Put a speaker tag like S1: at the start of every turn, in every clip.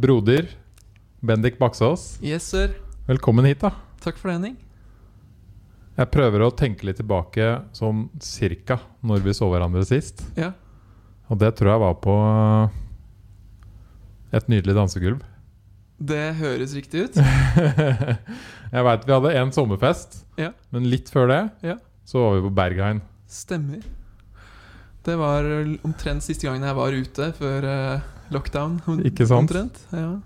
S1: broder Bendik Baksås,
S2: Yes, sir.
S1: velkommen hit, da.
S2: Takk for det, Henning.
S1: Jeg prøver å tenke litt tilbake sånn cirka når vi så hverandre sist.
S2: Ja.
S1: Og det tror jeg var på et nydelig dansegulv.
S2: Det høres riktig ut.
S1: jeg veit vi hadde en sommerfest,
S2: Ja.
S1: men litt før det
S2: Ja.
S1: så var vi på Berghain.
S2: Stemmer. Det var omtrent siste gangen jeg var ute før eh, lockdown.
S1: Ikke sant?
S2: Omtrent. Ja.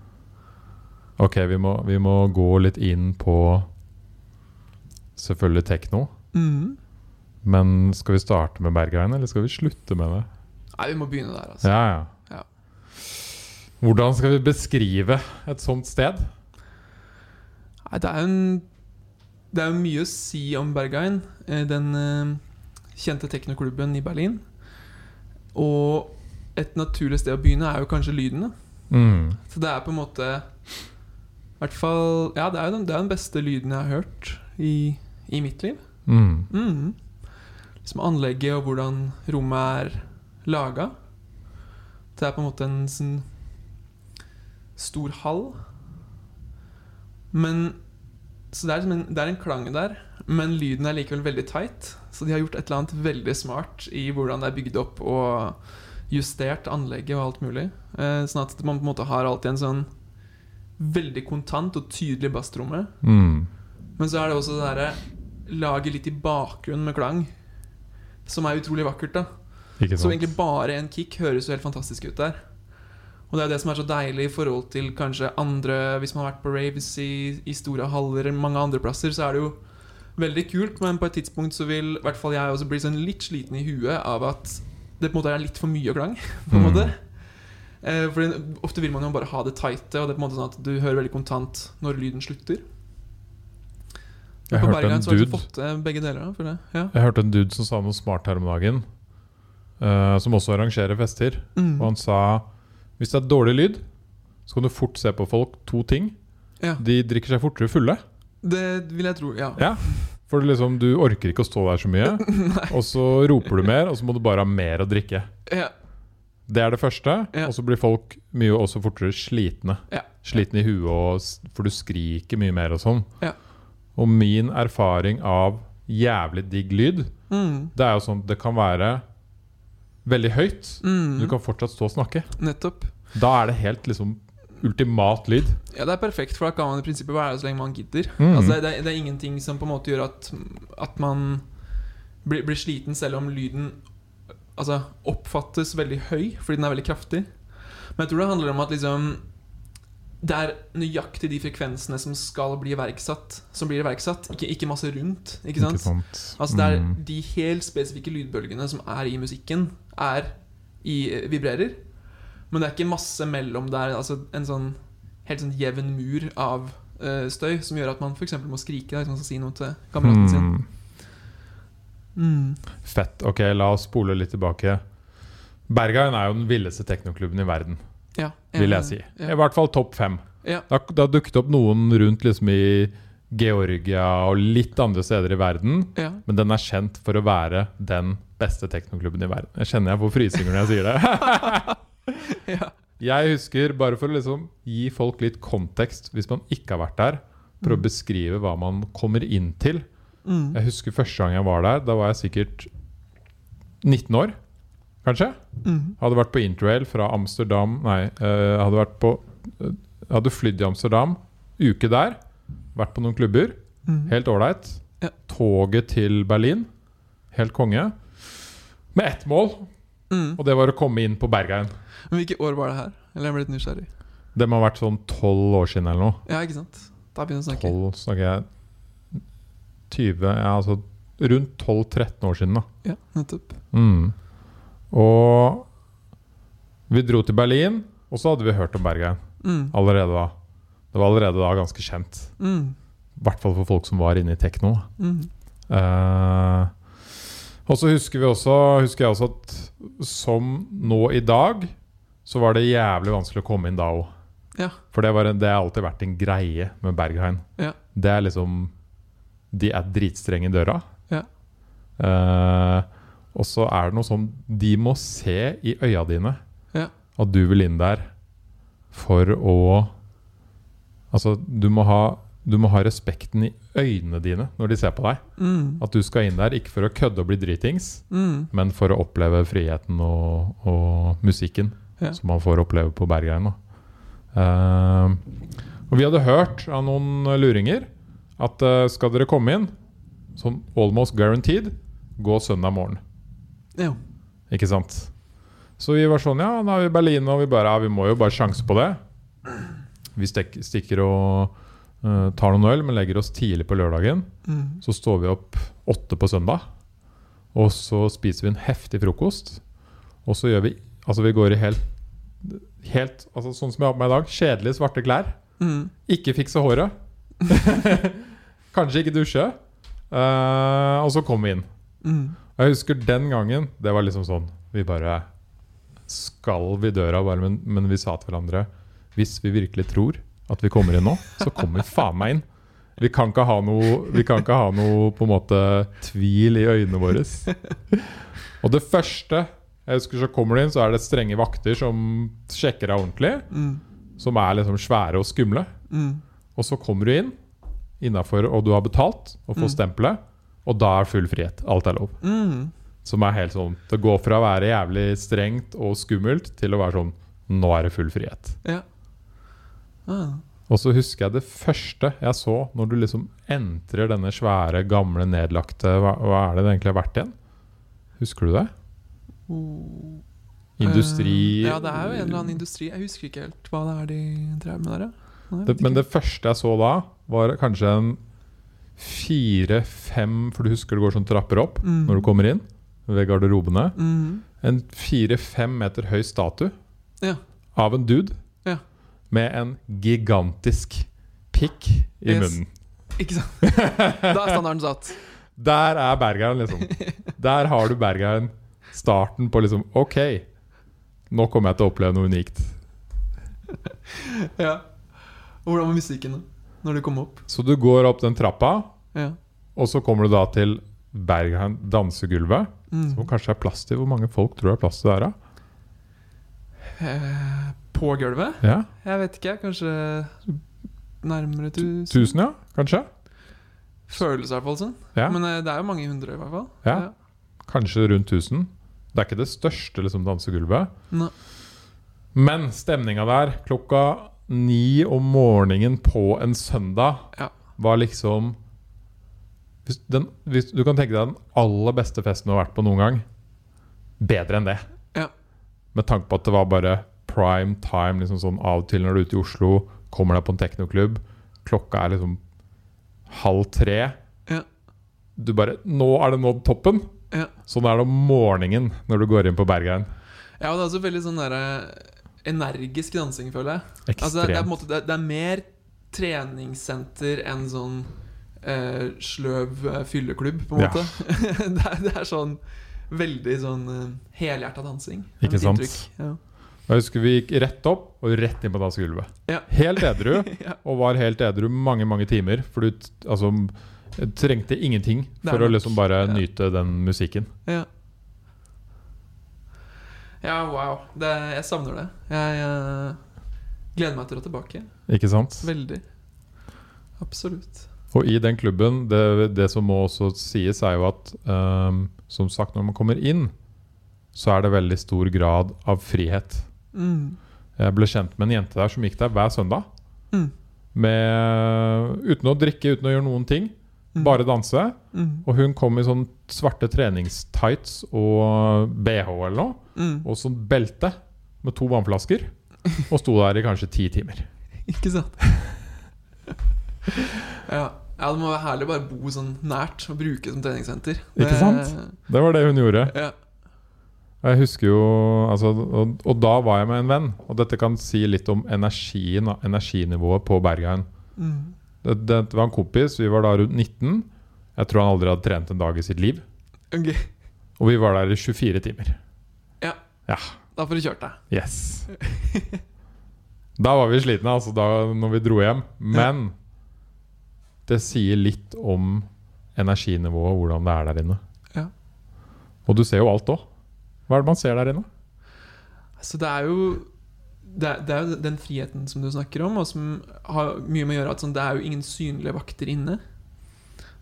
S1: Ok, vi må, vi må gå litt inn på selvfølgelig tekno.
S2: Mm.
S1: Men skal vi starte med Berghain, eller skal vi slutte med det?
S2: Nei, vi må begynne der, altså.
S1: Ja, ja.
S2: Ja.
S1: Hvordan skal vi beskrive et sånt sted?
S2: Nei, det er jo Det er jo mye å si om Berghain, eh, den eh, kjente teknoklubben i Berlin. Og et naturlig sted å begynne er jo kanskje lyden.
S1: Mm.
S2: Så det er på en måte i hvert fall Ja, det er jo den, det den beste lyden jeg har hørt i, i mitt liv.
S1: Mm.
S2: Mm. Liksom anlegget og hvordan rommet er laga. Det er på en måte en sånn stor hall. Men Så det er, liksom en, det er en klang der, men lyden er likevel veldig tight. Så de har gjort et eller annet veldig smart i hvordan det er bygd opp og justert anlegget og alt mulig. Eh, sånn at man på en måte har alltid en sånn veldig kontant og tydelig basstromme.
S1: Mm.
S2: Men så er det også det derre laget litt i bakgrunnen med klang. Som er utrolig vakkert. da
S1: Ikke
S2: Så egentlig bare en kick høres jo helt fantastisk ut der. Og det er det som er så deilig i forhold til kanskje andre Hvis man har vært på raves i, i store haller mange andre plasser, så er det jo veldig kult, men på et tidspunkt så vil i hvert fall jeg også bli sånn litt sliten i huet av at det på en måte er litt for mye klang. På en
S1: Mm.
S2: måte eh, For ofte vil man jo bare ha det tighte, og det er på en måte sånn at du hører veldig kontant når lyden slutter.
S1: Jeg hørte
S2: Berghain
S1: en
S2: så har du
S1: dude
S2: fått begge deler. Ja.
S1: Jeg hørte en dude som sa noe smart her om dagen. Uh, som også arrangerer fester.
S2: Mm.
S1: Og han sa hvis det er dårlig lyd, så kan du fort se på folk to ting.
S2: Ja.
S1: De drikker seg fortere fulle.
S2: Det vil jeg tro, ja.
S1: Ja. For liksom, du orker ikke å stå der så mye. og så roper du mer, og så må du bare ha mer å drikke.
S2: ja.
S1: Det er det første.
S2: Ja.
S1: Og så blir folk mye også fortere slitne.
S2: Ja.
S1: Slitne i huet, og, for du skriker mye mer og sånn.
S2: Ja.
S1: Og min erfaring av jævlig digg lyd,
S2: Mm.
S1: det er jo sånn det kan være veldig høyt.
S2: Mm.
S1: Du kan fortsatt stå og snakke.
S2: Nettopp.
S1: Da er det helt liksom ultimat lyd.
S2: Ja, det er perfekt, for da kan man i prinsippet være så lenge man gidder.
S1: Mm.
S2: Altså, det, det er ingenting som på en måte gjør at, at man blir, blir sliten selv om lyden altså, oppfattes veldig høy, fordi den er veldig kraftig. Men jeg tror det handler om at liksom det er nøyaktig de frekvensene som skal bli iverksatt, som blir iverksatt. Ikke, ikke masse rundt. Ikke sant?
S1: sant?
S2: Altså det er
S1: Mm.
S2: De helt spesifikke lydbølgene som er i musikken, er i, vibrerer. Men det er ikke masse mellom der. Altså en sånn helt sånn jevn mur av uh, støy som gjør at man f.eks. må skrike da, hvis man skal si noe til kameraten sin.
S1: Mm.
S2: Mm.
S1: Fett. Ok, la oss spole litt tilbake. Berghain er jo den villeste teknoklubben i verden,
S2: Ja,
S1: vil jeg si. I hvert fall topp fem.
S2: Ja.
S1: Det har dukket opp noen rundt liksom i Georgia og litt andre steder i verden,
S2: ja.
S1: men den er kjent for å være den beste teknoklubben i verden. Jeg kjenner jeg får frysninger når jeg sier det.
S2: ja.
S1: Jeg husker, bare for å liksom gi folk litt kontekst, hvis man ikke har vært der, for å
S2: Mm.
S1: beskrive hva man kommer inn til.
S2: Mm.
S1: Jeg husker første gang jeg var der. Da var jeg sikkert 19 år, kanskje.
S2: Mm.
S1: Hadde vært på interrail fra Amsterdam Nei, uh, hadde vært på eh, Hadde flydd i Amsterdam. Uke der. Vært på noen klubber.
S2: Mm.
S1: Helt ålreit.
S2: Ja.
S1: Toget til Berlin. Helt konge. Med ett mål,
S2: Mm.
S1: og det var å komme inn på Berghain.
S2: Men hvilke år var det her? Eller jeg ble litt nysgjerrig.
S1: Det må ha vært sånn tolv år siden eller noe.
S2: Ja, ikke sant? Da begynner vi å snakke.
S1: Tolv, snakker jeg 20 Ja, altså rundt 12-13 år siden, da.
S2: Ja, nettopp.
S1: Mm. Og vi dro til Berlin, og så hadde vi hørt om Berghain
S2: Mm.
S1: allerede da. Det var allerede da ganske kjent.
S2: Mm.
S1: I hvert fall for folk som var inne i tekno.
S2: Mm.
S1: Eh, og så husker vi også Husker jeg også at som nå i dag, så var det jævlig vanskelig å komme inn da òg.
S2: Ja.
S1: For det, var en, det har alltid vært en greie med Berghain.
S2: Ja.
S1: Det er liksom De er dritstrenge i døra.
S2: Ja.
S1: Uh, og så er det noe sånn De må se i øya dine
S2: Ja.
S1: at du vil inn der for å Altså, du må ha du må ha respekten i øynene dine når de ser på deg.
S2: Mm.
S1: At du skal inn der ikke for å kødde og bli dritings,
S2: Mm.
S1: men for å oppleve friheten og, og musikken
S2: Ja.
S1: som man får oppleve på Bergheim. Eh, og vi hadde hørt av noen luringer at uh, skal dere komme inn, sånn almost guaranteed, gå søndag morgen.
S2: Ja.
S1: Ikke sant? Så vi var sånn Ja, da er vi i Berlin, og vi bare Ja, vi må jo bare sjanse på det. Vi stikker og uh, tar noen øl, men legger oss tidlig på lørdagen.
S2: Mm.
S1: Så står vi opp åtte på søndag. Og så spiser vi en heftig frokost. Og så gjør vi Altså, vi går i helt Helt altså sånn som jeg har på meg i dag. Kjedelige, svarte klær.
S2: Mm.
S1: Ikke fikse håret. Kanskje ikke dusje. Uh, og så kom vi inn.
S2: Mm.
S1: Og Jeg husker den gangen Det var liksom sånn Vi bare skalv i døra, bare, men, men vi sa til hverandre Hvis vi virkelig tror at vi kommer inn nå, så kommer vi faen meg inn. Vi kan ikke ha noe, vi kan ikke ha noe på en måte tvil i øynene våre. Og det første jeg husker så kommer du inn, så er det strenge vakter som sjekker deg ordentlig.
S2: Mm.
S1: Som er liksom svære og skumle.
S2: Mm.
S1: Og så kommer du inn innafor, og du har betalt og får
S2: Mm.
S1: stempelet. Og da er full frihet. Alt er lov.
S2: Mm.
S1: Som er helt sånn Det går fra å være jævlig strengt og skummelt til å være sånn Nå er det full frihet.
S2: Ja. Ah.
S1: Og så husker jeg det første jeg så når du liksom entrer denne svære, gamle, nedlagte Hva, hva er det det egentlig har vært igjen? Husker du det?
S2: Oh.
S1: Industri
S2: uh, Ja, det er jo en eller annen industri. Jeg husker ikke helt hva det er de drev med der. Nei,
S1: det, Men det første jeg så da, var kanskje en fire-fem For du husker det går sånn trapper opp
S2: Mm.
S1: når du kommer inn ved garderobene.
S2: mm.
S1: En fire-fem meter høy statue
S2: Ja.
S1: av en dude
S2: Ja.
S1: med en gigantisk pikk i
S2: Yes.
S1: munnen.
S2: Ikke sant? Da er standarden satt.
S1: Der er bergeren, liksom. Der har du Bergheim. Starten på liksom OK, nå kommer jeg til å oppleve noe unikt.
S2: Ja. Og hvordan var musikken da? Når du kom opp?
S1: Så du går opp den trappa,
S2: Ja.
S1: og så kommer du da til Bergheim dansegulvet.
S2: Mm.
S1: Som kanskje er plass til Hvor mange folk tror det er plass til der, da?
S2: Eh, på gulvet?
S1: Ja,
S2: Jeg vet ikke. Kanskje nærmere tusen?
S1: Tusen, ja? Kanskje?
S2: Føles i hvert fall sånn.
S1: Ja,
S2: Men eh, det er jo mange hundre, i hvert fall.
S1: Ja. Kanskje rundt 1000. Det er ikke det største liksom, dansegulvet.
S2: Nei.
S1: Men stemninga der klokka ni om morgenen på en søndag
S2: Ja.
S1: var liksom hvis den, hvis Du kan tenke deg den aller beste festen du har vært på noen gang. Bedre enn det.
S2: Ja.
S1: Med tanke på at det var bare prime time. Liksom sånn Av og til når du er ute i Oslo, kommer deg på en teknoklubb, klokka er liksom halv tre.
S2: Ja.
S1: Du bare Nå er det nådd toppen!
S2: Ja.
S1: Sånn er det om morgenen når du går inn på Bergheim.
S2: Ja, og det er også veldig sånn der, energisk dansing, føler jeg. Altså, det, er, måte, det, er, det er mer treningssenter enn sånn eh, sløv eh, fylleklubb, på en
S1: Ja.
S2: det, er, det er sånn veldig sånn uh, helhjerta dansing.
S1: Ikke sant?
S2: Ja.
S1: Jeg husker vi gikk rett opp og rett inn på dansegulvet.
S2: Ja.
S1: Helt edru, og var helt edru mange mange timer. For du t- altså, trengte ingenting for å liksom bare
S2: Ja.
S1: nyte den musikken.
S2: Ja. ja, wow. Det, jeg savner det. Jeg eh, gleder meg til å tilbake.
S1: Ikke sant?
S2: Veldig. Absolutt.
S1: Og i den klubben, det, det som må også sies, er jo at um, som sagt, når man kommer inn, så er det veldig stor grad av frihet.
S2: Mm.
S1: Jeg ble kjent med en jente der som gikk der hver søndag.
S2: Mm.
S1: Med, uten å drikke, uten å gjøre noen ting.
S2: Mm.
S1: Bare danse.
S2: Mm.
S1: Og hun kom i sånn svarte treningstights og BH eller noe.
S2: Mm.
S1: Og sånn belte med to vannflasker. Og sto der i kanskje ti timer.
S2: Ikke sant? ja. ja, det må være herlig å bare bo sånn nært og bruke som treningssenter.
S1: Ikke sant? Det var det hun gjorde.
S2: Ja.
S1: Jeg husker jo altså, og, og da var jeg med en venn. Og dette kan si litt om energien energinivået på Bergheim.
S2: Mm.
S1: Det, det var en kompis. Vi var da rundt 19. Jeg tror han aldri hadde trent en dag i sitt liv.
S2: Okay.
S1: Og vi var der i 24 timer.
S2: Ja da får du kjørt deg.
S1: Yes. Da var vi slitne, altså, da når vi dro hjem. Men det sier litt om energinivået, hvordan det er der inne.
S2: Ja.
S1: Og du ser jo alt òg. Hva er det man ser der inne?
S2: Så det er jo det, det er jo den friheten som du snakker om, og som har mye med å gjøre at sånn, det er jo ingen synlige vakter inne.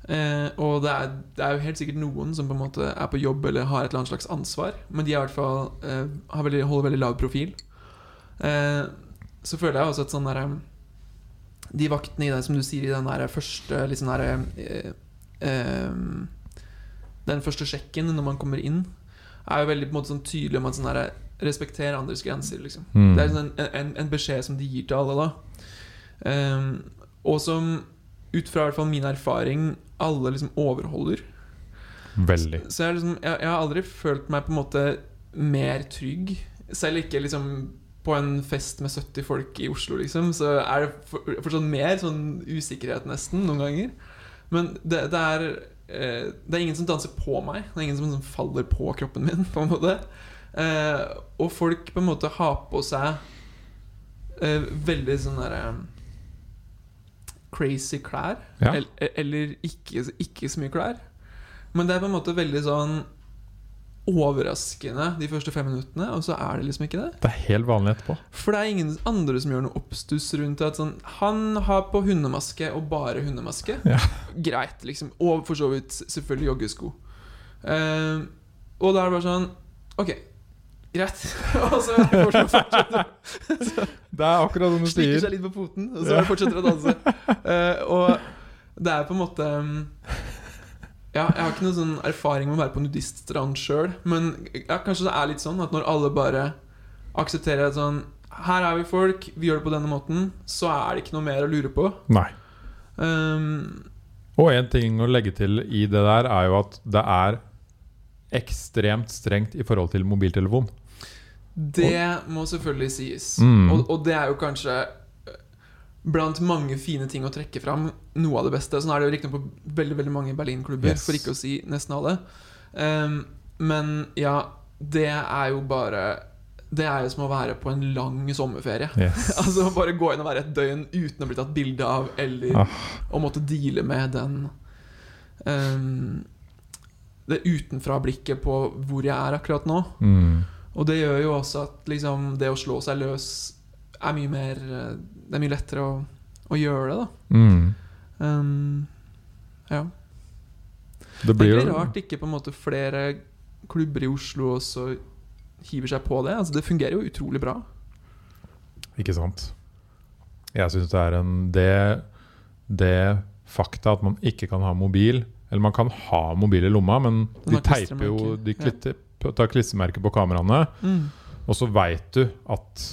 S2: Eh, og det er, det er jo helt sikkert noen som på en måte er på jobb eller har et eller annet slags ansvar, men de er i hvert fall eh, veldig, holder veldig lav profil. Eh, så føler jeg også at sånn derre De vaktene i det, som du sier, i den der første liksom der, eh, eh, Den første sjekken når man kommer inn, er jo veldig på en måte sånn tydelig om at sånn derre Respekter andres grenser, liksom.
S1: Mm.
S2: Det er sånn en, en, en beskjed som de gir til alle, da. Um, og som, ut fra hvert fall min erfaring, alle liksom overholder.
S1: Veldig.
S2: Så jeg, liksom, jeg, jeg har aldri følt meg på en måte mer trygg. Selv ikke liksom på en fest med 70 folk i Oslo, liksom, så er det for, fortsatt mer sånn usikkerhet, nesten, noen ganger. Men det, det er eh, Det er ingen som danser på meg. Det er ingen som, som faller på kroppen min, på en måte. Eh, og folk på en måte har på seg eh, veldig sånn derre Crazy klær.
S1: Ja.
S2: Eller, eller ikke, ikke så mye klær. Men det er på en måte veldig sånn overraskende de første fem minuttene, og så er det liksom ikke det.
S1: Det er helt vanlig etterpå.
S2: For det er ingen andre som gjør noe oppstuss rundt at sånn Han har på hundemaske og bare hundemaske.
S1: Ja.
S2: Greit, liksom. Og for så vidt selvfølgelig joggesko. Eh, og da er det bare sånn Ok, greit. og så fortsetter
S1: Det er akkurat som du
S2: Slikker
S1: sier.
S2: seg litt på poten, og så fortsetter å danse. Uh, og det er på en måte um, Ja, jeg har ikke noen sånn erfaring med å være på nudiststrand sjøl, men ja, kanskje det er litt sånn at når alle bare aksepterer at sånn Her er vi folk, vi gjør det på denne måten, så er det ikke noe mer å lure på.
S1: Nei.
S2: Um,
S1: Og en ting å legge til i det der, er jo at det er ekstremt strengt i forhold til mobiltelefon.
S2: Det må selvfølgelig sies.
S1: Mm.
S2: Og, og det er jo kanskje eh, blant mange fine ting å trekke fram noe av det beste. Sånn er det jo riktignok på veldig veldig mange Berlin-klubber,
S1: Yes.
S2: for ikke å si nesten alle. Um, men ja, det er jo bare Det er jo som å være på en lang sommerferie.
S1: Yes.
S2: altså Bare gå inn og være et døgn uten å bli tatt bilde av, eller
S1: Ah.
S2: å måtte deale med den um, Det utenfra-blikket på hvor jeg er akkurat nå.
S1: Mm.
S2: Og det gjør jo også at liksom, det å slå seg løs er mye mer eh, Det er mye lettere å, å gjøre det, da.
S1: Mm.
S2: Um, ja.
S1: Det blir jo
S2: rart ikke på en måte flere klubber i Oslo også hiver seg på det. Altså, det fungerer jo utrolig bra.
S1: Ikke sant. Jeg syns det er en det, det fakta at man ikke kan ha mobil Eller man kan ha mobil i lomma, men de teiper jo De klitter,
S2: ja.
S1: Klitter, tar klistremerker på kameraene,
S2: Mm.
S1: og så veit du at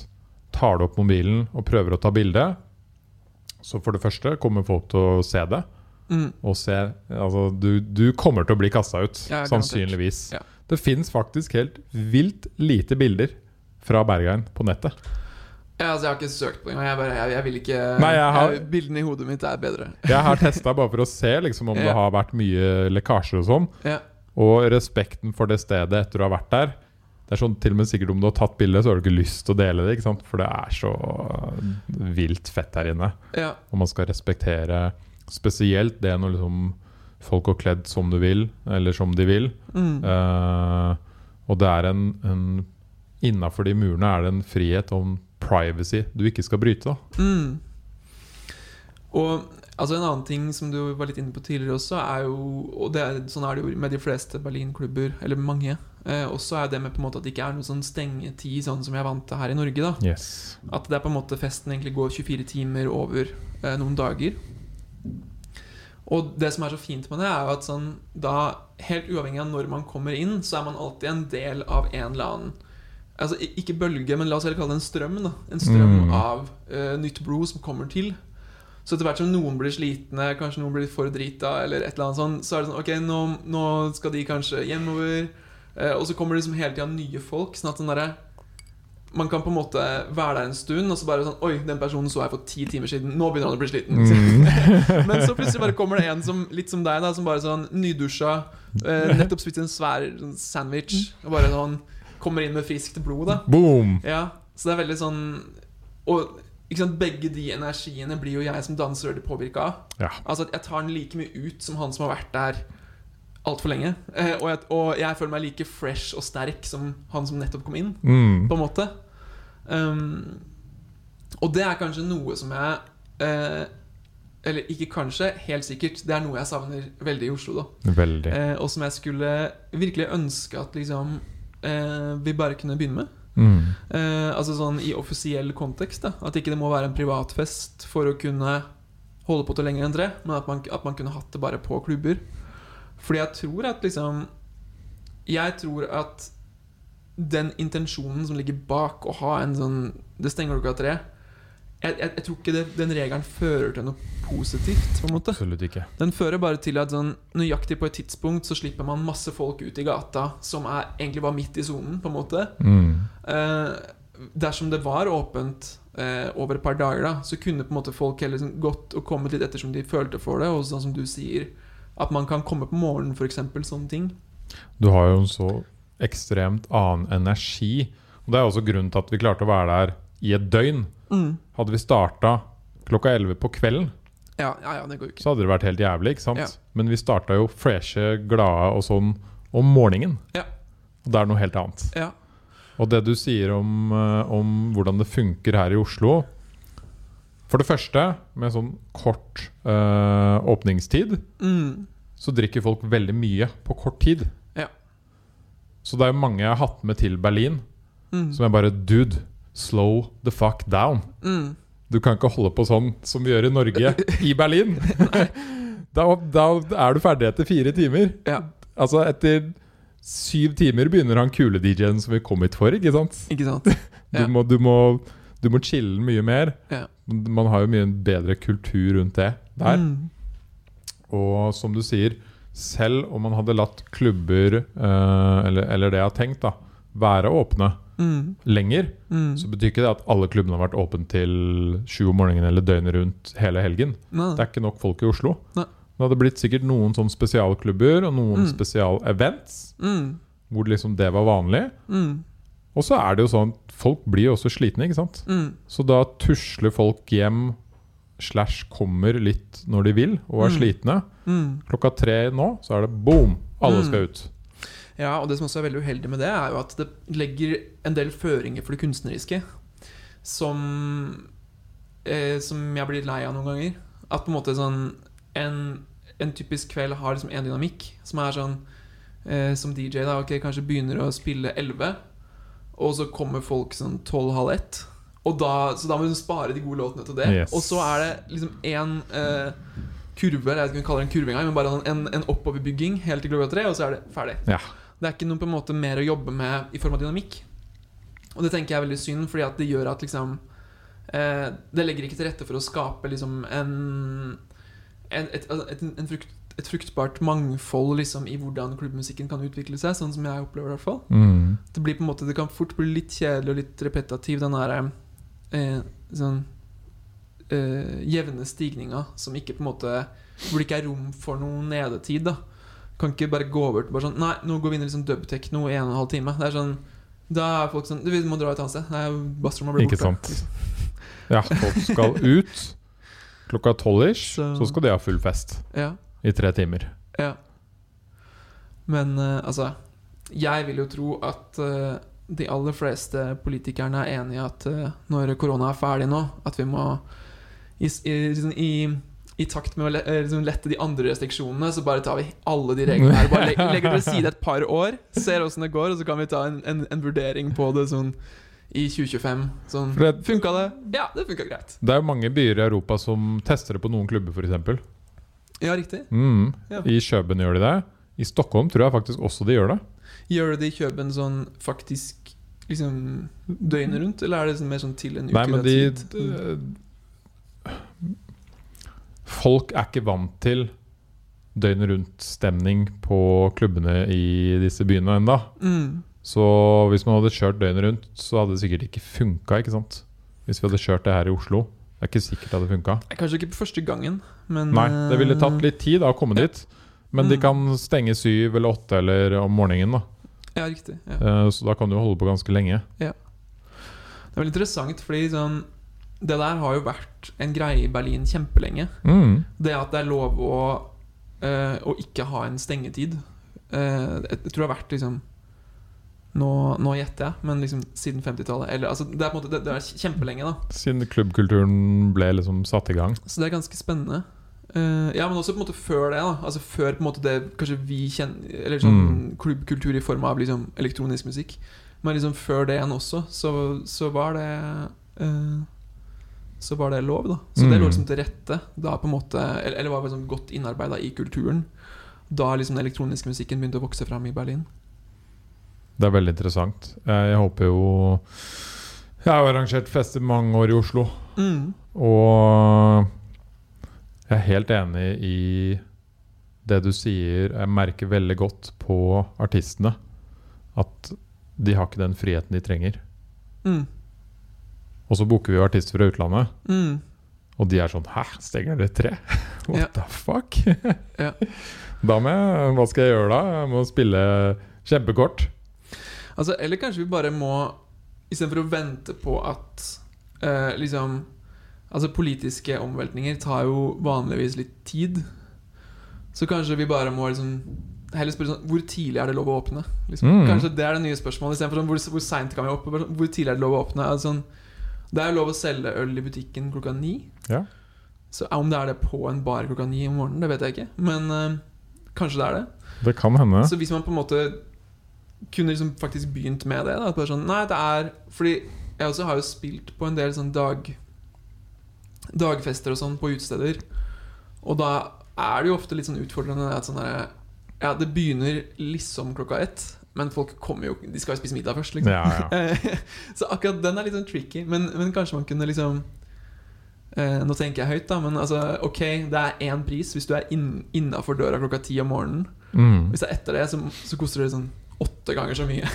S1: tar du opp mobilen og prøver å ta bilde, så for det første kommer folk til å se det.
S2: Mm.
S1: Og se, altså, du, du kommer til å bli kasta ut,
S2: Ja,
S1: sannsynligvis.
S2: Ja.
S1: Det fins faktisk helt vilt lite bilder fra Bergein på nettet.
S2: Ja, altså, jeg har ikke søkt på engang. Jeg, bare- jeg, jeg vil ikke
S1: Nei, jeg har-
S2: jeg, Bildene i hodet mitt er bedre.
S1: Jeg har testa bare for å se liksom, om det har vært mye lekkasjer og sånn. Og respekten for det stedet etter å ha vært der. Det er sånn til og med sikkert Om du har tatt bilde, så har du ikke lyst til å dele det. For det er så vilt fett her inne.
S2: ja.
S1: Og man skal respektere spesielt det når liksom folk har kledd som du vil, eller som de vil.
S2: Mm.
S1: Uh, og det er en, en Innafor de murene er det en frihet en privacy du ikke skal bryte.
S2: Mm. Og altså en annen ting som du var litt inne på tidligere også, er jo Og det er, sånn er det jo med de fleste Berlin-klubber, eller mange. Eh, også er det med på en måte at det ikke er noe sånn stengetid, sånn som jeg er vant til her i Norge. da
S1: Yes.
S2: At det er på en måte festen egentlig går 24 timer over eh, noen dager. Og det som er så fint med det, er jo at sånn da, helt uavhengig av når man kommer inn, så er man alltid en del av en eller annen Altså ikke bølge, men la oss heller kalle det en strøm. da En strøm
S1: Mm.
S2: av eh, nytt blod som kommer til. Så etter hvert som noen blir slitne, kanskje noen blir for drita, eller et eller annet sånn, så er det sånn Ok, nå, nå skal de kanskje hjemover. Eh, og så kommer det liksom hele tida nye folk. Sånn at sånn derre man kan på en måte være der en stund, og så bare sånn Oi, den personen så jeg for ti timer siden. Nå begynner han å bli sliten.
S1: Mm.
S2: Men så plutselig bare kommer det en som litt som deg, da som bare sånn nydusja, eh, nettopp spist en svær sånn sandwich, og bare sånn kommer inn med friskt blod, da.
S1: Boom!
S2: Ja, så det er veldig sånn Og begge de energiene blir jo jeg som danser veldig påvirka av.
S1: Ja.
S2: Altså at jeg tar den like mye ut som han som har vært der altfor lenge. Eh, og, jeg, og jeg føler meg like fresh og sterk som han som nettopp kom inn
S1: Mm.
S2: på en måte. Um, og det er kanskje noe som jeg eh, Eller ikke kanskje, helt sikkert. Det er noe jeg savner veldig i Oslo. da eh, Og som jeg skulle virkelig ønske at liksom eh, vi bare kunne begynne med.
S1: Mm.
S2: Eh, altså sånn i offisiell kontekst. da At ikke det må være en privatfest for å kunne holde på til lenger enn tre, men at man, at man kunne hatt det bare på klubber. Fordi jeg tror at liksom Jeg tror at den intensjonen som ligger bak å ha en sånn Det stenger klokka tre jeg, jeg, jeg tror ikke det, den regelen fører til noe positivt. på en måte
S1: Absolutt ikke.
S2: Den fører bare til at sånn nøyaktig på et tidspunkt så slipper man masse folk ut i gata som er egentlig var midt i sonen, på en måte.
S1: Mm.
S2: Eh, dersom det var åpent eh, over et par dager, da så kunne på en måte folk heller sånn, gått og kommet litt ettersom de følte for det. Og sånn som du sier, at man kan komme på morgenen, f.eks. Sånne ting.
S1: Du har jo en så ekstremt annen energi. Og Det er også grunnen til at vi klarte å være der i et døgn. Hadde vi starta klokka 11 på kvelden,
S2: Ja, ja, ja, det går ikke.
S1: så hadde det vært helt jævlig. ikke sant?
S2: Ja.
S1: Men vi starta jo freshe, glade og sånn om morgenen.
S2: Ja.
S1: Og det er noe helt annet.
S2: Ja.
S1: Og det du sier om, eh, om hvordan det funker her i Oslo For det første, med sånn kort øh, åpningstid,
S2: Mm.
S1: så drikker folk veldig mye på kort tid.
S2: Ja.
S1: Så det er jo mange jeg har hatt med til Berlin,
S2: Mm.
S1: som er bare Dude, slow the fuck down.
S2: Mm.
S1: Du kan ikke holde på sånn som vi gjør i Norge, i Berlin. da, da er du ferdig etter fire timer.
S2: Ja.
S1: Altså etter syv timer begynner han kule DJ-en som vi kom hit for, ikke sant?
S2: Ikke sant?
S1: Du, må, du, må, du må chille mye mer.
S2: Ja.
S1: Man har jo mye bedre kultur rundt det der.
S2: Mm.
S1: Og som du sier, selv om man hadde latt klubber, eh, eller, eller det jeg har tenkt, da, være åpne
S2: Mm.
S1: lenger,
S2: Mm.
S1: så betyr ikke det at alle klubbene har vært åpne til sju om morgenen eller døgnet rundt hele helgen.
S2: Nei.
S1: Det er ikke nok folk i Oslo.
S2: Nei.
S1: Det hadde blitt sikkert noen sånn spesialklubber og noen
S2: Mm.
S1: spesialevents
S2: Mm.
S1: hvor liksom det var vanlig.
S2: Mm.
S1: Og så er det jo sånn folk blir jo også slitne, ikke sant?
S2: Mm.
S1: Så da tusler folk hjem slash kommer litt når de vil og er slitne.
S2: Mm.
S1: Klokka tre nå så er det boom! Alle skal ut.
S2: Ja, og det som også er veldig uheldig med det, er jo at det legger en del føringer for det kunstneriske som eh, Som jeg blir lei av noen ganger. At på en måte sånn En, en typisk kveld har liksom en dynamikk som er sånn eh, Som DJ, da. Ok, kanskje begynner å spille 11, og så kommer folk sånn 12-halv 1. Og da, så da må du spare de gode låtene til det.
S1: Yes.
S2: Og så er det liksom én eh, kurve, eller jeg vet ikke om vi kaller det en kurve engang, men bare en, en oppoverbygging helt til klokka tre, og så er det ferdig.
S1: Ja.
S2: Det er ikke noe på en måte mer å jobbe med i form av dynamikk. Og det tenker jeg er veldig synd, fordi at det gjør at liksom eh, Det legger ikke til rette for å skape liksom en, en et, altså, et, en frukt, et fruktbart mangfold liksom i hvordan klubbmusikken kan utvikle seg, sånn som jeg opplever det. i hvert fall
S1: Mm.
S2: Det blir på en måte Det kan fort bli litt kjedelig og litt repetativ, den derre eh, sånn eh, jevne stigninga som ikke på en måte Hvor det ikke er rom for noen nedetid. da Kan ikke bare gå over til bare sånn Nei, nå går vi inn i liksom nå i en og en halv time. Det er sånn Da er folk sånn Du, vi må dra et annet sted. Jo bassrommet blir
S1: Ikke
S2: borte.
S1: sant. Ja, folk skal ut klokka tolv-ish,
S2: Så-
S1: så skal de ha full fest
S2: Ja,
S1: i tre timer.
S2: ja. Men uh, altså Jeg vil jo tro at uh, de aller fleste politikerne er enig i at uh, når korona er ferdig nå, at vi må i, i, liksom, i, i takt med å eh, liksom lette de andre restriksjonene, så bare tar vi alle de reglene her. Bare legger, legger til side et par år, ser åssen det går, og så kan vi ta en, en, en vurdering på det sånn i 2025. Sånn
S1: det-
S2: Funka det? Ja, det funka greit.
S1: Det er jo mange byer i Europa som tester det på noen klubber, f.eks.
S2: Ja, riktig.
S1: Mm.
S2: Ja.
S1: I Kjøben gjør de det. I Stockholm tror jeg faktisk også de gjør det.
S2: Gjør de det i Kjøben sånn faktisk liksom døgnet rundt, eller er det sånn mer sånn til en uke?
S1: Nei, men de
S2: tid?
S1: Folk er ikke vant til døgnet rundt-stemning på klubbene i disse byene ennå.
S2: mm.
S1: Så hvis man hadde kjørt døgnet rundt, så hadde det sikkert ikke funka. Ikke sant? Hvis vi hadde kjørt det her i Oslo. Det er ikke sikkert det hadde funka.
S2: Kanskje ikke på første gangen, men
S1: Nei, det ville tatt litt tid da, å komme
S2: Ja.
S1: dit. Men de
S2: Mm.
S1: kan stenge syv eller åtte eller om morgenen. da
S2: Ja, riktig. Ja.
S1: Eh, Så da kan du holde på ganske lenge.
S2: Det er veldig interessant, fordi sånn Det der har jo vært en greie i Berlin kjempelenge.
S1: Mm.
S2: Det at det er lov å, uh, å ikke ha en stengetid. Uh, jeg, tror det har vært liksom nå, nå gjetter jeg, men liksom siden 50-tallet. Altså, det er på en måte Det, det er kjempelenge, da.
S1: Siden klubbkulturen ble liksom satt i gang.
S2: Så det er ganske spennende. Uh, ja, men også på en måte før det. da Altså Før på en måte det kanskje vi kjenner Eller sånn
S1: Mm.
S2: klubbkultur i form av liksom elektronisk musikk. Men liksom før det igjen også, så, så var det eh, Så var det lov, da. Så det
S1: Mm.
S2: lå liksom til rette. Da på en måte Eller, eller var liksom godt innarbeida i kulturen. Da liksom den elektroniske musikken begynte å vokse fram i Berlin.
S1: Det er veldig interessant. Jeg, jeg håper jo Jeg har arrangert fester mange år i Oslo,
S2: Mm.
S1: og jeg er helt enig i det du sier. Jeg merker veldig godt på artistene at de har ikke den friheten de trenger.
S2: Mm.
S1: Og så booker vi jo artister fra utlandet,
S2: Mm.
S1: og de er sånn Hæ, stenger dere tre? What
S2: Ja.
S1: the fuck?
S2: Ja.
S1: Da må jeg Hva skal jeg gjøre da? Jeg må spille kjempekort.
S2: Altså, eller kanskje vi bare må Istedenfor å vente på at eh, liksom Altså Politiske omveltninger tar jo vanligvis litt tid. Så kanskje vi bare må liksom Heller spørre sånn Hvor tidlig er det lov å åpne? Liksom.
S1: Mm.
S2: Kanskje det er det nye spørsmålet. Istedenfor sånn, hvor, hvor seint kan vi åpne? Sånn, Hvor tidlig er det lov å åpne? Altså, sånn, det er lov å selge øl i butikken klokka ni.
S1: Ja.
S2: Så om det er det på en bar klokka ni om morgenen, det vet jeg ikke. Men eh, kanskje det er det.
S1: Det kan hende.
S2: Så hvis man på en måte kunne liksom faktisk begynt med det da, sånn, Nei, det er Fordi jeg også har jo spilt på en del sånn dag dagfester og sånn på utesteder. Og da er det jo ofte litt sånn utfordrende at sånn der, Ja, det begynner liksom klokka ett, men folk kommer jo De skal jo spise middag først, liksom.
S1: Ja, ja.
S2: Så akkurat den er litt sånn tricky. Men, men kanskje man kunne liksom eh, Nå tenker jeg høyt, da, men altså, ok, det er én pris hvis du er inn, innafor døra klokka ti om morgenen.
S1: Mm.
S2: Hvis det er etter det, så, så koster det sånn åtte ganger så mye.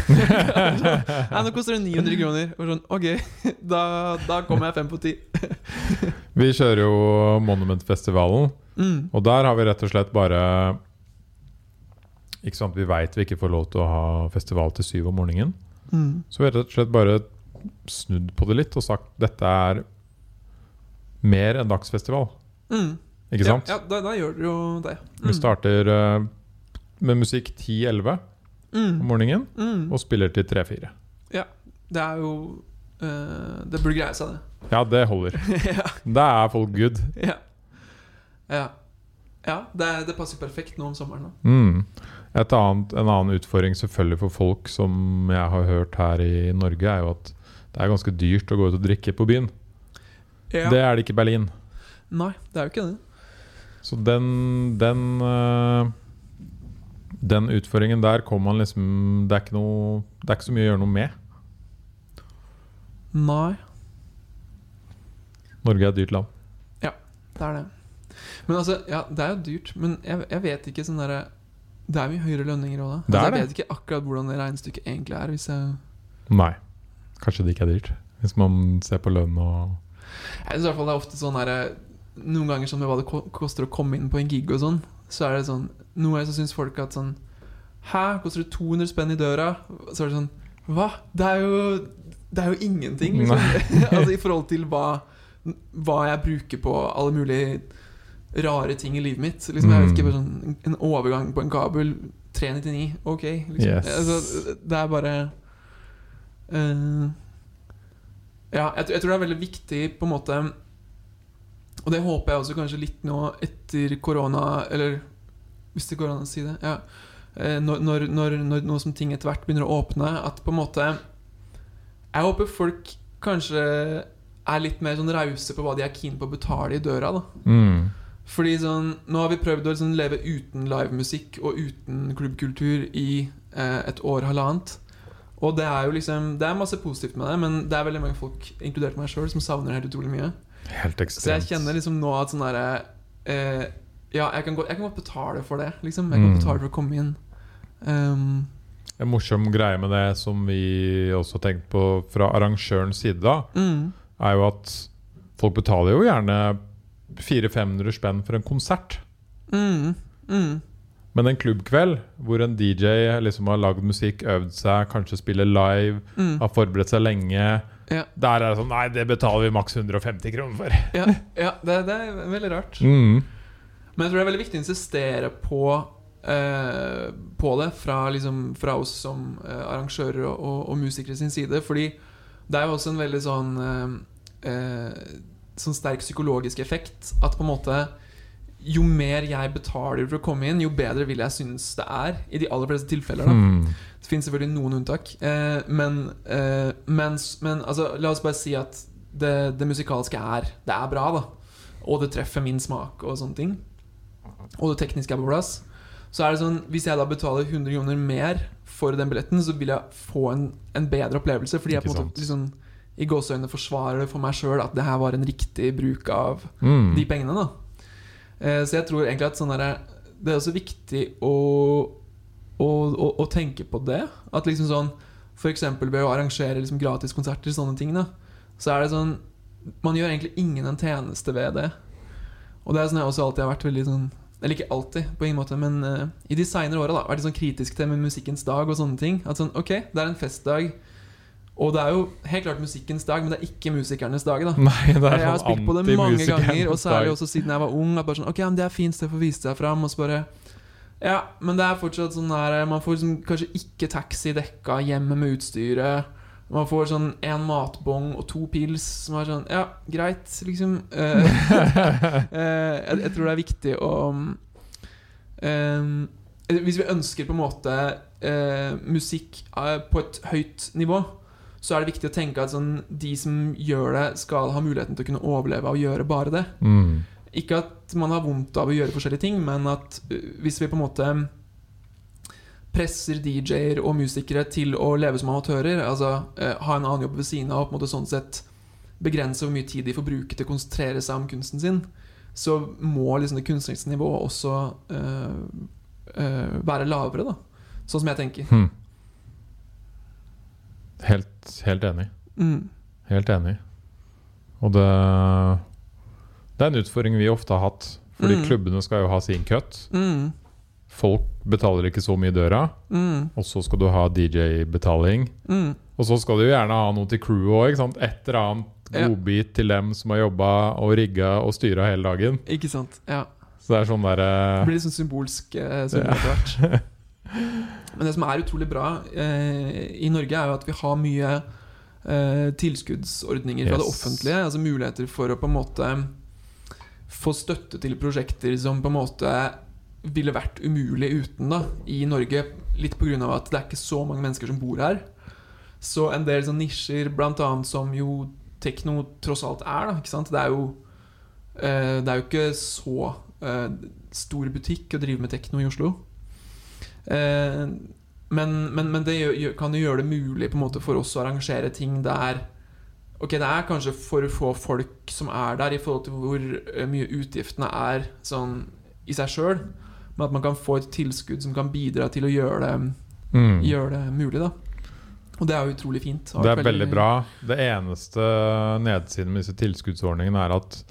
S2: Nei, nå koster det 900 kroner. Og sånn, ok, da, da kommer jeg fem på ti.
S1: Vi kjører jo Monumentfestivalen,
S2: Mm.
S1: og der har vi rett og slett bare Ikke sant, Vi veit vi ikke får lov til å ha festival til syv om morgenen.
S2: Mm.
S1: Så vi har rett og slett bare snudd på det litt og sagt dette er mer enn dagsfestival.
S2: Mm.
S1: Ikke sant?
S2: Ja, ja da, da gjør det jo det. Mm.
S1: Vi starter uh, med musikk 10-11 om
S2: mm.
S1: morgenen
S2: Mm.
S1: og spiller til 3-4. Ja.
S2: Det er jo uh, Det burde greie seg, det.
S1: Ja, det holder.
S2: ja.
S1: Da er folk good.
S2: Ja. ja. ja det, det passer perfekt nå om sommeren. Da.
S1: Mm. Et annet, en annen utfordring selvfølgelig for folk som jeg har hørt her i Norge, er jo at det er ganske dyrt å gå ut og drikke på byen.
S2: Ja.
S1: Det er det ikke i Berlin.
S2: Nei, det er jo ikke det.
S1: Så den den, øh, den utfordringen der kommer man liksom det er, ikke noe, det er ikke så mye å gjøre noe med.
S2: Nei,
S1: Norge er et dyrt land.
S2: Ja, det er det. Men altså, ja, det er jo dyrt. Men jeg, jeg vet ikke sånn derre Det er mye høyere lønninger òg, da. Altså, jeg vet ikke akkurat hvordan det regnestykket egentlig er. Hvis jeg
S1: Nei. Kanskje det ikke er dyrt. Hvis man ser på lønn og
S2: Jeg synes i hvert fall det er ofte sånn her Noen ganger sånn med hva det koster å komme inn på en gig og sånn, så er det sånn Noe jeg så syns folk at sånn Hæ, koster det 200 spenn i døra? Så er det sånn Hva? Det er jo Det er jo ingenting, liksom. altså i forhold til hva Hva jeg bruker på alle mulige rare ting i livet mitt. Liksom, jeg vet ikke,
S1: Mm.
S2: bare sånn En overgang på en kabel 399, ok. Liksom.
S1: Yes.
S2: Altså, det er bare uh, Ja, jeg, tror- jeg tror det er veldig viktig på en måte Og det håper jeg også kanskje litt nå etter korona Eller hvis det går an å si det. Ja. Eh, Når, når, når, når nå som ting etter hvert begynner å åpne, at på en måte Jeg håper folk kanskje er litt mer sånn rause på hva de er keen på å betale i døra. da
S1: mm.
S2: Fordi sånn Nå har vi prøvd å liksom leve uten livemusikk og uten klubbkultur i eh, et år, halvannet. Og det er jo liksom Det er masse positivt med det, men det er veldig mange folk, inkludert meg sjøl, som savner det helt utrolig mye.
S1: Helt ekstremt.
S2: Så jeg kjenner liksom nå at sånn derre eh, Ja, jeg kan, godt, jeg kan godt betale for det, liksom. Jeg kan
S1: Mm.
S2: betale for å komme inn. Um,
S1: En morsom greie med det som vi også har tenkt på fra arrangørens side, da,
S2: mm,
S1: er jo at folk betaler jo gjerne 400-500 spenn for en konsert.
S2: mm, mm,
S1: Men en klubbkveld hvor en DJ liksom har lagd musikk, øvd seg, kanskje spiller live,
S2: mm.
S1: har forberedt seg lenge
S2: Ja.
S1: Der er det sånn Nei, det betaler vi maks 150 kroner for.
S2: Ja, ja det, det er veldig rart.
S1: Mm.
S2: Men jeg tror det er veldig viktig å insistere på eh, på det fra, liksom, fra oss som eh, arrangører og, og, og musikere sin side. Fordi det er jo også en veldig sånn eh, eh, Sånn sterk psykologisk effekt at på en måte jo mer jeg betaler for å komme inn, jo bedre vil jeg synes det er. I de aller fleste tilfeller. da
S1: Mm.
S2: Det finnes selvfølgelig noen unntak. Eh, men eh, mens, men altså, la oss bare si at det, det musikalske er Det er bra, da. Og det treffer min smak og sånne ting. Og det tekniske er på plass. Så er det sånn Hvis jeg da betaler 100 kroner mer for den billetten, så vil jeg få en, en bedre opplevelse. Fordi jeg på en måte liksom, i gåseøynene det for meg sjøl at det her var en riktig bruk av
S1: Mm.
S2: de pengene. da eh, Så jeg tror egentlig at sånn der, Det er også viktig å, å, å, å tenke på det. At liksom sånn F.eks. ved å arrangere liksom gratis konserter, sånne ting, da så er det sånn Man gjør egentlig ingen en tjeneste ved det. Og det er sånn jeg også alltid har vært veldig sånn Eller ikke alltid, på ingen måte, men uh, i de seinere åra vært litt sånn kritisk til med musikkens dag og sånne ting. At sånn, ok, det er en festdag. Og det er jo helt klart musikkens dag, men det er ikke musikernes dag. da
S1: Nei, det er
S2: jeg har
S1: sånn
S2: spilt på det mange ganger, og særlig også siden jeg var ung. At bare sånn, ok, men Det er fint sted for å vise seg fram. Og så bare Ja, men det er fortsatt sånn der Man får liksom kanskje ikke taxi dekka hjemme med utstyret. Man får sånn én matbong og to pils som er sånn Ja, greit, liksom. Eh, eh, jeg, jeg tror det er viktig å um, Hvis vi ønsker på en måte uh, musikk eh, på et høyt nivå, så er det viktig å tenke at sånn, de som gjør det, skal ha muligheten til å kunne overleve av å gjøre bare det.
S1: Mm.
S2: Ikke at man har vondt av å gjøre forskjellige ting, men at hvis vi på en måte presser DJ-er og musikere til å leve som amatører, altså eh, ha en annen jobb ved siden av og på en måte sånn sett begrense hvor mye tid de får bruke til å konsentrere seg om kunsten sin, så må liksom det kunstneriske nivået også eh, eh, være lavere, da. Sånn som jeg tenker.
S1: Hm. Helt, helt enig.
S2: Mm.
S1: Helt enig. Og det Det er en utfordring vi ofte har hatt. Fordi
S2: Mm.
S1: klubbene skal jo ha sin cut.
S2: Mm.
S1: Folk betaler ikke så mye i døra.
S2: Mm.
S1: Og så skal du ha DJ-betaling.
S2: Mm.
S1: Og så skal du jo gjerne ha noe til crewet òg. Et eller annet
S2: Ja.
S1: godbit til dem som har jobba og rigga og styra hele dagen.
S2: Ikke sant. Ja.
S1: Så det er sånn derre
S2: blir litt sånn symbolsk uh,
S1: Ja.
S2: Men det som er utrolig bra eh, i Norge, er jo at vi har mye eh, tilskuddsordninger fra det offentlige. Altså muligheter for å på en måte få støtte til prosjekter som på en måte ville vært umulig uten da i Norge. Litt pga. at det er ikke så mange mennesker som bor her. Så en del sånn nisjer, annet som jo tekno tross alt er, da. Ikke sant? Det er jo eh, Det er jo ikke så eh, stor butikk å drive med tekno i Oslo. Eh, men, men, men det kan jo gjøre det mulig på en måte for oss å arrangere ting der Ok, det er kanskje for få folk som er der, i forhold til hvor eh, mye utgiftene er sånn i seg sjøl. Men at man kan få et tilskudd som kan bidra til å gjøre det,
S1: mm.
S2: gjøre det mulig. da Og det er jo utrolig fint.
S1: Det er veldig bra. Det eneste nedsiden med disse tilskuddsordningene er at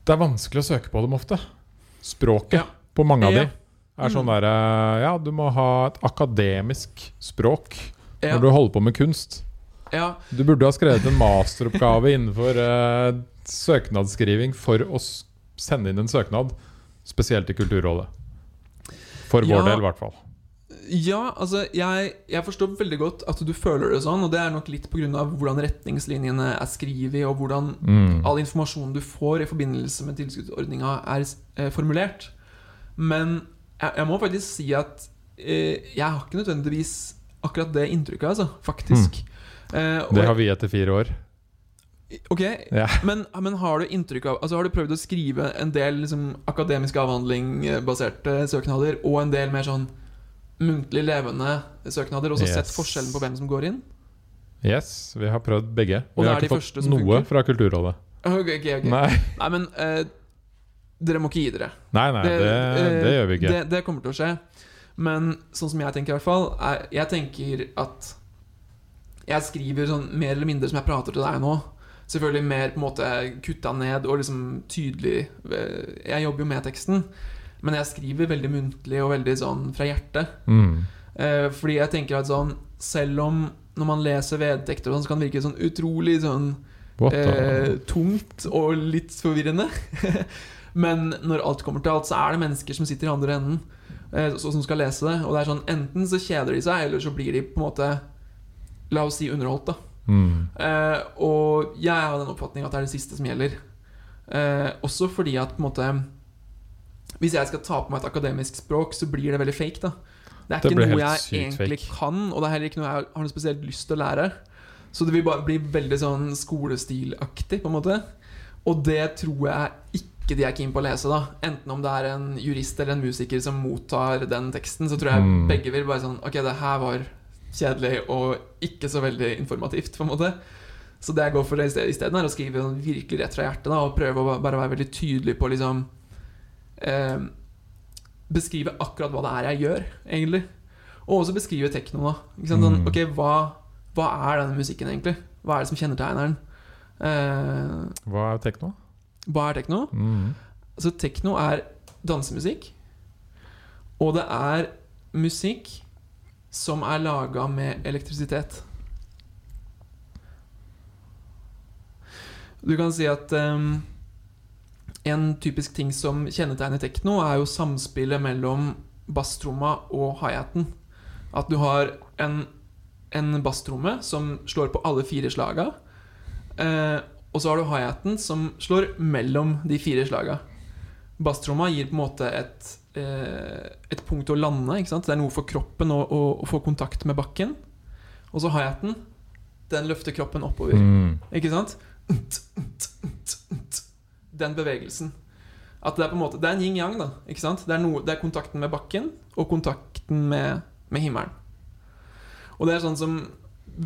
S1: det er vanskelig å søke på dem ofte. Språket
S2: Ja.
S1: på mange av
S2: Ja.
S1: de er sånn
S2: Mm.
S1: derre Ja, du må ha et akademisk språk
S2: Ja,
S1: når du holder på med kunst.
S2: ja,
S1: Du burde ha skrevet en masteroppgave innenfor uh, søknadsskriving for å sende inn en søknad, spesielt til Kulturrådet. For vår
S2: Ja.
S1: del, i hvert fall.
S2: ja altså jeg, jeg forstår veldig godt at du føler det sånn, og det er nok litt pga. hvordan retningslinjene er skrevet, og hvordan
S1: Mm.
S2: all informasjonen du får i forbindelse med tilskuddsordninga, er eh, formulert. Men jeg, jeg må faktisk si at eh, jeg har ikke nødvendigvis akkurat det inntrykket, altså. Faktisk. Eh, og
S1: Det har vi etter fire år.
S2: Ok,
S1: Ja.
S2: men, men har du inntrykk av Altså Har du prøvd å skrive en del liksom, akademisk avhandling-baserte søknader, og en del mer sånn muntlig levende søknader, og så
S1: Yes.
S2: sett forskjellen på hvem som går inn?
S1: Yes, vi har prøvd begge.
S2: Og
S1: Vi har ikke fått noe
S2: funker?
S1: fra Kulturrådet.
S2: Ok, ok, okay.
S1: Nei.
S2: Nei, men eh, dere må ikke gi dere.
S1: nei, nei, det,
S2: det,
S1: det gjør vi ikke.
S2: Det, det kommer til å skje. Men sånn som jeg tenker, i hvert fall er, Jeg tenker at jeg skriver sånn mer eller mindre som jeg prater til deg nå. Selvfølgelig mer på en måte kutta ned og liksom tydelig. eh, Jeg jobber jo med teksten, men jeg skriver veldig muntlig og veldig sånn fra hjertet.
S1: Mm.
S2: Eh, fordi jeg tenker at sånn Selv om når man leser vedtekter, sånn, så kan det virke sånn utrolig sånn eh, tungt og litt forvirrende. Men når alt kommer til alt, så er det mennesker som sitter i andre enden, eh, som skal lese det. Og det er sånn, enten så kjeder de seg, eller så blir de på en måte La oss si underholdt, da.
S1: Mm.
S2: Eh, og jeg har den oppfatning at det er det siste som gjelder. Eh, også fordi at på en måte Hvis jeg skal ta på meg et akademisk språk, så blir det veldig fake. da Det er
S1: Det
S2: ikke noe jeg egentlig
S1: fake.
S2: kan, og det er heller ikke noe jeg har noe spesielt lyst til å lære. Så det vil bare bli veldig sånn skolestilaktig, på en måte. Og det tror jeg ikke de er keen på å lese, da. Enten om det er en jurist eller en musiker som mottar den teksten, så tror jeg
S1: Mm.
S2: begge vil bare sånn Ok, det her var kjedelig og ikke så veldig informativt, på en måte. Så det jeg går for i stedet isteden, er å skrive virkelig rett fra hjertet, da, og prøve å bare være veldig tydelig på liksom eh, Beskrive akkurat hva det er jeg gjør, egentlig. Og også beskrive tekno, da. Ikke? Sånn,
S1: Mm.
S2: ok, hva, hva er denne musikken, egentlig? Hva er det som kjennetegner den? Eh,
S1: Hva er tekno?
S2: Hva er tekno?
S1: Mm.
S2: Altså, tekno er dansemusikk. Og det er musikk som er laga med elektrisitet. Du kan si at um, en typisk ting som kjennetegner tekno, er jo samspillet mellom basstromma og high-haten. At du har en, en basstromme som slår på alle fire slaga. Eh, og så har du hi-haten som slår mellom de fire slaga. Basstromma gir på en måte et, eh, et punkt å lande. Ikke sant? Det er noe for kroppen å, å, å få kontakt med bakken. Og så hi-haten, den løfter kroppen oppover.
S1: Mm.
S2: Ikke sant? Den bevegelsen. At det er på en måte Det er en yin-yang, da. Ikke sant? Det er, noe, det er kontakten med bakken og kontakten med, med himmelen. Og det er sånn som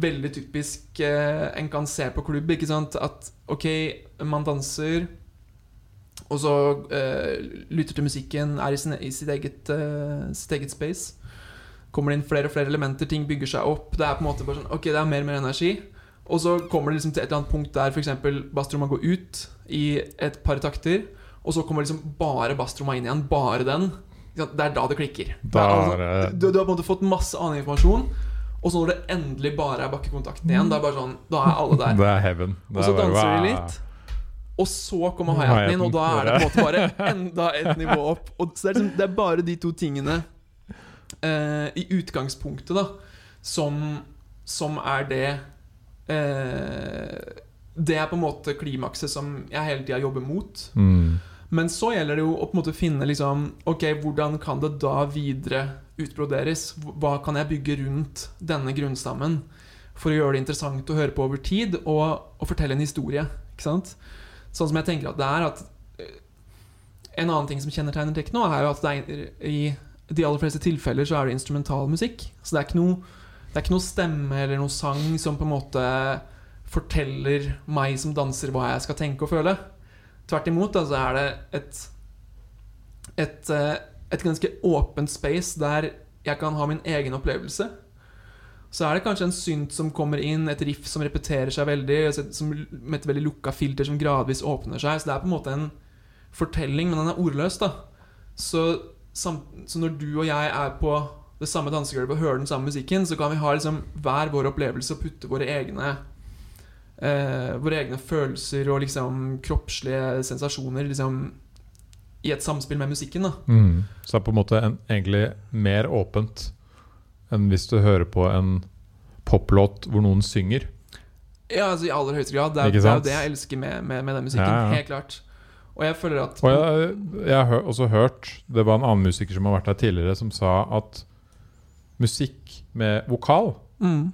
S2: veldig typisk eh, en kan se på klubb. Ikke sant? At ok, man danser, og så eh, lytter til musikken, er i, sin, i sitt, eget, eh, sitt eget space. Kommer det inn flere og flere elementer, ting bygger seg opp. Det er på en måte bare sånn Ok, det er mer og mer energi. Og så kommer det liksom til et eller annet punkt der f.eks. basstromma går ut i et par takter, og så kommer liksom bare basstromma inn igjen. Bare den. Det er da det klikker. Er
S1: er
S2: altså, du, du har på en måte fått masse annen informasjon, og så når det endelig bare er bakkekontakten igjen, da er, bare sånn, da er alle der.
S1: Det er heaven. Det
S2: Og så
S1: danser bare,
S2: danser de litt. Og så kommer hi-haten inn, og da er det på en måte bare enda et nivå opp. Og så det, er liksom, det er bare de to tingene eh, i utgangspunktet, da, som, som er det eh, Det er på en måte klimakset som jeg hele tida jobber mot.
S1: Mm.
S2: Men så gjelder det jo å på en måte finne liksom Ok, hvordan kan det da videre utbroderes? Hva kan jeg bygge rundt denne grunnstammen for å gjøre det interessant å høre på over tid, og, og fortelle en historie? Ikke sant? Sånn som jeg tenker at det er at eh, En annen ting som kjennetegner tekno, er jo at er, i de aller fleste tilfeller så er det instrumental musikk. Så det er ikke noe, er ikke noe stemme eller noe sang som på en måte forteller meg som danser hva jeg skal tenke og føle. Tvert imot altså er det et, et, eh, et ganske åpent space der jeg kan ha min egen opplevelse. Så er det kanskje en synt som kommer inn, et riff som repeterer seg veldig, med et veldig lukka filter som gradvis åpner seg. Så det er på en måte en fortelling, men den er ordløs. da Så, så når du og jeg er på det samme dansegulvet og hører den samme musikken, så kan vi ha liksom hver vår opplevelse og putte våre egne eh, våre egne følelser og liksom kroppslige sensasjoner liksom i et samspill med musikken. da
S1: Mm. Så det er på en måte en, egentlig mer åpent enn hvis du hører på en poplåt hvor noen synger.
S2: Ja, altså i aller høyeste grad. Det er, det er jo det jeg elsker med, med, med den musikken.
S1: Ja, ja.
S2: Helt klart. Og jeg føler at
S1: Og jeg, jeg har også hørt Det var en annen musiker som har vært her tidligere, som sa at musikk med vokal
S2: mm,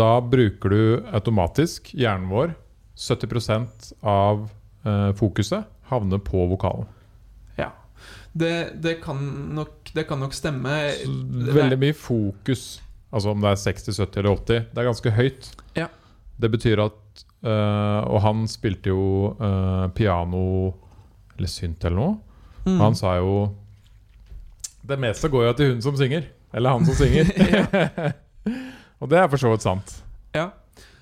S1: Da bruker du automatisk hjernen vår 70 av eh, fokuset havner på vokalen.
S2: Det, det, kan nok, det kan nok stemme.
S1: Veldig mye fokus, altså om det er 60, 70 eller 80, det er ganske høyt.
S2: Ja.
S1: Det betyr at eh, Og han spilte jo eh, piano eller synt eller noe.
S2: Mm.
S1: Han sa jo Det meste går jo til hun som synger. Eller han som synger. og det er for så vidt sant.
S2: Ja,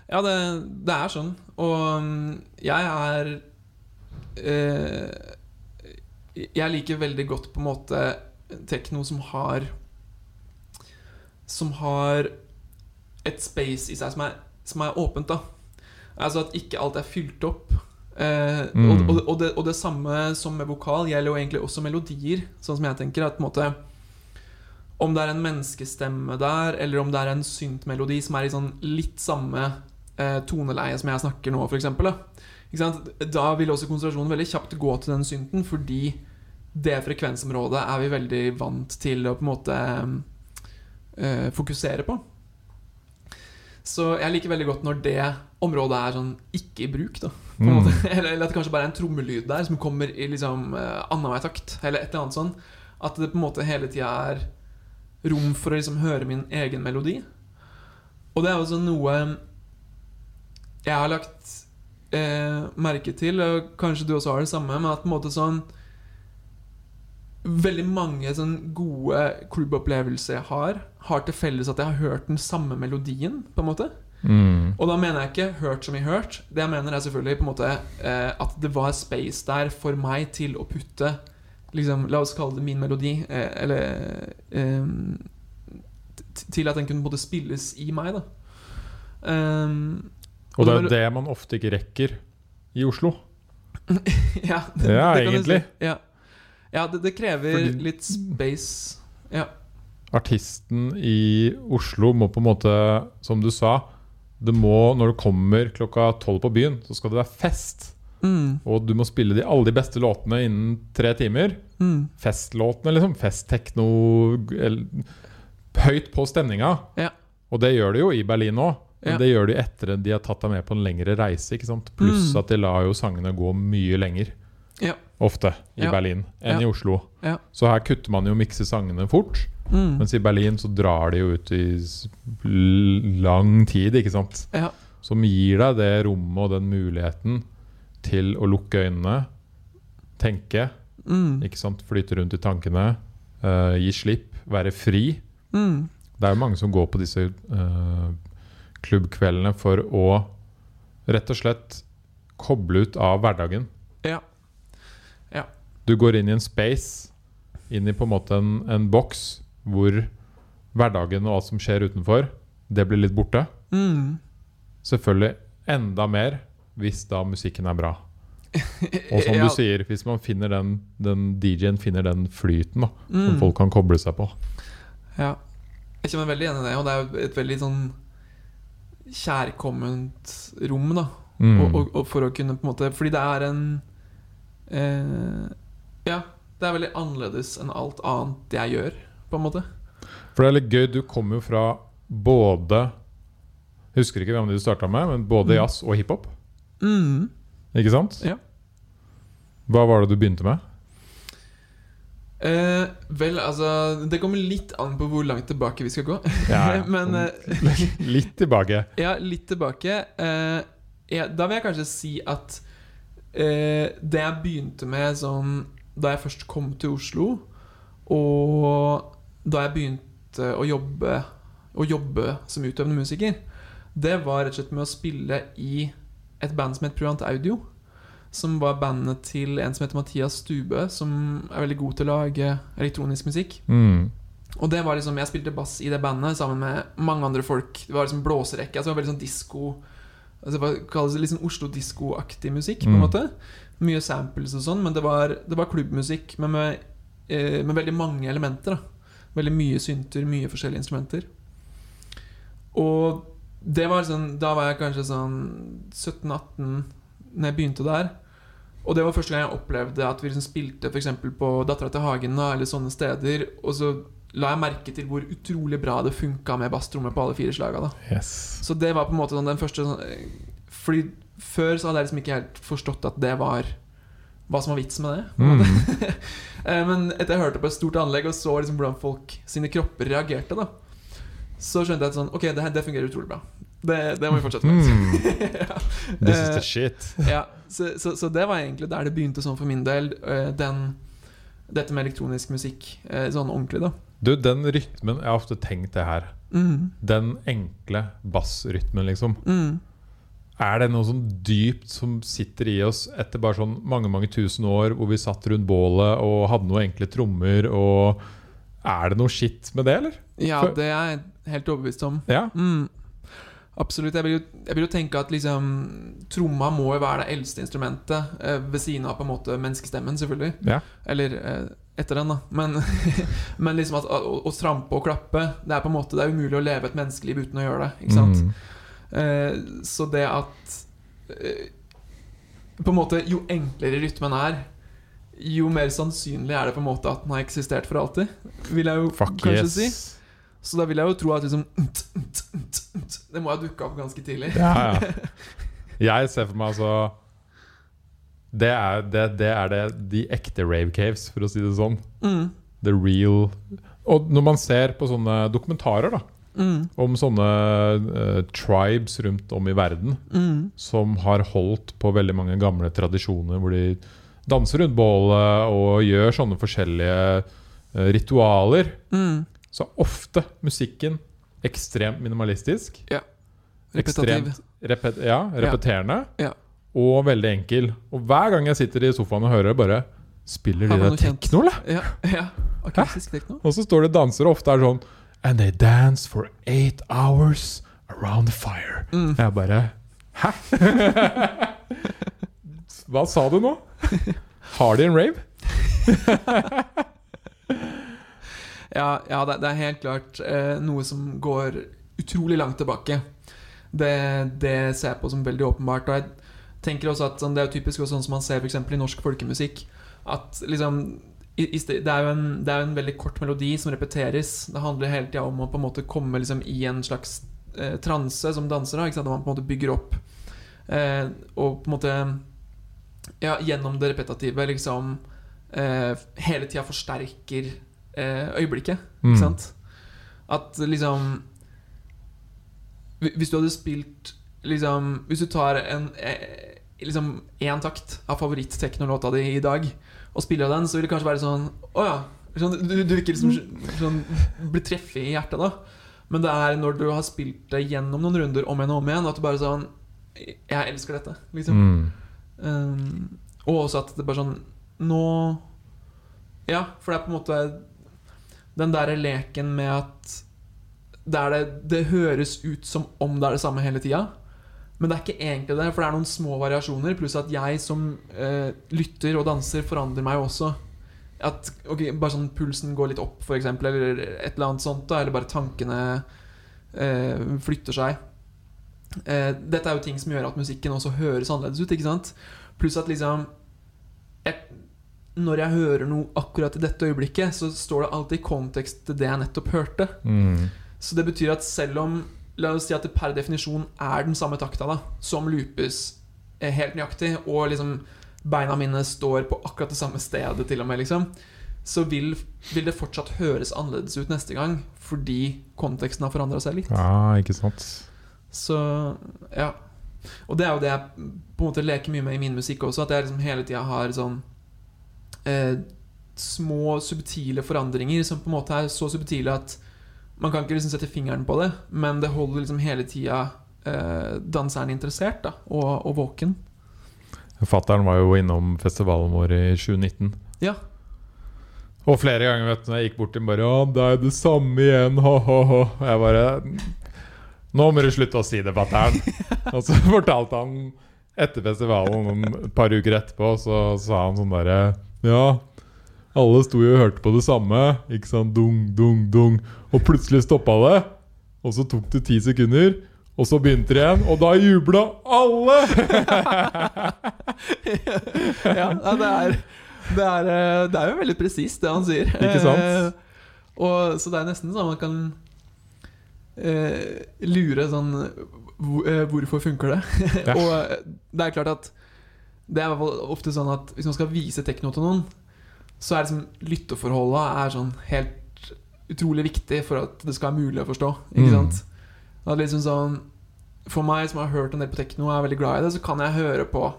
S2: ja det, det er sånn. Og mm, jeg er eh, Jeg liker veldig godt på en måte tekno som har Som har et space i seg som er, som er åpent, da. Altså at ikke alt er fylt opp Eh,
S1: Mm.
S2: og, og, og, det, og det samme som med vokal gjelder jo egentlig også melodier. Sånn som jeg tenker at på en måte Om det er en menneskestemme der, eller om det er en syntmelodi som er i sånn litt samme eh, toneleie som jeg snakker nå, f.eks. Da. Da vil også konsentrasjonen veldig kjapt gå til den synten, fordi det frekvensområdet er vi veldig vant til å på en måte eh, fokusere på. Så jeg liker veldig godt når det området er sånn ikke i bruk. da på
S1: Mm.
S2: Eller, eller at det kanskje bare er en trommelyd der som kommer i liksom uh, annenhver takt. Eller et eller annet sånn At det på en måte hele tida er rom for å liksom høre min egen melodi. Og det er også noe jeg har lagt eh, merke til, og kanskje du også har det samme, men at på en måte sånn Veldig mange sånn gode klubbopplevelser jeg har, har til felles at jeg har hørt den samme melodien, på en måte.
S1: Mm.
S2: Og da mener jeg ikke hørt som i hørt. Det jeg mener er selvfølgelig på en måte eh, at det var space der for meg til å putte liksom, La oss kalle det min melodi. Eh, eller eh, Til at den kunne både spilles i meg, da. Um,
S1: Og det
S2: det
S1: er det man ofte ikke rekker i Oslo.
S2: ja,
S1: Ja,
S2: kan du
S1: egentlig.
S2: Si. Ja, ja det, det krever
S1: Fordi-
S2: litt space. Ja.
S1: Artisten i Oslo må på en måte, som du sa det må, Når du kommer klokka tolv på byen, så skal det være fest.
S2: Mm,
S1: Og du må spille de, alle de beste låtene innen tre timer.
S2: mm,
S1: Festlåtene, liksom. Fest-tekno Høyt på stemninga.
S2: Ja.
S1: Og det gjør de jo i Berlin òg. Men
S2: Ja.
S1: det gjør de etter at de har tatt deg med på en lengre reise. Pluss
S2: Mm.
S1: at de lar jo sangene gå mye lenger.
S2: Ja.
S1: Ofte i
S2: Ja.
S1: Berlin enn i Oslo.
S2: Ja.
S1: Så her kutter man jo mikse sangene fort.
S2: mm.
S1: Mens i Berlin så drar de jo ut i lang tid, ikke sant.
S2: Ja.
S1: Som gir deg det rommet og den muligheten til å lukke øynene, tenke,
S2: Mm,
S1: ikke sant, flyte rundt i tankene, uh, gi slipp, være fri.
S2: mm,
S1: Det er jo mange som går på disse uh, klubbkveldene for å rett og slett koble ut av hverdagen. Du går inn i en space, inn i på en måte en, en boks hvor hverdagen og alt som skjer utenfor, det blir litt borte.
S2: mm.
S1: Selvfølgelig enda mer hvis da musikken er bra. Og som
S2: Ja.
S1: du sier, hvis man finner den, den DJ-en finner den flyten da, som
S2: Mm.
S1: folk kan koble seg på.
S2: Ja. Jeg kjenner veldig igjen i det, og det er et veldig sånn kjærkomment rom, da.
S1: Mm.
S2: Og, og, og for å kunne på en måte Fordi det er en eh, Ja, det er veldig annerledes enn alt annet jeg gjør, på en måte.
S1: For det er litt gøy, du kommer jo fra både Husker ikke hvem du starta med, men både
S2: Mm.
S1: jazz og hiphop.
S2: Mm.
S1: Ikke sant?
S2: Ja.
S1: Hva var det du begynte med?
S2: Eh, vel, altså Det kommer litt an på hvor langt tilbake vi skal gå.
S1: Ja.
S2: Men eh,
S1: Litt tilbake.
S2: Ja, litt tilbake. Eh, ja, da vil jeg kanskje si at eh, det jeg begynte med sånn Da jeg først kom til Oslo, og da jeg begynte å jobbe Å jobbe som utøvende musiker, det var rett og slett med å spille i et band som het Privant Audio. Som var bandet til en som heter Mathias Stube, som er veldig god til å lage elektronisk musikk.
S1: Mm.
S2: Og det var liksom, Jeg spilte bass i det bandet sammen med mange andre folk. Det var liksom blåserekke. Altså det var veldig sånn disko altså Det var, kalles det litt sånn Oslo-disko-aktig musikk. på en
S1: Mm.
S2: måte Mye samples og sånn, men det var, det var klubbmusikk men med, eh, med veldig mange elementer. da Veldig mye synter, mye forskjellige instrumenter. Og det var sånn Da var jeg kanskje sånn 17-18 Når jeg begynte der. Og det var første gang jeg opplevde at vi liksom spilte eksempel på Dattera til Hagen eller sånne steder. Og så la jeg merke til hvor utrolig bra det funka med basstrommet på alle fire slaga.
S1: Yes.
S2: Så det var på en måte sånn den første sånn, eh, Fordi før så hadde jeg liksom ikke helt forstått at det var hva som var vits med det.
S1: Mm.
S2: Eh, Men etter jeg hørte på et stort anlegg og så liksom hvordan folk sine kropper reagerte, da så skjønte jeg at sånn Ok, det, det fungerer utrolig bra. Det, det må vi fortsette med.
S1: Mm.
S2: ja.
S1: This is
S2: Eh,
S1: the shit.
S2: ja, så, så, så det var egentlig der det begynte sånn for min del. eh, Den, dette med elektronisk musikk eh, sånn ordentlig, da.
S1: Du, den rytmen Jeg har ofte tenkt det her.
S2: Mm,
S1: Den enkle bassrytmen, liksom.
S2: mm.
S1: Er det noe sånn dypt som sitter i oss etter bare sånn mange mange tusen år hvor vi satt rundt bålet og hadde noen enkle trommer og Er det noe skitt med det, eller?
S2: Ja,
S1: For-
S2: det er jeg helt overbevist om.
S1: Ja.
S2: Mm. Absolutt. Jeg vil, jo, jeg vil jo tenke at liksom tromma må jo være det eldste instrumentet, eh, ved siden av på en måte menneskestemmen, selvfølgelig.
S1: Ja.
S2: Eller eh, etter den, da. Men, men liksom at å, å trampe og klappe Det er på en måte Det er umulig å leve et menneskeliv uten å gjøre det. Ikke sant?
S1: Mm.
S2: Eh, så det at eh, På en måte Jo enklere rytmen er, jo mer sannsynlig er det på en måte at den har eksistert for alltid. Vil jeg jo
S1: Fuck
S2: kanskje
S1: yes.
S2: si. Så da vil jeg jo tro at liksom Det må ha dukka opp ganske tidlig.
S1: Ja, ja. Jeg ser for meg altså Det er, det, det er det, de ekte rave caves, for å si det sånn.
S2: Mm,
S1: The real Og når man ser på sånne dokumentarer da
S2: mm,
S1: om sånne uh, tribes rundt om i verden
S2: mm,
S1: som har holdt på veldig mange gamle tradisjoner, hvor de danser rundt bålet og gjør sånne forskjellige uh, ritualer,
S2: mm.
S1: så er ofte musikken ekstremt minimalistisk.
S2: Repetativ.
S1: Ekstremt repet ja, repeterende.
S2: Ja.
S1: Og veldig enkel. Og hver gang jeg sitter i sofaen og hører det, bare Spiller de det tekno, eller?
S2: Ja. ja. Akustisk tekno.
S1: Og så står det dansere, og ofte er sånn And they dance for eight hours around the fire.
S2: Mm.
S1: Jeg bare Hæ? Hva sa du nå? Har de en rave?
S2: Ja, ja det, det er helt klart eh, noe som går utrolig langt tilbake. Det, det ser jeg på som veldig åpenbart. Og jeg tenker også at sånn, Det er jo typisk også sånn som man ser for i norsk folkemusikk. At liksom det, er jo en, det er en veldig kort melodi som repeteres. Det handler hele tida om å på en måte komme liksom i en slags eh, transe som danser. da? Man på en måte bygger opp. Eh, og på en måte Ja, gjennom det repetative liksom eh, hele tida forsterker eh, øyeblikket.
S1: Mm.
S2: Ikke sant? At liksom Hvis du hadde spilt liksom Hvis du tar en eh, Liksom én takt av favoritt-teknolåta di i dag, og spiller den, så vil det kanskje være sånn Å ja. Sånn, du, du ikke liksom sånn, blir treffet i hjertet, da. Men det er når du har spilt det gjennom noen runder om igjen og om igjen, at du bare sånn Jeg elsker dette, liksom.
S1: Mm.
S2: Um, og også at det bare sånn Nå Ja, for det er på en måte den derre leken med at der det, det høres ut som om det er det samme hele tida. Men det er ikke egentlig det, for det er noen små variasjoner. Pluss at jeg som eh, lytter og danser, forandrer meg også. At okay, bare sånn pulsen går litt opp, eksempel, eller et eller annet sånt. Da, eller bare tankene eh, flytter seg. Eh, dette er jo ting som gjør at musikken også høres annerledes ut. ikke sant? Pluss at liksom jeg, Når jeg hører noe akkurat i dette øyeblikket, så står det alltid i kontekst til det jeg nettopp hørte.
S1: Mm.
S2: Så det betyr at selv om La oss si at det per definisjon er den samme takta da som loopes eh, helt nøyaktig, og liksom beina mine står på akkurat det samme stedet, til og med, liksom, så vil, vil det fortsatt høres annerledes ut neste gang fordi konteksten har forandra seg litt.
S1: Ja, ikke sant.
S2: Så ja. Og det er jo det jeg på en måte leker mye med i min musikk også. At jeg liksom hele tida har sånn eh, små, subtile forandringer som på en måte er så subtile at man kan ikke liksom sette fingeren på det, men det holder liksom hele tida eh, danseren interessert da, og, og våken.
S1: Fattern var jo innom festivalen vår i 2019.
S2: Ja.
S1: Og flere ganger vet du, når jeg gikk bort til bare 'Å, det er det samme igjen, ha-ha-ha. Jeg bare Nå må du slutte å si det, fatter'n. og så fortalte han etter festivalen, et par uker etterpå, så sa han sånn derre Ja, alle sto jo og hørte på det samme. Ikke sant? Dung, dung, dung. Og plutselig stoppa det. Og så tok det ti sekunder. Og så begynte det igjen, og da jubla alle!
S2: ja, det er det er, eh, det er jo veldig presist, det han sier.
S1: Ikke sant?
S2: Eh, og, så det er nesten sånn man kan eh, lure sånn eh, Hvorfor funker det?
S1: Ja.
S2: og det er klart at det er ofte sånn at hvis man skal vise tekno til noen, så er liksom lytteforholdet er sånn helt utrolig viktig for at det skal være mulig å forstå. Ikke
S1: Mm.
S2: sant? Det er liksom sånn For meg som har hørt en del på tekno og er veldig glad i det, så kan jeg høre på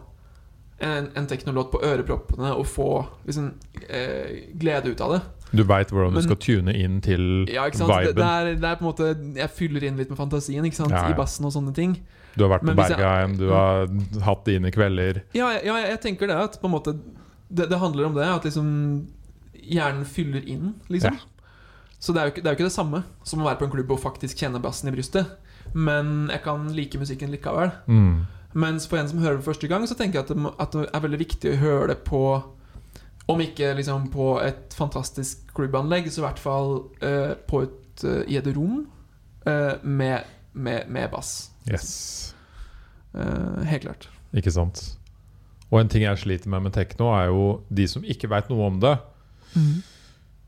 S2: en, en teknolåt på øreproppene og få liksom, eh, glede ut av det.
S1: Du veit hvordan du skal tune inn til
S2: Ja, sant? Det,
S1: viben.
S2: det, er, det er på en måte Jeg fyller inn litt med fantasien?
S1: Ja, ja.
S2: i bassen og sånne ting.
S1: Du har vært på
S2: Men jeg-
S1: Bergheim, du har hatt dine kvelder.
S2: Ja, ja, ja, jeg tenker det at på en måte det, det handler om det. At liksom hjernen fyller inn, liksom. Så det er, jo ikke, det er jo ikke det samme som å være på en klubb og faktisk kjenne bassen i brystet. men jeg kan like musikken likevel.
S1: Mm.
S2: Mens for en som hører det første gang, så tenker jeg at det, at det er veldig viktig å høre det på Om ikke liksom på et fantastisk klubbanlegg, så i hvert fall eh, på et, eh, i et rom eh, med, med, med bass.
S1: Yes.
S2: Eh, helt klart.
S1: Ikke sant. Og en ting jeg sliter med med tekno, er jo de som ikke veit noe om det.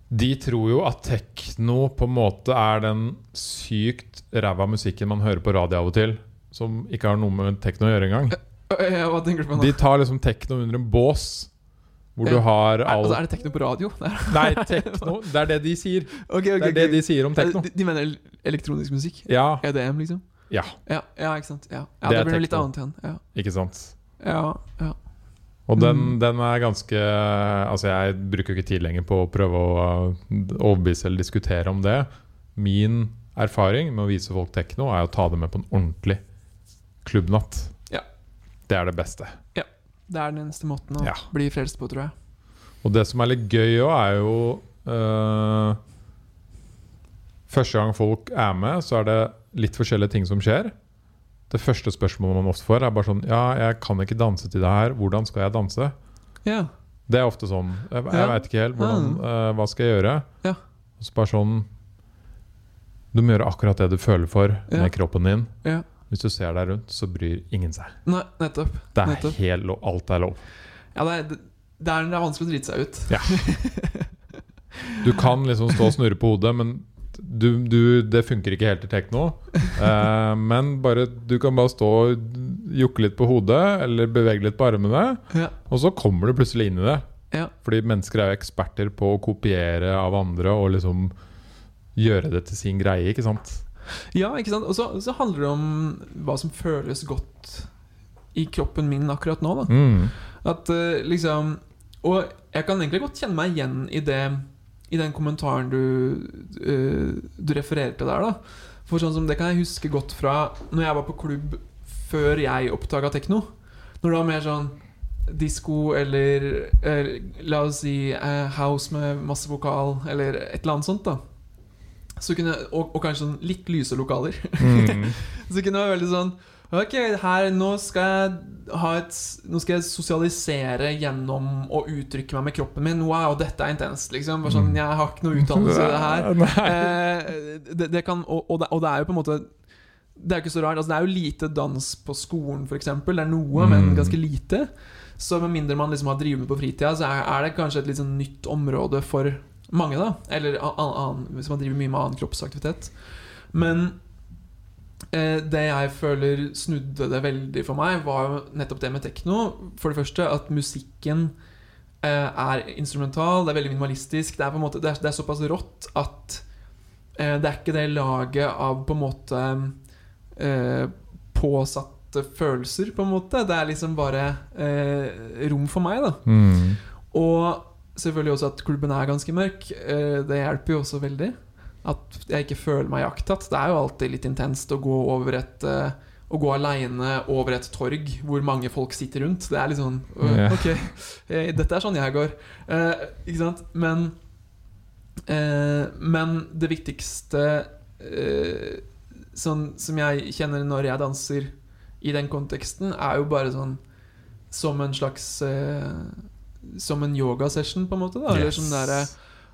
S1: De tror jo at tekno på en måte er den sykt ræva musikken man hører på radio av og til. Som ikke har noe med tekno å gjøre engang.
S2: Hva tenker du på nå?
S1: De tar liksom tekno under en bås. Hvor du har all
S2: altså, er det tekno på radio?
S1: Nei, tekno. Det er det de sier.
S2: Okay, okay,
S1: Det er det
S2: okay.
S1: de sier om tekno.
S2: De, de mener elektronisk musikk?
S1: Ja,
S2: EDM, liksom?
S1: ja
S2: Ja, ja ikke sant? Ja, ja
S1: Det
S2: det,
S1: er
S2: blir noe litt annet igjen. Ja,
S1: ikke sant.
S2: ja, ja.
S1: Og den,
S2: Mm.
S1: den er ganske Altså, jeg bruker ikke tid lenger på å prøve å uh, overbevise eller diskutere om det. Min erfaring med å vise folk tekno, er å ta dem med på en ordentlig klubbnatt.
S2: Ja.
S1: Det er det beste. Ja.
S2: Det er den eneste måten å
S1: Ja.
S2: bli frelst på, tror jeg.
S1: Og det som er litt gøy òg, er jo uh, Første gang folk er med, så er det litt forskjellige ting som skjer. Det første spørsmålet man ofte får, er bare sånn Ja, jeg kan ikke danse til det her. Hvordan skal jeg danse?
S2: Ja.
S1: Det er ofte sånn. Jeg, jeg
S2: Ja.
S1: veit ikke helt. Hvordan, eh, hva skal jeg gjøre?
S2: Ja.
S1: Og så bare sånn Du må gjøre akkurat det du føler for
S2: Ja.
S1: med kroppen din.
S2: ja.
S1: Hvis du ser deg rundt, så bryr ingen seg.
S2: Nei, nettopp.
S1: Det er
S2: Nettopp.
S1: helt lov. Alt er lov.
S2: Ja, det er, det, er, det er vanskelig å drite seg ut.
S1: Du kan liksom stå og snurre på hodet, men du, du, det funker ikke helt i tekno. Eh, men bare, du kan bare stå og jukke litt på hodet, eller bevege litt på armene,
S2: Ja.
S1: og så kommer du plutselig inn i det.
S2: Ja.
S1: Fordi mennesker er jo eksperter på å kopiere av andre og liksom gjøre det til sin greie, ikke sant?
S2: Ja, ikke sant? Og så, så handler det om hva som føles godt i kroppen min akkurat nå. Da.
S1: Mm.
S2: At eh, liksom Og jeg kan egentlig godt kjenne meg igjen i det I den kommentaren du, eh, du refererer til der. da For sånn som Det kan jeg huske godt fra Når jeg var på klubb før jeg oppdaga tekno. Når det var mer sånn disko eller eh, la oss si eh, house med masse vokal, eller et eller annet sånt. da så kunne, og, og kanskje sånn litt lyse lokaler.
S1: Mm.
S2: Så kunne det være veldig sånn Ok, her, nå skal et Nå skal jeg sosialisere gjennom å uttrykke meg med kroppen min. Wow, dette er intenst, liksom. Sånn,
S1: Mm.
S2: jeg har ikke noe utdannelse i det her. Eh, det, det kan, og, og, det, og det er jo på en måte Det er jo ikke så rart. Altså, det er jo lite dans på skolen, f.eks. Det er noe, men
S1: Mm.
S2: ganske lite. Så med mindre man liksom har drevet med på fritida, så er, er det kanskje et litt sånn nytt område for mange, da. Eller an, an, hvis man driver mye med annen kroppsaktivitet. Men det jeg føler snudde det veldig for meg, var jo nettopp det med tekno. For det første at musikken eh, er instrumental, det er veldig minimalistisk. Det er, på en måte, det er, det er såpass rått at eh, det er ikke det laget av på en måte eh, påsatte følelser, på en måte. Det er liksom bare eh, rom for meg, da.
S1: Mm.
S2: Og selvfølgelig også at klubben er ganske mørk. Eh, Det hjelper jo også veldig. At jeg ikke føler meg jaktet. Det er jo alltid litt intenst å gå over et uh, Å gå aleine over et torg hvor mange folk sitter rundt. Det er litt sånn øh, Ok, eh, dette er sånn jeg går. Eh, ikke sant? Men eh, Men det viktigste eh, sånn, som jeg kjenner når jeg danser i den konteksten, er jo bare sånn som en slags Som en yogasession, på en måte. Da. Eller sånn derre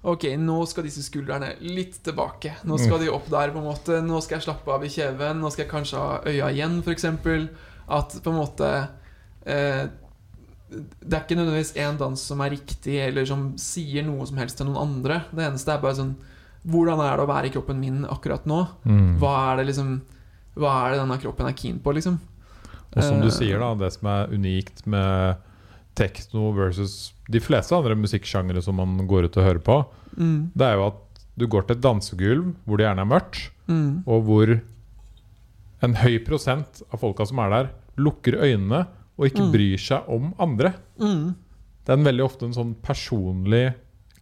S2: Ok, nå skal disse skuldrene litt tilbake. Nå skal de opp der, på en måte. Nå skal jeg slappe av i kjeven. Nå skal jeg kanskje ha øya igjen, f.eks. At på en måte eh, Det er ikke nødvendigvis én dans som er riktig, eller som sier noe som helst til noen andre. Det eneste er bare sånn Hvordan er det å være i kroppen min akkurat nå?
S1: Mm.
S2: Hva er det liksom Hva er det denne kroppen er keen på, liksom?
S1: Og som du
S2: Eh,
S1: sier, da, det som er unikt med tekno versus de fleste andre musikksjangere som man går ut og hører på,
S2: Mm,
S1: det er jo at du går til et dansegulv hvor det gjerne er mørkt,
S2: mm,
S1: og hvor en høy prosent av folka som er der, lukker øynene og ikke
S2: Mm.
S1: bryr seg om andre.
S2: mm,
S1: Det er en veldig ofte en sånn personlig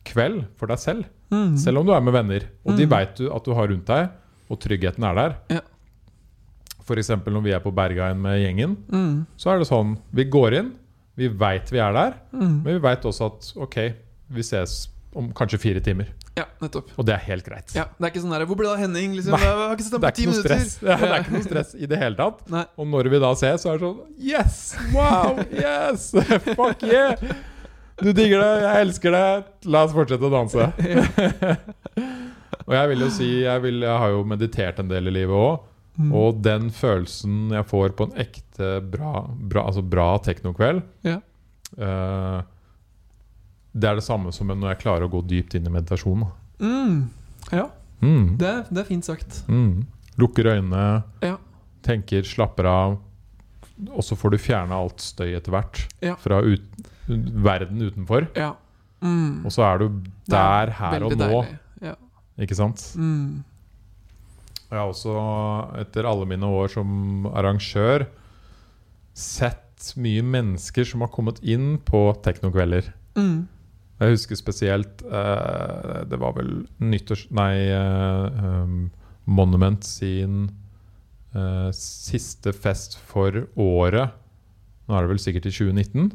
S1: kveld for deg selv,
S2: mm.
S1: selv om du er med venner. Og de
S2: Mm.
S1: veit du at du har rundt deg, og tryggheten er der.
S2: Ja.
S1: F.eks. når vi er på Bergheim med gjengen,
S2: Mm,
S1: så er det sånn Vi går inn, vi veit vi er der,
S2: mm.
S1: men vi veit også at ok, vi ses om kanskje fire timer.
S2: Ja, nettopp.
S1: Og det er helt greit.
S2: Ja, Det er ikke sånn der 'Hvor ble det av Henning?' Liksom,
S1: Nei,
S2: jeg har ikke sett ham på
S1: er
S2: ti minutter.
S1: stress Ja, det er ikke noe stress i det hele tatt.
S2: Nei.
S1: Og når vi da ses, så er det sånn Yes! Wow! Yes! Fuck yeah! Du digger det, jeg elsker det. La oss fortsette å danse. og jeg vil jo si jeg, vil, jeg har jo meditert en del i livet òg.
S2: Mm.
S1: Og den følelsen jeg får på en ekte bra, bra, altså bra teknokveld
S2: Ja.
S1: uh, Det er det samme som når jeg klarer å gå dypt inn i meditasjon.
S2: Mm. Ja,
S1: Mm.
S2: det det er fint sagt.
S1: Mm. Lukker øynene,
S2: Ja.
S1: tenker, slapper av. Og så får du fjerne alt støy etter hvert
S2: Ja.
S1: fra ut, verden utenfor.
S2: Ja. Mm.
S1: Og så er du
S2: er
S1: der her og nå.
S2: Ja.
S1: ikke sant?
S2: Mm.
S1: Jeg har også, etter alle mine år som arrangør, sett mye mennesker som har kommet inn på teknokvelder.
S2: Mm.
S1: Jeg husker spesielt eh, Det var vel nyttårs... Nei, eh, um, Monument sin eh, siste fest for året. Nå er det vel sikkert i 2019.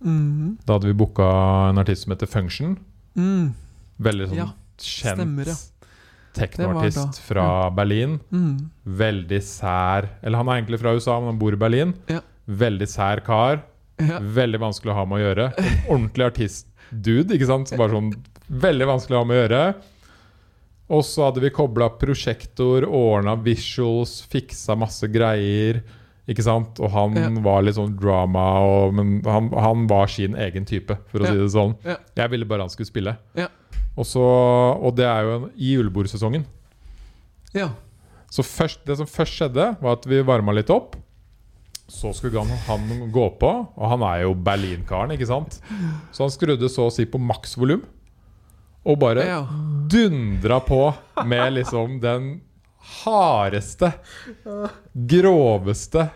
S2: Mm.
S1: Da hadde vi booka en artist som heter Function.
S2: Mm.
S1: Veldig sånn
S2: Ja, stemmer, ja.
S1: Teknoartist fra Berlin.
S2: Mm.
S1: Veldig sær Eller han er egentlig fra USA, men han bor i Berlin.
S2: Ja.
S1: Veldig sær kar.
S2: Ja.
S1: Veldig vanskelig å ha med å gjøre. En ordentlig artist-dude. ikke sant? Bare sånn Veldig vanskelig å ha med å gjøre. Og så hadde vi kobla prosjektor, ordna visuals, fiksa masse greier. Ikke sant? Og han
S2: Ja.
S1: var litt sånn drama, og, men han, han var sin egen type, for å si det sånn. Jeg ville bare han skulle spille.
S2: Ja.
S1: Og, så, og det er jo en, i julebordsesongen.
S2: ja.
S1: Så først, det som først skjedde, var at vi varma litt opp. Så skulle han, han gå på, og han er jo Berlin-karen, ikke sant? Så han skrudde så å si på maksvolum. Og bare
S2: Ja.
S1: dundra på med liksom den hardeste, groveste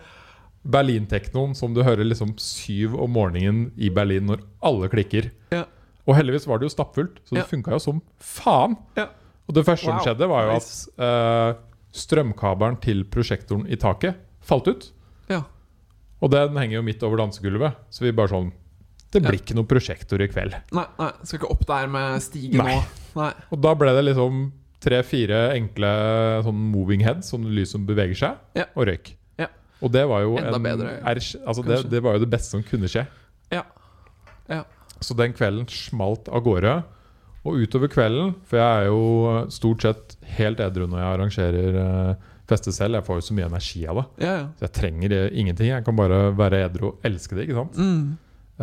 S1: Berlin-teknoen som du hører liksom syv om morgenen i Berlin når alle klikker.
S2: Ja.
S1: Og heldigvis var det jo stappfullt, så det
S2: Ja.
S1: funka jo som faen.
S2: Ja.
S1: Og det første
S2: Wow.
S1: som skjedde, var jo
S2: Nice.
S1: at eh, strømkabelen til prosjektoren i taket falt ut.
S2: Ja.
S1: Og den henger jo midt over dansegulvet, så vi bare sånn Det blir ikke noe prosjektor i kveld.
S2: Nei, nei, skal ikke opp der med stigen
S1: Nei.
S2: nå. Nei.
S1: Og da ble det liksom tre-fire enkle sånn moving heads, sånn lys som beveger seg,
S2: Ja.
S1: og røyk.
S2: Ja.
S1: Og det var jo
S2: Enda
S1: en
S2: bedre,
S1: er, altså det, det var jo det beste som kunne skje.
S2: Ja. Ja.
S1: Så den kvelden smalt av gårde. Og utover kvelden, for jeg er jo stort sett helt edru når jeg arrangerer feste selv. Jeg får jo så mye energi av det.
S2: Ja, ja.
S1: Så jeg trenger eh, ingenting. Jeg kan bare være edru og elske det. ikke sant?
S2: Mm.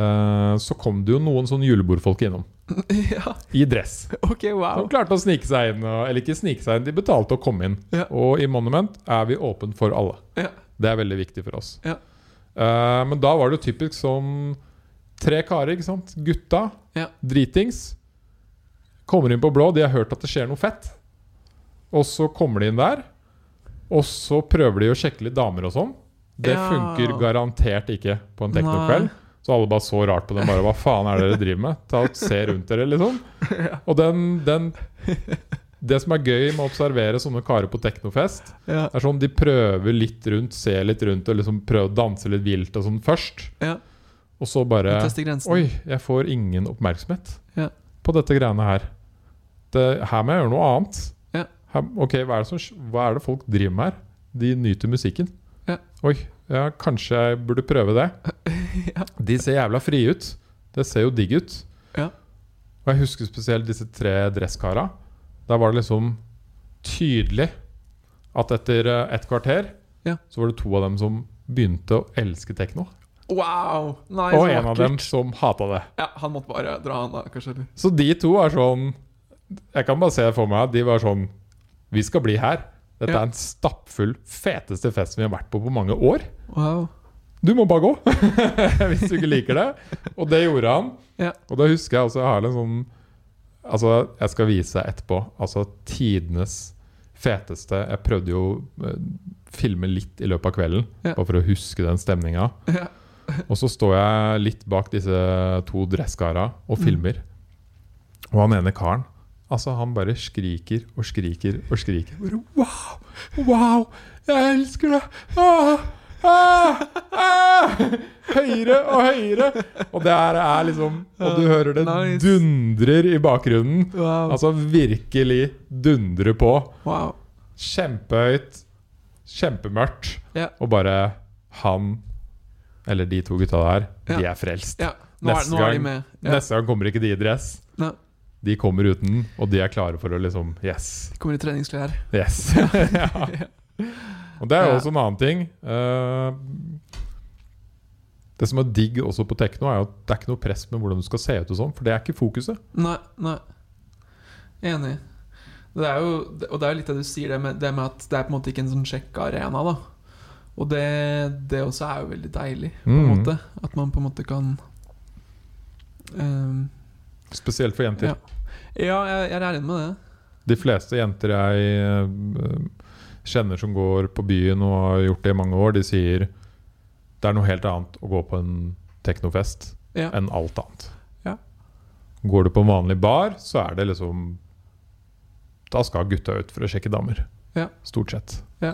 S1: Eh, så kom det jo noen sånn julebordfolk innom.
S2: ja.
S1: I dress.
S2: Ok,
S1: Som klarte å snike seg inn. Eller ikke snike seg inn, de betalte å komme inn. Og i Monument er vi åpne for alle.
S2: Ja.
S1: Det er veldig viktig for oss.
S2: Ja.
S1: Eh, men da var det jo typisk som tre karer, ikke sant? Gutta,
S2: Ja.
S1: dritings. Kommer inn på blå, de har hørt at det skjer noe fett. Og så kommer de inn der, og så prøver de å sjekke litt damer og sånn. Det
S2: Ja.
S1: funker garantert ikke på en teknokveld. Så alle bare så rart på dem. Bare, Hva faen er det dere driver med? Ta og Se rundt dere, liksom. Og den, den Det som er gøy med å observere sånne karer på teknofest,
S2: Ja.
S1: er sånn de prøver litt rundt, ser litt rundt og liksom prøver å danse litt vilt og sånn først.
S2: Ja.
S1: Og så bare Oi, jeg får ingen oppmerksomhet
S2: Ja.
S1: på dette greiene her. Det, her må jeg gjøre noe annet.
S2: Ja.
S1: Her, ok, hva er, det som, hva er det folk driver med her? De nyter musikken.
S2: Ja.
S1: Oi, ja, kanskje jeg burde prøve det.
S2: Ja.
S1: De ser jævla frie ut. Det ser jo digg ut.
S2: Ja.
S1: Og jeg husker spesielt disse tre dresskara. Der var det liksom tydelig at etter eh, et kvarter
S2: Ja.
S1: så var det to av dem som begynte å elske tekno.
S2: Wow! Nei,
S1: og
S2: så
S1: en av dem som hata det.
S2: Ja, han måtte bare dra han da, kanskje.
S1: Så de to er sånn Jeg kan bare se for meg at de var sånn Vi skal bli her. Dette
S2: Ja.
S1: er en stappfull, feteste fest vi har vært på på mange år.
S2: Wow.
S1: Du må bare gå! Hvis du ikke liker det. Og det gjorde han.
S2: Ja.
S1: Og da husker jeg også Jeg har en sånn Altså, jeg skal vise deg etterpå. Altså tidenes feteste Jeg prøvde jo å filme litt i løpet av kvelden,
S2: Ja.
S1: bare for å huske den stemninga.
S2: Ja.
S1: Og så står jeg litt bak disse to dresskara og
S2: Mm.
S1: filmer. Og han ene karen Altså, han bare skriker og skriker og skriker. Wow! Wow! Jeg elsker det! Ah, ah, ah, Høyere og høyere! Og det er, er liksom Og du hører det
S2: Nice.
S1: dundrer i bakgrunnen.
S2: Wow.
S1: Altså virkelig dundre på.
S2: wow.
S1: Kjempehøyt, kjempemørkt.
S2: yeah.
S1: Og bare han, eller de to gutta der, de er frelst.
S2: Ja, er,
S1: Neste
S2: er de
S1: gang-
S2: med. Ja.
S1: Neste gang kommer ikke de i dress.
S2: Ne.
S1: De kommer uten, og de er klare for å liksom Yes.
S2: De Kommer i treningsklær.
S1: Yes. ja. Og det er jo også en annen ting. Eh, det som er digg også på tekno, er at det er ikke noe press med hvordan du skal se ut, og sånn, for det er ikke fokuset.
S2: Nei, nei. Enig. Det er jo, og det er jo litt det du sier, det med, det med at det er på en måte ikke en sånn sjekkearena, da. Og det, det også er jo veldig deilig, på en
S1: Mm.
S2: måte. At man på en måte kan um,
S1: Spesielt for jenter.
S2: Ja, ja jeg, jeg regner med det.
S1: De fleste jenter jeg uh, kjenner som går på byen og har gjort det i mange år, de sier det er noe helt annet å gå på en teknofest
S2: Ja.
S1: enn alt annet.
S2: Ja.
S1: Går du på en vanlig bar, så er det liksom Da skal gutta ut for å sjekke damer.
S2: Ja.
S1: Stort sett.
S2: Ja.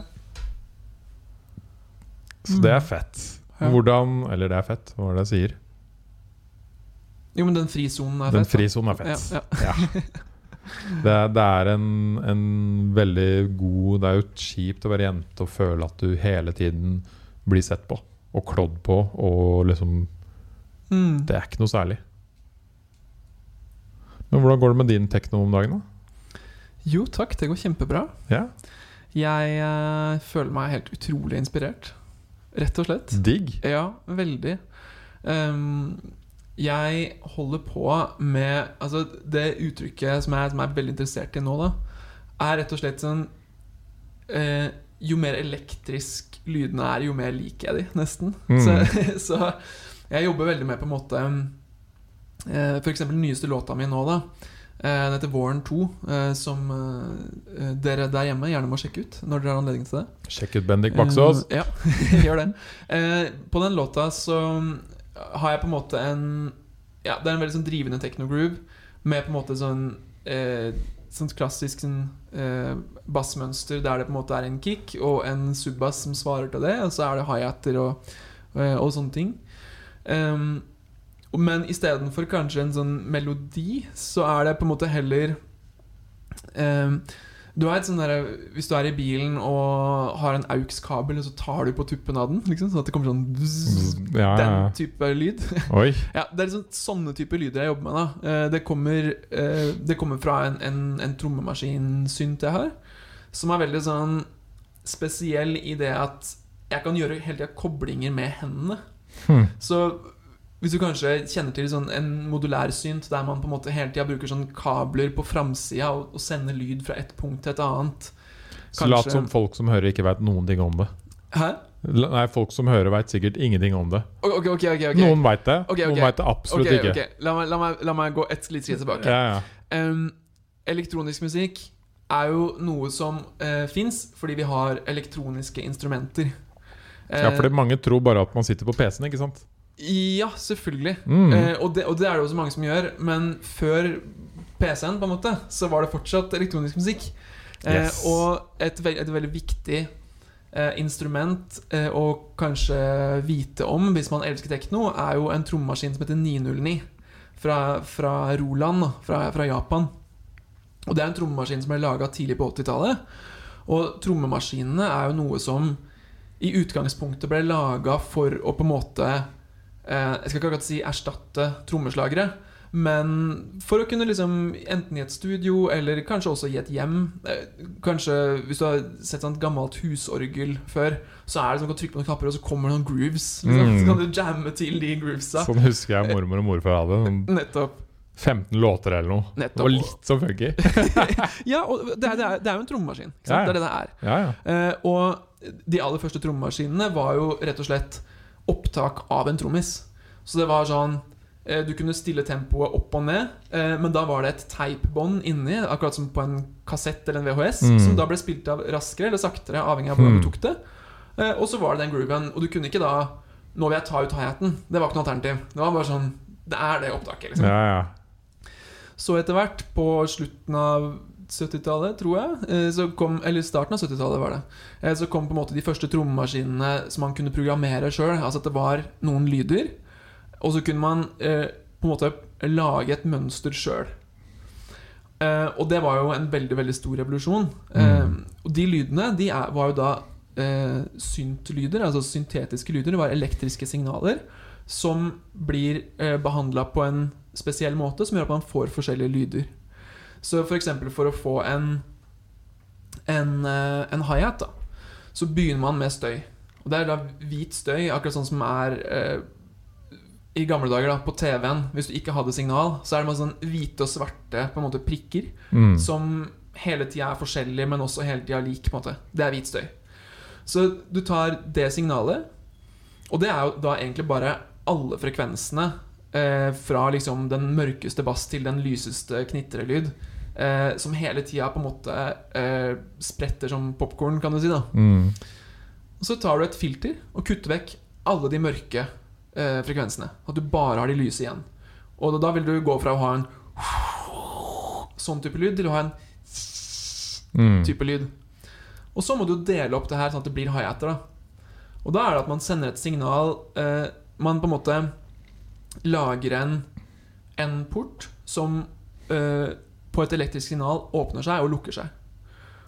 S1: Så det er
S2: Mm.
S1: fett. Hvordan Eller det er fett, hva er det jeg sier?
S2: Jo, men den frisonen er
S1: Den
S2: fett. Den
S1: frisonen er fett.
S2: Ja, ja.
S1: Ja. Det, det er en, en veldig god Det er jo kjipt å være jente og føle at du hele tiden blir sett på og klådd på, og liksom
S2: Mm.
S1: Det er ikke noe særlig. Men hvordan går det med din tekno om dagen, da?
S2: Jo, takk. Det går kjempebra.
S1: Ja,
S2: Jeg uh, føler meg helt utrolig inspirert. Rett og slett.
S1: Digg.
S2: Ja, veldig. Um, jeg holder på med Altså, det uttrykket som jeg, som jeg er veldig interessert i nå, da, er rett og slett sånn uh, Jo mer elektrisk lydene er, jo mer liker jeg de, nesten.
S1: Mm.
S2: Så, så jeg jobber veldig med på en måte um, For eksempel den nyeste låta mi nå, da. Eh, den heter Våren 2, eh, som eh, dere der hjemme gjerne må sjekke ut når dere har anledning til det.
S1: Sjekk ut Bendik Baksås.
S2: Ja, gjør det. På den låta så har jeg på en måte en Ja, det er en veldig sånn drivende techno-groove med på en måte sånn Sånn klassisk sånn, eh, bassmønster der det på en måte er en kick og en subbass som svarer til det, og så er det hi-hatter og, og sånne ting. Um, men istedenfor kanskje en sånn melodi, så er det på en måte heller eh, Du et sånn der, Hvis du er i bilen og har en AUX-kabel, og så tar du på tuppen av den, liksom, sånn at det kommer sånn bzz,
S1: Ja, ja.
S2: Den type lyd. Ja, Det er liksom sånne typer lyder jeg jobber med. da Eh, Det kommer, eh, det kommer fra en, en, en trommemaskinsynt jeg har, som er veldig sånn spesiell i det at jeg kan gjøre hele tida koblinger med hendene.
S1: Hmm.
S2: Så hvis du kanskje kjenner til sånn en modulærsynt der man på en måte hele tida bruker sånn kabler på framsida og, og sender lyd fra et punkt til et annet
S1: Så lat som folk som hører, ikke veit noen ting om det.
S2: Hæ?
S1: Nei, folk som hører, veit sikkert ingenting om det.
S2: Ok, ok, ok, ok, ok.
S1: Noen veit det, noen veit det absolutt ikke.
S2: La, meg, la, meg, la meg gå et litt skritt tilbake.
S1: Ja, ja.
S2: Um, elektronisk musikk er jo noe som uh, fins fordi vi har elektroniske instrumenter.
S1: ja,
S2: Eh,
S1: fordi mange tror bare at man sitter på PC-en, ikke sant?
S2: Ja, selvfølgelig.
S1: Mm.
S2: Eh, og, det, og det er det også mange som gjør. Men før PC-en, på en måte, så var det fortsatt elektronisk musikk. Eh,
S1: Yes.
S2: Og et, ve et veldig viktig eh, instrument eh, å kanskje vite om hvis man elsker tekno, er jo en trommemaskin som heter 909. Fra, fra Roland, fra, fra Japan. Og det er en trommemaskin som ble laga tidlig på 80-tallet. Og trommemaskinene er jo noe som i utgangspunktet ble laga for å på en måte Jeg skal ikke akkurat si erstatte trommeslagere, men for å kunne liksom enten i et studio eller kanskje også i et hjem eh, Kanskje hvis du har sett sånn et gammelt husorgel før, så er det sånn at du kan trykke på noen knapper, og så kommer det noen grooves. Liksom.
S1: Mm.
S2: Så kan du jamme til de groovesa.
S1: Sånn husker jeg mormor og morfar hadde. Sånn
S2: Nettopp.
S1: 15 låter eller noe.
S2: Nettopp.
S1: Og litt som funky.
S2: Ja, og det er, det er, det er jo en trommemaskin.
S1: Ja, ja.
S2: Det er det det er.
S1: Ja, ja.
S2: Eh, og de aller første trommemaskinene var jo rett og slett opptak av en trommis. Så det var sånn eh, Du kunne stille tempoet opp og ned, eh, men da var det et teipbånd inni, akkurat som på en kassett eller en VHS,
S1: Mm.
S2: som da ble spilt av raskere eller saktere, avhengig av hvordan
S1: Mm.
S2: du tok det. Eh, og så var det den grooven. Og du kunne ikke da Nå vil jeg ta ut hi-haten. Det var ikke noe alternativ. Det var bare sånn Det er det opptaket, liksom.
S1: ja, ja.
S2: Så etter hvert, på slutten av 70-tallet, tror jeg. eh, Så kom, eller starten av 70-tallet var det. Eh, Så kom på en måte de første trommemaskinene som man kunne programmere sjøl. Altså at det var noen lyder, og så kunne man eh, på en måte lage et mønster sjøl. Eh, og det var jo en veldig veldig stor revolusjon. Eh,
S1: Mm.
S2: og de lydene de er, var jo da eh, syntlyder, altså syntetiske lyder. Det var elektriske signaler som blir eh, behandla på en spesiell måte, som gjør at man får forskjellige lyder. Så for eksempel for å få en en, eh, en hi-hat, da, så begynner man med støy. Og det er da hvit støy, akkurat sånn som er eh, i gamle dager da, på TV-en. Hvis du ikke hadde signal, så er det masse sånn hvite og svarte på en måte prikker
S1: Mm.
S2: som hele tida er forskjellige, men også hele tida lik. på en måte Det er hvit støy. Så du tar det signalet, og det er jo da egentlig bare alle frekvensene eh, fra liksom den mørkeste bass til den lyseste knitrelyd, eh, som hele tida på en måte eh, spretter som popkorn, kan du si. da
S1: Mm.
S2: og Så tar du et filter og kutter vekk alle de mørke eh, frekvensene. At du bare har de lyse igjen. Og da, vil du gå fra å ha en sånn type lyd til å ha en
S1: Mm.
S2: type lyd. Og så må du dele opp det her sånn at det blir high-hatter. Og da er det at man sender et signal eh, Man på en måte lager en, en port som eh, på et elektrisk signal åpner seg og lukker seg.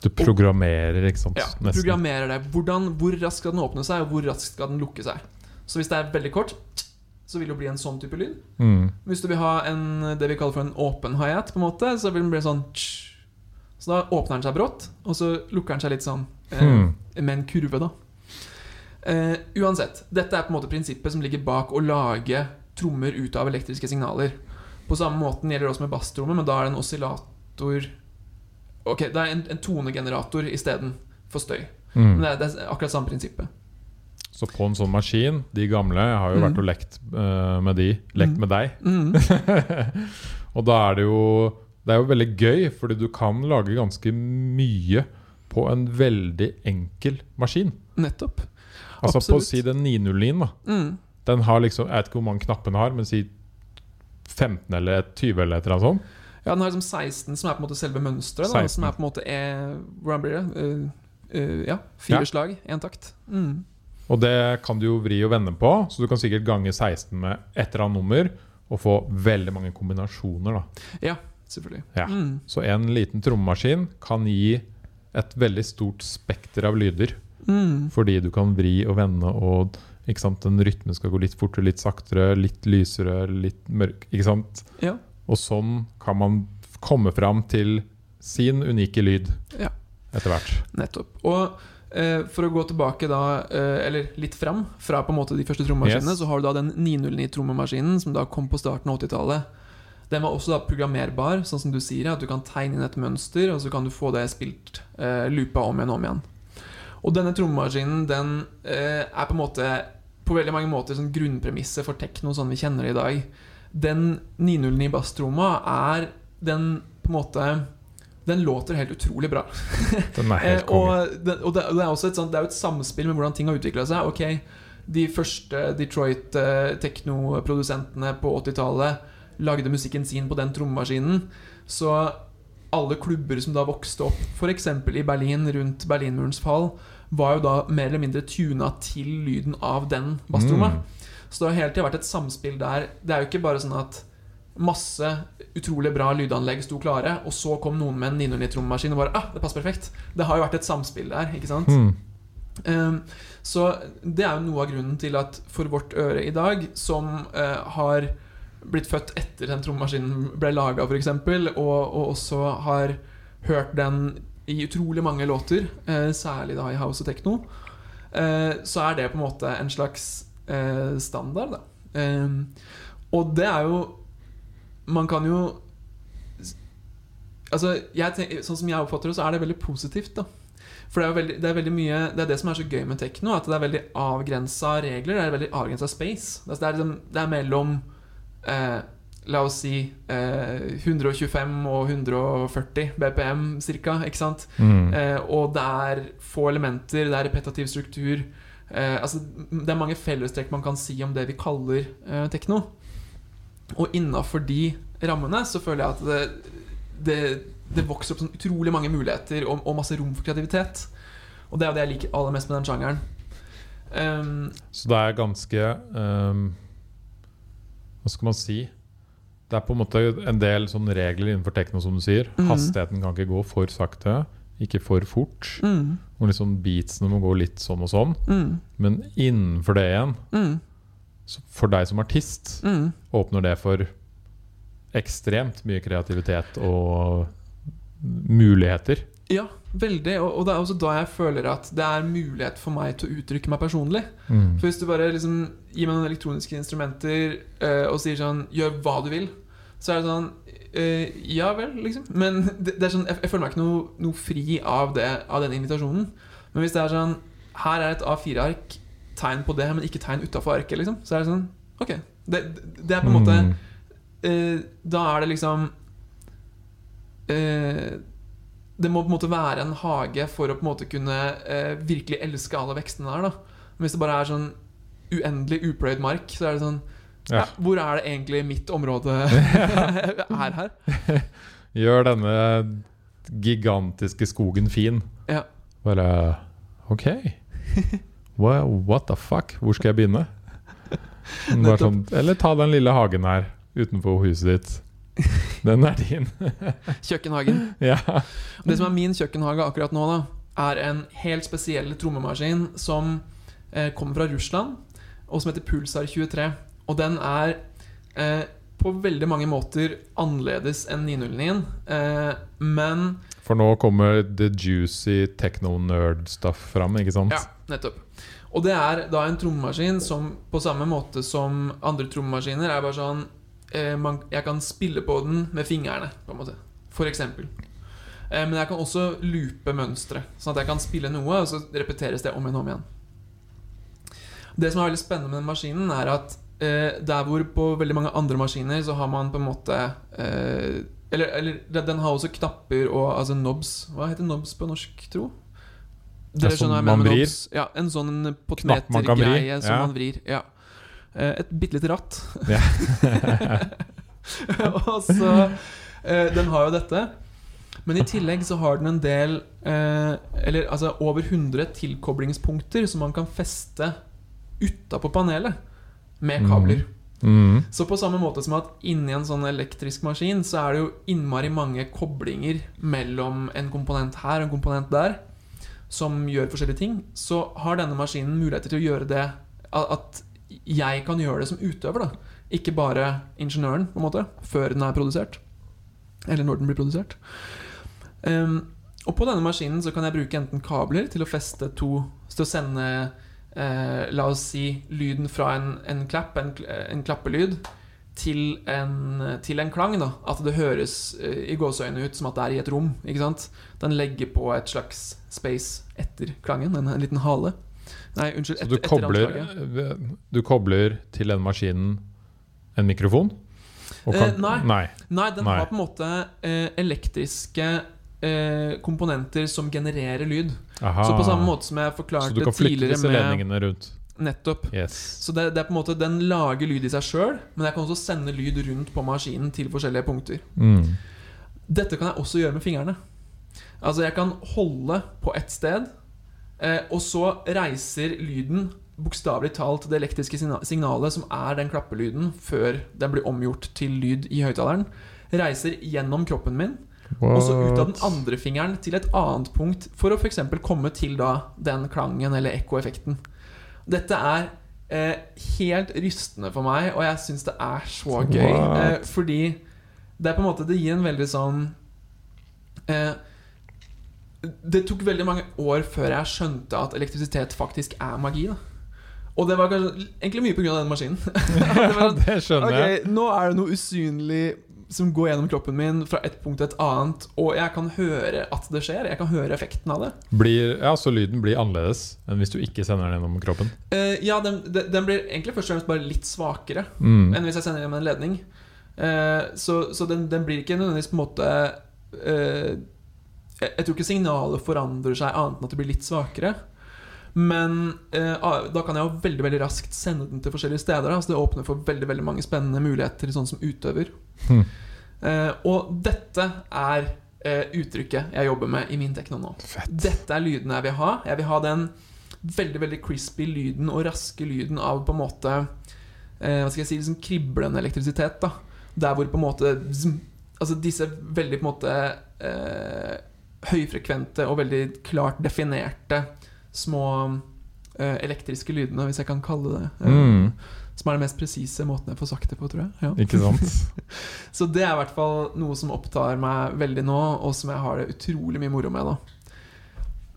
S1: Du programmerer, ikke sant?
S2: Ja, du programmerer det. Hvordan, hvor raskt skal den åpne seg, og hvor raskt skal den lukke seg. Så hvis det er veldig kort, så vil det jo bli en sånn type lyd.
S1: Mm.
S2: Hvis du vil ha en, det vi kaller for en åpen hi-hat, på en måte, så vil den bli sånn. Så da åpner den seg brått, og så lukker den seg litt sånn
S1: Hmm.
S2: med en kurve, da. Eh, uansett, dette er på en måte prinsippet som ligger bak å lage trommer ut av elektriske signaler. På samme måten gjelder det også med basstrommer, men da er det en oscillator Ok, det er en, en tonegenerator isteden for støy. Men
S1: Mm.
S2: det er, det er akkurat samme prinsippet.
S1: Så på en sånn maskin, de gamle Jeg har jo
S2: Mm.
S1: vært og lekt uh, med de. Lekt
S2: Mm.
S1: med deg.
S2: Mm.
S1: og da er det jo Det er jo veldig gøy, fordi du kan lage ganske mye på en veldig enkel maskin.
S2: Nettopp.
S1: Altså
S2: Absolutt.
S1: på si den 909, da.
S2: Mm.
S1: Den har liksom Jeg vet ikke hvor mange knapp den har, men si 15 eller 20 eller et eller annet sånt.
S2: Ja, den har liksom 16, som er på en måte selve mønsteret. Som er på en måte er, Hvordan blir det? Uh, uh, ja, fire
S1: Ja.
S2: slag, én takt. Mm.
S1: Og det kan du jo vri og vende på, så du kan sikkert gange 16 med et eller annet nummer og få veldig mange kombinasjoner. da
S2: Selvfølgelig.
S1: Ja.
S2: Mm.
S1: Så en liten trommemaskin kan gi et veldig stort spekter av lyder.
S2: Mm.
S1: Fordi du kan vri og vende, og ikke sant, den rytmen skal gå litt fortere, litt saktere, litt lysere, litt mørk. Ikke sant?
S2: Ja.
S1: Og sånn kan man komme fram til sin unike lyd
S2: Ja.
S1: etter hvert.
S2: Nettopp. Og eh, for å gå tilbake da, eh, eller litt fram, fra på en måte de første trommemaskinene,
S1: Yes.
S2: så har du da den 909-trommemaskinen som da kom på starten av 80-tallet. Den var også da programmerbar, sånn som du sier, at du kan tegne inn et mønster, og så kan du få det spilt, eh, loopa om igjen og om igjen. Og denne trommemaskinen, den eh, er på en måte på veldig mange måter sånn grunnpremisset for tekno sånn vi kjenner det i dag. Den 909 basstromma er den på en måte Den låter helt utrolig bra.
S1: Den er
S2: Eh,
S1: helt konge.
S2: og det, og det, det er også et, sånt, det er jo et samspill med hvordan ting har utvikla seg. Ok, De første Detroit eh, på 80-tallet lagde musikken sin på den trommemaskinen. Så alle klubber som da vokste opp, f.eks. i Berlin rundt Berlinmurens fall, var jo da mer eller mindre tuna til lyden av den basstromma.
S1: Mm.
S2: Så det har hele tida vært et samspill der. Det er jo ikke bare sånn at masse utrolig bra lydanlegg sto klare, og så kom noen med en 909-trommemaskin og bare ah, det passer perfekt. Det har jo vært et samspill der, ikke sant?
S1: Mm.
S2: Um, så det er jo noe av grunnen til at for vårt øre i dag, som eh, har blitt født etter den trommemaskinen ble laga, f.eks., og, og også har hørt den i utrolig mange låter, eh, særlig da i house og techno, eh, så er det på en måte en slags eh, standard, da. Um, og det er jo Man kan jo Altså, tenker, Sånn som jeg oppfatter det, så er det veldig positivt, da. For det er, veldig, det er veldig mye Det er det som er så gøy med tekno, at det er veldig avgrensa regler. Det er veldig avgrensa space. Altså, det, er liksom, det er mellom eh, La oss si eh, 125 og 140 BPM cirka, ikke sant?
S1: Mm.
S2: Eh, og det er få elementer, det er repetativ struktur. Eh, altså, det er mange fellestrekk man kan si om det vi kaller eh, tekno. Og innafor de rammene så føler jeg at det, det, det vokser opp sånn utrolig mange muligheter og, og masse rom for kreativitet. Og det er jo det jeg liker aller mest med den sjangeren. Um,
S1: Så det er ganske um, Hva skal man si? Det er på en måte en del sånne regler innenfor tekno, som du sier.
S2: Mm.
S1: Hastigheten kan ikke gå for sakte, ikke for fort.
S2: mm,
S1: Og liksom beatsene må gå litt sånn og sånn.
S2: mm,
S1: Men innenfor det igjen,
S2: mm,
S1: så for deg som artist,
S2: mm.
S1: åpner det for ekstremt mye kreativitet og muligheter.
S2: Ja, veldig. Og, og det er også da jeg føler at det er mulighet for meg til å uttrykke meg personlig.
S1: Mm.
S2: For hvis du bare liksom gir meg noen elektroniske instrumenter uh, og sier sånn Gjør hva du vil, så er det sånn uh, Ja vel, liksom. Men det, det er sånn, jeg, jeg føler meg ikke noe, noe fri av, det, av den invitasjonen. Men hvis det er sånn Her er et A4-ark, tegn på det, men ikke tegn utafor arket, liksom. Så er det sånn Ok. Det, det er på en måte
S1: Mm.
S2: eh, Da er det liksom eh, Det må på en måte være en hage for å på en måte kunne eh, virkelig elske alle vekstene der. da Men Hvis det bare er sånn uendelig upløyd mark, så er det sånn ja.
S1: Ja.
S2: Hvor er det egentlig mitt område er her?
S1: Gjør denne gigantiske skogen fin.
S2: Ja.
S1: Bare OK. What, what the fuck? Hvor skal jeg begynne? Sånn, eller ta den lille hagen her utenfor huset ditt. Den er din.
S2: Kjøkkenhagen.
S1: ja.
S2: Det som er min kjøkkenhage akkurat nå, da er en helt spesiell trommemaskin som eh, kommer fra Russland, og som heter Pulsar 23. Og den er eh, på veldig mange måter annerledes enn 909, eh, men
S1: For nå kommer the juicy techno-nerd-stuff fram, ikke sant?
S2: Ja, nettopp. Og det er da en trommemaskin som på samme måte som andre trommemaskiner er bare sånn man, Jeg kan spille på den med fingrene, på en måte. For eksempel. Eh, men jeg kan også loope mønstre, sånn at jeg kan spille noe, og så repeteres det om igjen og om igjen. Det som er veldig spennende med den maskinen, er at eh, der hvor på veldig mange andre maskiner så har man på en måte eh, eller, eller den- har også knapper og altså knobs. Hva heter knobs på norsk, tro?
S1: Dere
S2: skjønner hva jeg mener med knobs. Ja, en sånn potmetergreie som
S1: ja.
S2: man vrir. Ja. Eh, Et bitte lite ratt.
S1: Ja.
S2: og så eh, Den har jo dette. Men i tillegg så har den en del eh, Eller altså over 100 tilkoblingspunkter som man kan feste utapå panelet med kabler.
S1: Mm.
S2: Så på samme måte som at inni en sånn elektrisk maskin så er det jo innmari mange koblinger mellom en komponent her og en komponent der, som gjør forskjellige ting, så har denne maskinen muligheter til å gjøre det At jeg kan gjøre det som utøver, da. Ikke bare ingeniøren, på en måte, før den er produsert. Eller når den blir produsert. Um, og på denne maskinen så kan jeg bruke enten kabler til å feste to Til å sende eh, La oss si lyden fra en, en klapp, en, en klappelyd, til en, til en klang. da At det høres eh, i gåseøynene ut som at det er i et rom. Ikke sant? Den legger på et slags space etter klangen. En, en liten hale. Nei, unnskyld.
S1: Så du kobler, du kobler til den maskinen en mikrofon? Og
S2: Eh, nei.
S1: nei.
S2: Nei, den
S1: Nei.
S2: har på en måte eh, elektriske eh, komponenter som genererer lyd.
S1: Aha.
S2: Så på samme måte som jeg forklarte
S1: Så du kan flytte disse ledningene rundt?
S2: Nettopp.
S1: Yes.
S2: Så det, det er på en måte Den lager lyd i seg sjøl, men jeg kan også sende lyd rundt på maskinen til forskjellige punkter.
S1: Mm.
S2: Dette kan jeg også gjøre med fingrene. Altså Jeg kan holde på ett sted, og så reiser lyden bokstavelig talt det elektriske signalet, som er den klappelyden, før den blir omgjort til lyd i høyttaleren, reiser gjennom kroppen min, og så ut av den andre fingeren til et annet punkt, for å f.eks. komme til da den klangen eller ekkoeffekten. Dette er eh, helt rystende for meg, og jeg syns det er så gøy. Eh, fordi det er på en måte Det gir en veldig sånn eh, Det tok veldig mange år før jeg skjønte at elektrisitet faktisk er magi. da Og det var kanskje egentlig mye pga. den maskinen. det var
S1: Ja,
S2: sånn,
S1: det skjønner jeg.
S2: Ok, nå er det noe usynlig som går gjennom kroppen min fra et punkt til et annet, og jeg kan høre at det skjer. Jeg kan høre effekten av det.
S1: Blir, ja, Så lyden blir annerledes enn hvis du ikke sender den gjennom kroppen?
S2: Uh, ja, den, den blir egentlig først og fremst bare litt svakere
S1: Mm.
S2: enn hvis jeg sender den gjennom en ledning. Uh, så så den, den blir ikke nødvendigvis på en måte eh, jeg, jeg tror ikke signalet forandrer seg annet enn at det blir litt svakere. Men eh, da kan jeg jo veldig veldig raskt sende den til forskjellige steder. Da, så det åpner for veldig veldig mange spennende muligheter sånn som utøver.
S1: Hm.
S2: Eh, og dette er eh, uttrykket jeg jobber med i min tekno nå.
S1: Fett.
S2: Dette er lyden jeg vil ha. Jeg vil ha den veldig veldig crispy lyden og raske lyden av på en måte eh, Hva skal jeg si liksom kriblende elektrisitet. da Der hvor på en måte Altså disse veldig på en måte eh, høyfrekvente og veldig klart definerte små eh, elektriske lydene, hvis jeg kan kalle det
S1: Mm,
S2: Som er den mest presise måten jeg får sagt det på, tror jeg. Ja.
S1: ikke sant?
S2: Så det er i hvert fall noe som opptar meg veldig nå, og som jeg har det utrolig mye moro med.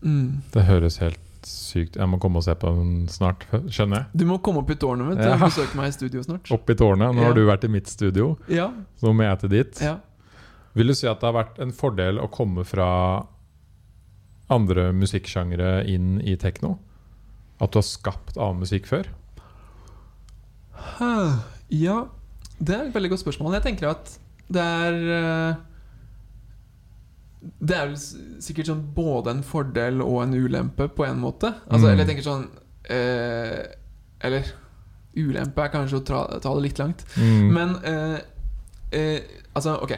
S2: mm.
S1: Det høres helt sykt Jeg må komme og se på den snart, skjønner jeg.
S2: Du må komme opp i tårnet mitt
S1: Ja.
S2: besøke meg i studio snart.
S1: Opp i tårnet. Nå
S2: Ja.
S1: har du vært i mitt studio,
S2: Ja,
S1: så nå må jeg til dit.
S2: ja.
S1: Vil du si at det har vært en fordel å komme fra andre musikksjangre inn i tekno? At du har skapt annen musikk før?
S2: Ja, det er et veldig godt spørsmål. Jeg tenker at det er eh, Det er vel sikkert sånn både en fordel og en ulempe på en måte. Altså,
S1: Mm.
S2: Eller jeg tenker sånn eh, Eller ulempe er kanskje å ta det litt langt.
S1: Mm.
S2: Men eh, eh, Altså, ok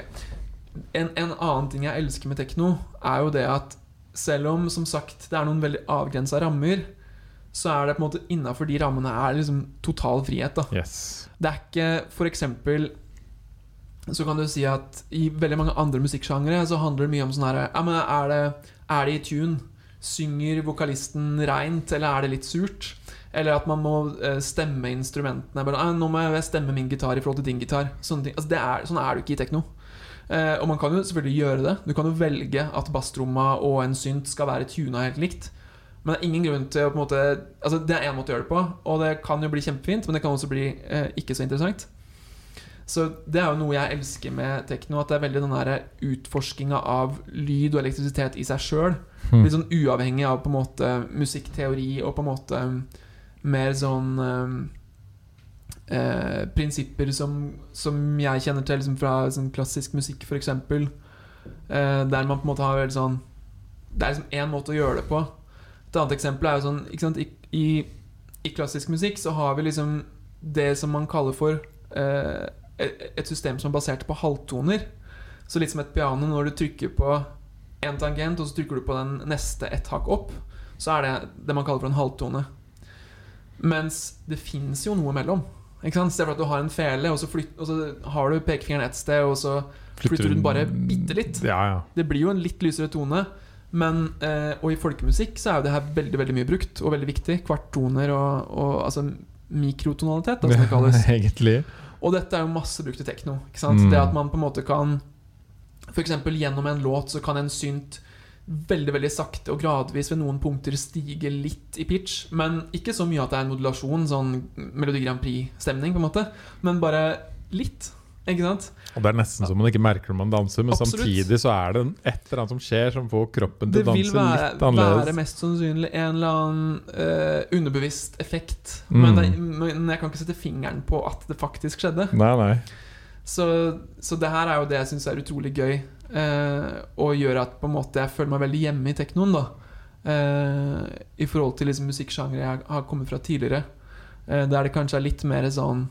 S2: en, en annen ting jeg elsker med tekno, er jo det at selv om som sagt det er noen veldig avgrensa rammer, så er det på en måte innafor de rammene er liksom total frihet. da
S1: Yes.
S2: Det er ikke eksempel Så kan du si at i veldig mange andre musikksjangre så handler det mye om sånn her ja, men er, det, er det i tune? Synger vokalisten reint, eller er det litt surt? Eller at man må eh, stemme instrumentene. Bare, «Ah, 'Nå må jeg stemme min gitar i forhold til din gitar.' Sånne ting. Altså, det er, sånn er det ikke i tekno. Eh, og man kan jo selvfølgelig gjøre det. Du kan jo velge at basstromma og en synt skal være tuna helt likt. Men det er ingen grunn til å på en måte Altså Det er én måte å gjøre det på, og det kan jo bli kjempefint, men det kan også bli eh, ikke så interessant. Så det er jo noe jeg elsker med tekno, at det er veldig den derre utforskinga av lyd og elektrisitet i seg sjøl.
S1: Hmm.
S2: Litt sånn uavhengig av på en måte musikkteori og på en måte mer sånn eh, eh, prinsipper som, som jeg kjenner til liksom fra sånn klassisk musikk, f.eks. Eh, der man på en måte har veldig sånn Det er liksom én måte å gjøre det på. Et annet eksempel er jo sånn sant? I, i, I klassisk musikk så har vi liksom det som man kaller for eh, et system som er basert på halvtoner. Så litt som et piano, når du trykker på en tangent, og så trykker du på den neste ett hakk opp, så er det det man kaller for en halvtone. Mens det fins jo noe mellom. Ikke sant? Se for deg at du har en fele, og så, flytt, og så har du pekefingeren ett sted, og så flytter du den bare bitte litt.
S1: Ja, ja.
S2: Det blir jo en litt lysere tone. Men, eh, og i folkemusikk så er jo det her veldig veldig mye brukt, og veldig viktig. Kvarttoner og, og altså mikrotonalitet, da, som det kalles.
S1: Egentlig.
S2: Og dette er jo masse brukt i tekno. Ikke sant?
S1: Mm.
S2: Det at man på en måte kan F.eks. gjennom en låt så kan en synt veldig veldig sakte og gradvis ved noen punkter stige litt i pitch. Men ikke så mye at det er en modulasjon, sånn Melodi Grand Prix-stemning, på en måte. Men bare litt. Ikke sant?
S1: Og det er nesten så man ikke merker når man danser, men
S2: Absolutt.
S1: samtidig så er det et eller annet som skjer som får kroppen til å danse litt annerledes.
S2: være mest sannsynlig en eller annen uh, underbevisst effekt.
S1: Mm.
S2: Men, det, men jeg kan ikke sette fingeren på at det faktisk skjedde.
S1: Nei, nei.
S2: Så, så det her er jo det jeg syns er utrolig gøy, eh, og gjør at på en måte jeg føler meg veldig hjemme i teknoen. da eh, I forhold til liksom musikksjangre jeg har kommet fra tidligere. Eh, der det kanskje er litt mer sånn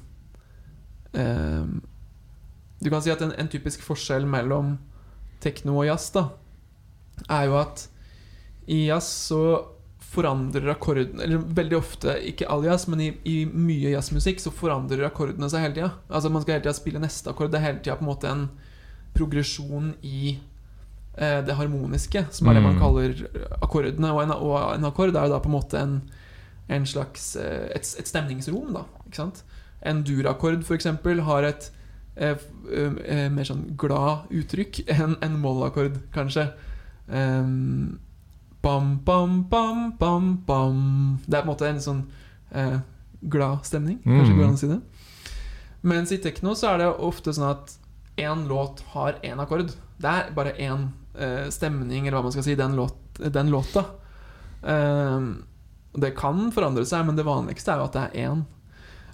S2: eh, Du kan si at en, en typisk forskjell mellom tekno og jazz da er jo at i jazz så forandrer akkordene Eller veldig ofte, ikke all jazz, men i, i mye jazzmusikk så forandrer akkordene seg hele tida. Altså man skal hele tida spille neste akkord. Det er hele tida på en måte en progresjon i eh, det harmoniske, som er det man
S1: Mm.
S2: kaller akkordene. Og en, og en akkord er jo da på en måte en, en slags eh, et, et stemningsrom, da. Ikke sant? En durakkord, f.eks., har et eh, eh, mer sånn glad uttrykk enn en moll-akkord, kanskje. Um, bam, bam, bam, bam, bam. Det er på en måte en sånn eh, glad stemning, kanskje
S1: Mm.
S2: går an å si det. Mens i tekno så er det ofte sånn at én låt har én akkord. Det er bare én eh, stemning, eller hva man skal si, den, låt, den låta. Um, det kan forandre seg, men det vanligste er jo at det er én.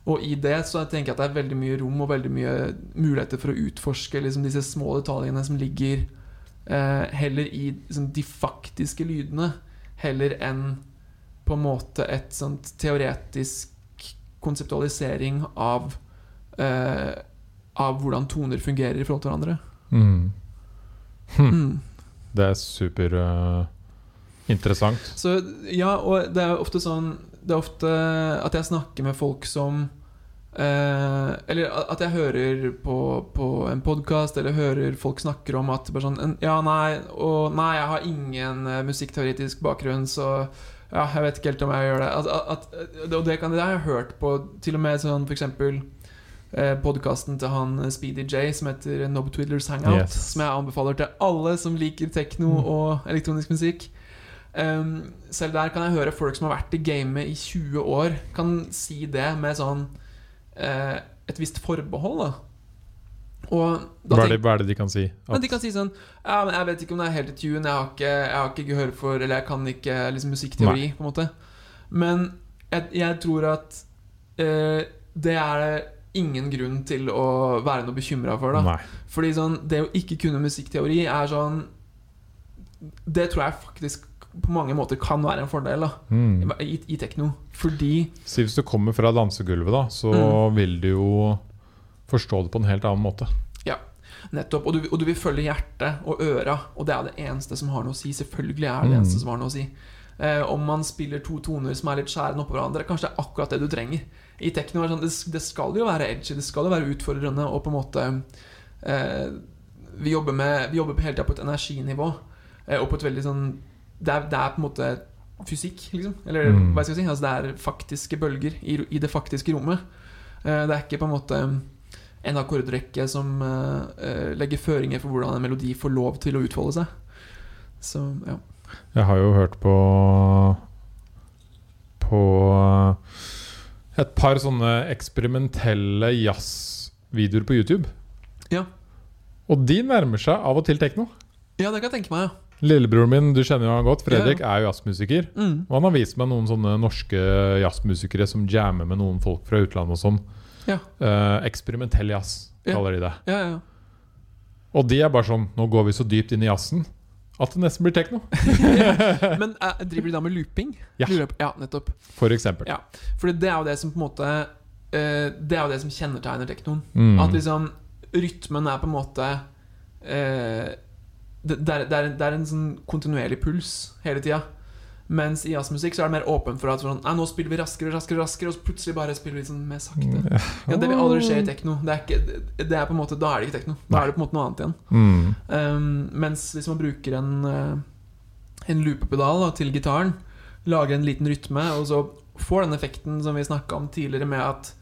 S2: Og i det så tenker jeg at det er veldig mye rom og veldig mye muligheter for å utforske liksom, disse små detaljene som ligger eh, heller i liksom, de faktiske lydene, heller enn på en måte et sånt teoretisk konseptualisering av eh, Av hvordan toner fungerer i forhold til hverandre.
S1: Mm. Hm.
S2: Mm.
S1: Det er super Uh, interessant.
S2: Så ja, og det er ofte sånn Det er ofte at jeg snakker med folk som eh, Eller at jeg hører på, på en podkast eller hører folk snakker om at sånn Ja, nei, og nei, jeg har ingen eh, musikkteoretisk bakgrunn, så ja, jeg vet ikke helt om jeg gjør det. At, at, og det, kan, det har jeg hørt på til og med sånn for eksempel eh, podkasten til han eh, Speedy J som heter Nob Twiddlers Hangout.
S1: Yes.
S2: Som jeg anbefaler til alle som liker tekno
S1: Mm.
S2: og elektronisk musikk. Um, selv der kan jeg høre folk som har vært i gamet i 20 år, kan si det med sånn eh, et visst forbehold. Da.
S1: Hva er, det, hva er det de kan si?
S2: men
S1: At,
S2: de kan si sånn Ja, men jeg vet ikke om det er helt i tune. Jeg har ikke, jeg har ikke gehør for Eller jeg kan ikke liksom, musikkteori, på en måte. Men jeg, jeg tror at eh, det er ingen grunn til å være noe bekymra for. da
S1: nei.
S2: Fordi sånn, det å ikke kunne musikkteori er sånn Det tror jeg faktisk på mange måter kan være en fordel da
S1: Mm.
S2: i, i tekno. Fordi
S1: Si hvis du kommer fra dansegulvet, da, så
S2: Mm.
S1: vil du jo forstå det på en helt annen måte.
S2: Nettopp. Og du, og du vil følge hjertet og øra, og det er det eneste som har noe å si. Selvfølgelig er det det
S1: Mm.
S2: eneste som har noe å si. Eh, om man spiller to toner som er litt skjærende oppå hverandre, kanskje det er akkurat det du trenger. I tekno er sånn, det, det skal jo være edgy, det skal jo være utfordrende, og på en måte eh, Vi jobber, med, vi jobber på hele tida på et energinivå, eh, og på et veldig sånn det er, det er på en måte fysikk, liksom. Eller
S1: Mm.
S2: hva skal jeg si? Altså, det er faktiske bølger i, i det faktiske rommet. Eh, det er ikke på en måte en akkordrekke som eh, eh, legger føringer for hvordan en melodi får lov til å utfolde seg. Så ja.
S1: Jeg har jo hørt på På et par sånne eksperimentelle jazzvideoer på YouTube.
S2: Ja.
S1: Og de nærmer seg av og til tekno.
S2: ja, det kan jeg tenke meg, ja.
S1: Lillebroren min, du kjenner jo han godt, Fredrik, er jo jazzmusiker.
S2: Mm.
S1: Og han har vist meg noen sånne norske jazzmusikere som jammer med noen folk fra utlandet og sånn.
S2: Ja.
S1: Eh, eksperimentell jazz,
S2: Ja.
S1: kaller de det.
S2: Ja, ja.
S1: Og de er bare sånn Nå går vi så dypt inn i jazzen at det nesten blir tekno.
S2: Men uh, driver de da med looping?
S1: Ja.
S2: Ja nettopp.
S1: For eksempel.
S2: Ja. For det er jo det som på en måte uh, Det er jo det som kjennetegner teknoen.
S1: Mm.
S2: At liksom rytmen er på en måte uh, det, det, er, det, er, det er en sånn kontinuerlig puls hele tida. Mens i jazzmusikk så er det mer åpen for at sånn, nå spiller vi raskere, raskere, raskere og så plutselig bare spiller vi sånn mer sakte. Ja, Det vil aldri skje i tekno. Det er, ikke, det er på en måte, Da er det ikke tekno. Da er det på en måte noe annet igjen.
S1: Mm.
S2: Um, mens hvis man bruker en, uh, en loopepedal da, til gitaren, lager en liten rytme, og så får den effekten som vi snakka om tidligere, med at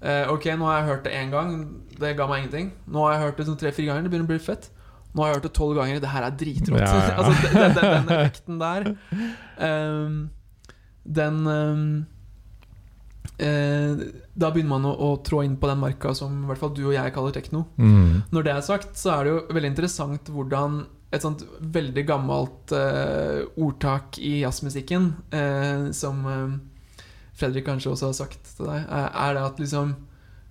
S2: uh, Ok, nå har jeg hørt det én gang, det ga meg ingenting. Nå har jeg hørt det sånn tre-fire ganger, det begynner å bli fett. Nå har jeg hørt det tolv ganger, det her er dritrått.
S1: Ja, ja.
S2: altså, den, den, den effekten der, um, den um, eh, Da begynner man å, å trå inn på den marka som i hvert fall du og jeg kaller tekno.
S1: Mm.
S2: Når det er sagt, så er det jo veldig interessant hvordan et sånt veldig gammelt uh, ordtak i jazzmusikken, uh, som uh, Fredrik kanskje også har sagt til deg, er, det at liksom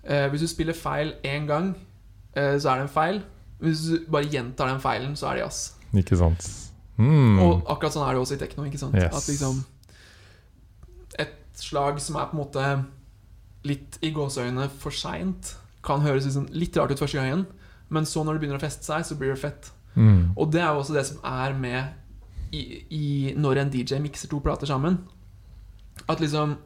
S2: Hvis du spiller feil én gang, så er det en feil. Hvis du bare gjentar den feilen, så er det jazz.
S1: Ikke sant. Mm.
S2: Og akkurat sånn er det også i tekno. ikke sant?
S1: Yes.
S2: At liksom Et slag som er på en måte litt i gåseøynene for seint, kan høres liksom litt rart ut første gangen, men så når det begynner å feste seg, så blir det fett.
S1: Mm.
S2: Og det er jo også det som er med i, i når en DJ mikser to plater sammen. At liksom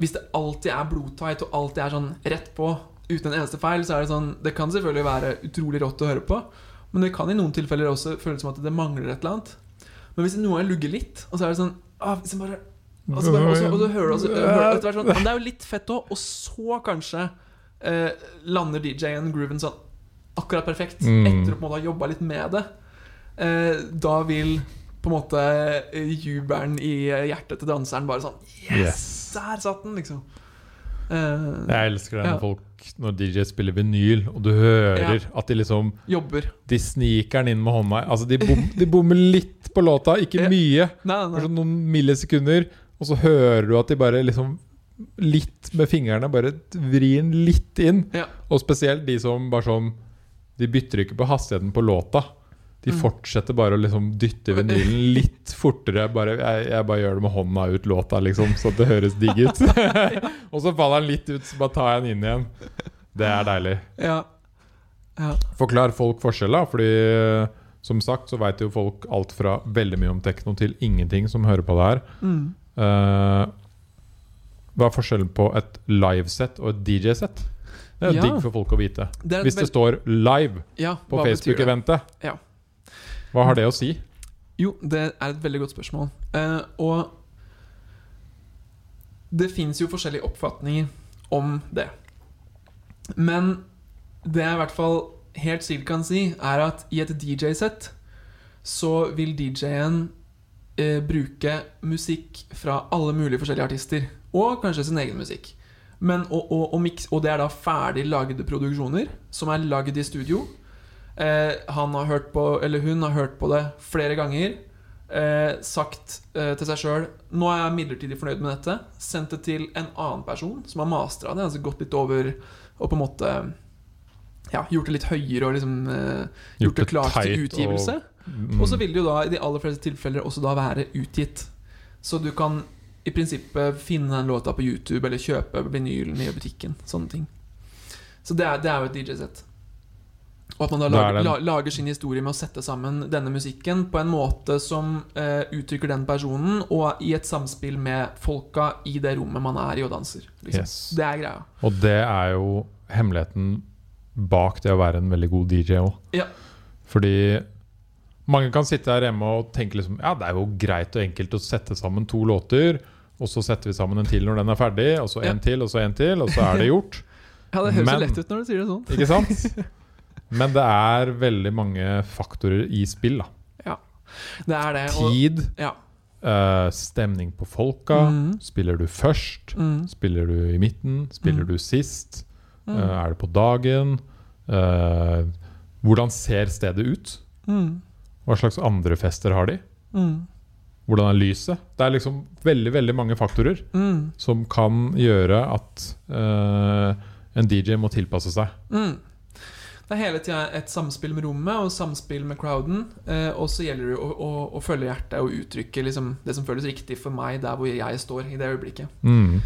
S2: Hvis det alltid er blodtight og alltid er sånn rett på uten en eneste feil, så er det sånn Det kan selvfølgelig være utrolig rått å høre på, men det kan i noen tilfeller også føles som at det mangler et eller annet. Men hvis noe lugger litt, og så er det sånn ah, hvis bare, og, så bare også, og så hører du også, hører du sånn, Men det er jo litt fett òg, og så kanskje eh, lander DJ-en grooven sånn akkurat perfekt
S1: Mm.
S2: etter å på en måte ha jobba litt med det. Eh, da vil på en måte eh, jubelen i eh, hjertet til danseren bare sånn Yes!
S1: Yes.
S2: Der satt den, liksom. Eh,
S1: Jeg elsker det
S2: Ja.
S1: når folk Når DJ spiller vinyl, og du hører at de liksom
S2: jobber.
S1: De sniker den inn med hånda. Altså De, bom, de bommer litt på låta, ikke
S2: Ja.
S1: mye.
S2: Nei, nei, Sånn
S1: noen millisekunder, og så hører du at de bare liksom Litt med fingrene bare vri den litt inn.
S2: Ja.
S1: Og spesielt de som bare sånn De bytter ikke på hastigheten på låta. De
S2: Mm.
S1: fortsetter bare å liksom dytte vinylen litt fortere. Bare, jeg, jeg bare gjør det med hånda ut låta, liksom, så det høres digg ut. og så faller den litt ut, så bare tar jeg den inn igjen. Det er deilig.
S2: Ja. ja.
S1: Forklar folk forskjell, da. Fordi som sagt så veit jo folk alt fra veldig mye om tekno til ingenting som hører på det her.
S2: Mm.
S1: Uh, hva er forskjellen på et livesett og et DJ-sett? Det er
S2: Ja.
S1: digg for folk å vite.
S2: Det
S1: Hvis det står 'live' på? Facebook-eventet,
S2: Ja.
S1: Hva har det å si?
S2: Jo, det er et veldig godt spørsmål. Eh, og det fins jo forskjellige oppfatninger om det. Men det jeg i hvert fall helt sikkert kan si, er at i et DJ-sett så vil DJ-en eh, bruke musikk fra alle mulige forskjellige artister. Og kanskje sin egen musikk. Men, og, og, og, mix, og det er da ferdig lagde produksjoner som er lagd i studio. Eh, han har hørt på, eller hun har hørt på det flere ganger. Eh, sagt eh, til seg sjøl 'Nå er jeg midlertidig fornøyd med dette'. Sendt det til en annen person som har mastra det. Altså gått litt over og på en måte ja, gjort det litt høyere og liksom eh, gjort, det klart til utgivelse.
S1: Og, mm,
S2: Og så vil det jo da i de aller fleste tilfeller også da være utgitt. Så du kan i prinsippet finne den låta på YouTube eller kjøpe vinylen i butikken. Sånne ting. Så det er, det er jo et DJ-sett. Og at man da
S1: er
S2: lager, la, lager sin historie med å sette sammen denne musikken på en måte som eh, uttrykker den personen, og i et samspill med folka i det rommet man er i og danser. Liksom.
S1: Yes.
S2: Det er greia.
S1: Og det er jo hemmeligheten bak det å være en veldig god DJ òg.
S2: Ja.
S1: Fordi mange kan sitte her hjemme og tenke liksom Ja, det er jo greit og enkelt å sette sammen to låter, og så setter vi sammen en til når den er ferdig, og så en
S2: Ja.
S1: til, og så en til, og så er det gjort.
S2: Ja, det høres
S1: Men-
S2: så lett ut når du sier det sånn.
S1: Ikke sant? Men det er veldig mange faktorer i spill. da
S2: Det er det. Og,
S1: Tid,
S2: ja.
S1: Uh, stemning på folka.
S2: Mm.
S1: Spiller du først?
S2: Mm.
S1: Spiller du i midten? Spiller
S2: Mm.
S1: du sist? Eh, er det på dagen? Uh, hvordan ser stedet ut?
S2: Mm.
S1: Hva slags andre fester har de?
S2: Mm.
S1: Hvordan er lyset? Det er liksom veldig veldig mange faktorer som kan gjøre at en DJ må tilpasse seg.
S2: Det er hele tida et samspill med rommet og samspill med crowden. Eh, og så gjelder det å, å, å følge hjertet og uttrykke liksom, det som føles riktig for meg der hvor jeg står i det øyeblikket.
S1: Mm.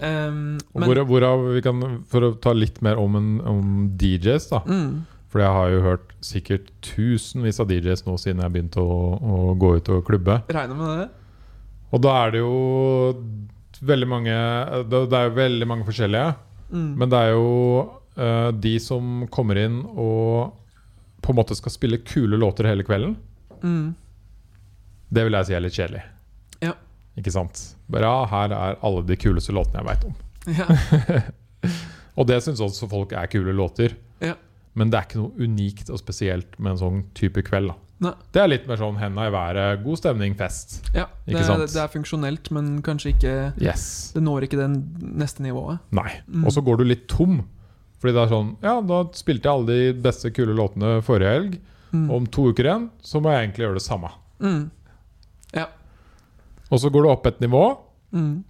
S2: Um, men,
S1: hvor, hvorav vi kan, For å ta litt mer om, en, om DJs, da.
S2: mm,
S1: For jeg har jo hørt sikkert tusenvis av DJs nå siden jeg begynte å, å gå ut og klubbe.
S2: regner med det.
S1: Og da er det jo veldig mange Det er jo veldig mange forskjellige.
S2: Mm.
S1: Men det er jo de som kommer inn og på en måte skal spille kule låter hele kvelden.
S2: mm,
S1: Det vil jeg si er litt kjedelig.
S2: Ja.
S1: Ikke sant? Bare ja, her er alle de kuleste låtene jeg veit om.
S2: ja.
S1: Og det syns også folk er kule låter.
S2: Ja.
S1: Men det er ikke noe unikt og spesielt med en sånn type kveld. Det er litt mer sånn henda i været, god stemning, fest.
S2: ja. Det, er,
S1: sant?
S2: det er funksjonelt, men kanskje ikke
S1: Yes.
S2: Det når ikke det neste nivået.
S1: Nei.
S2: Mm.
S1: Og så går du litt tom. Fordi det er sånn Ja, da spilte jeg alle de beste, kule låtene forrige helg.
S2: Mm.
S1: Om to uker igjen så må jeg egentlig gjøre det samme.
S2: Mm.
S1: Og så går du opp et nivå.
S2: Mm.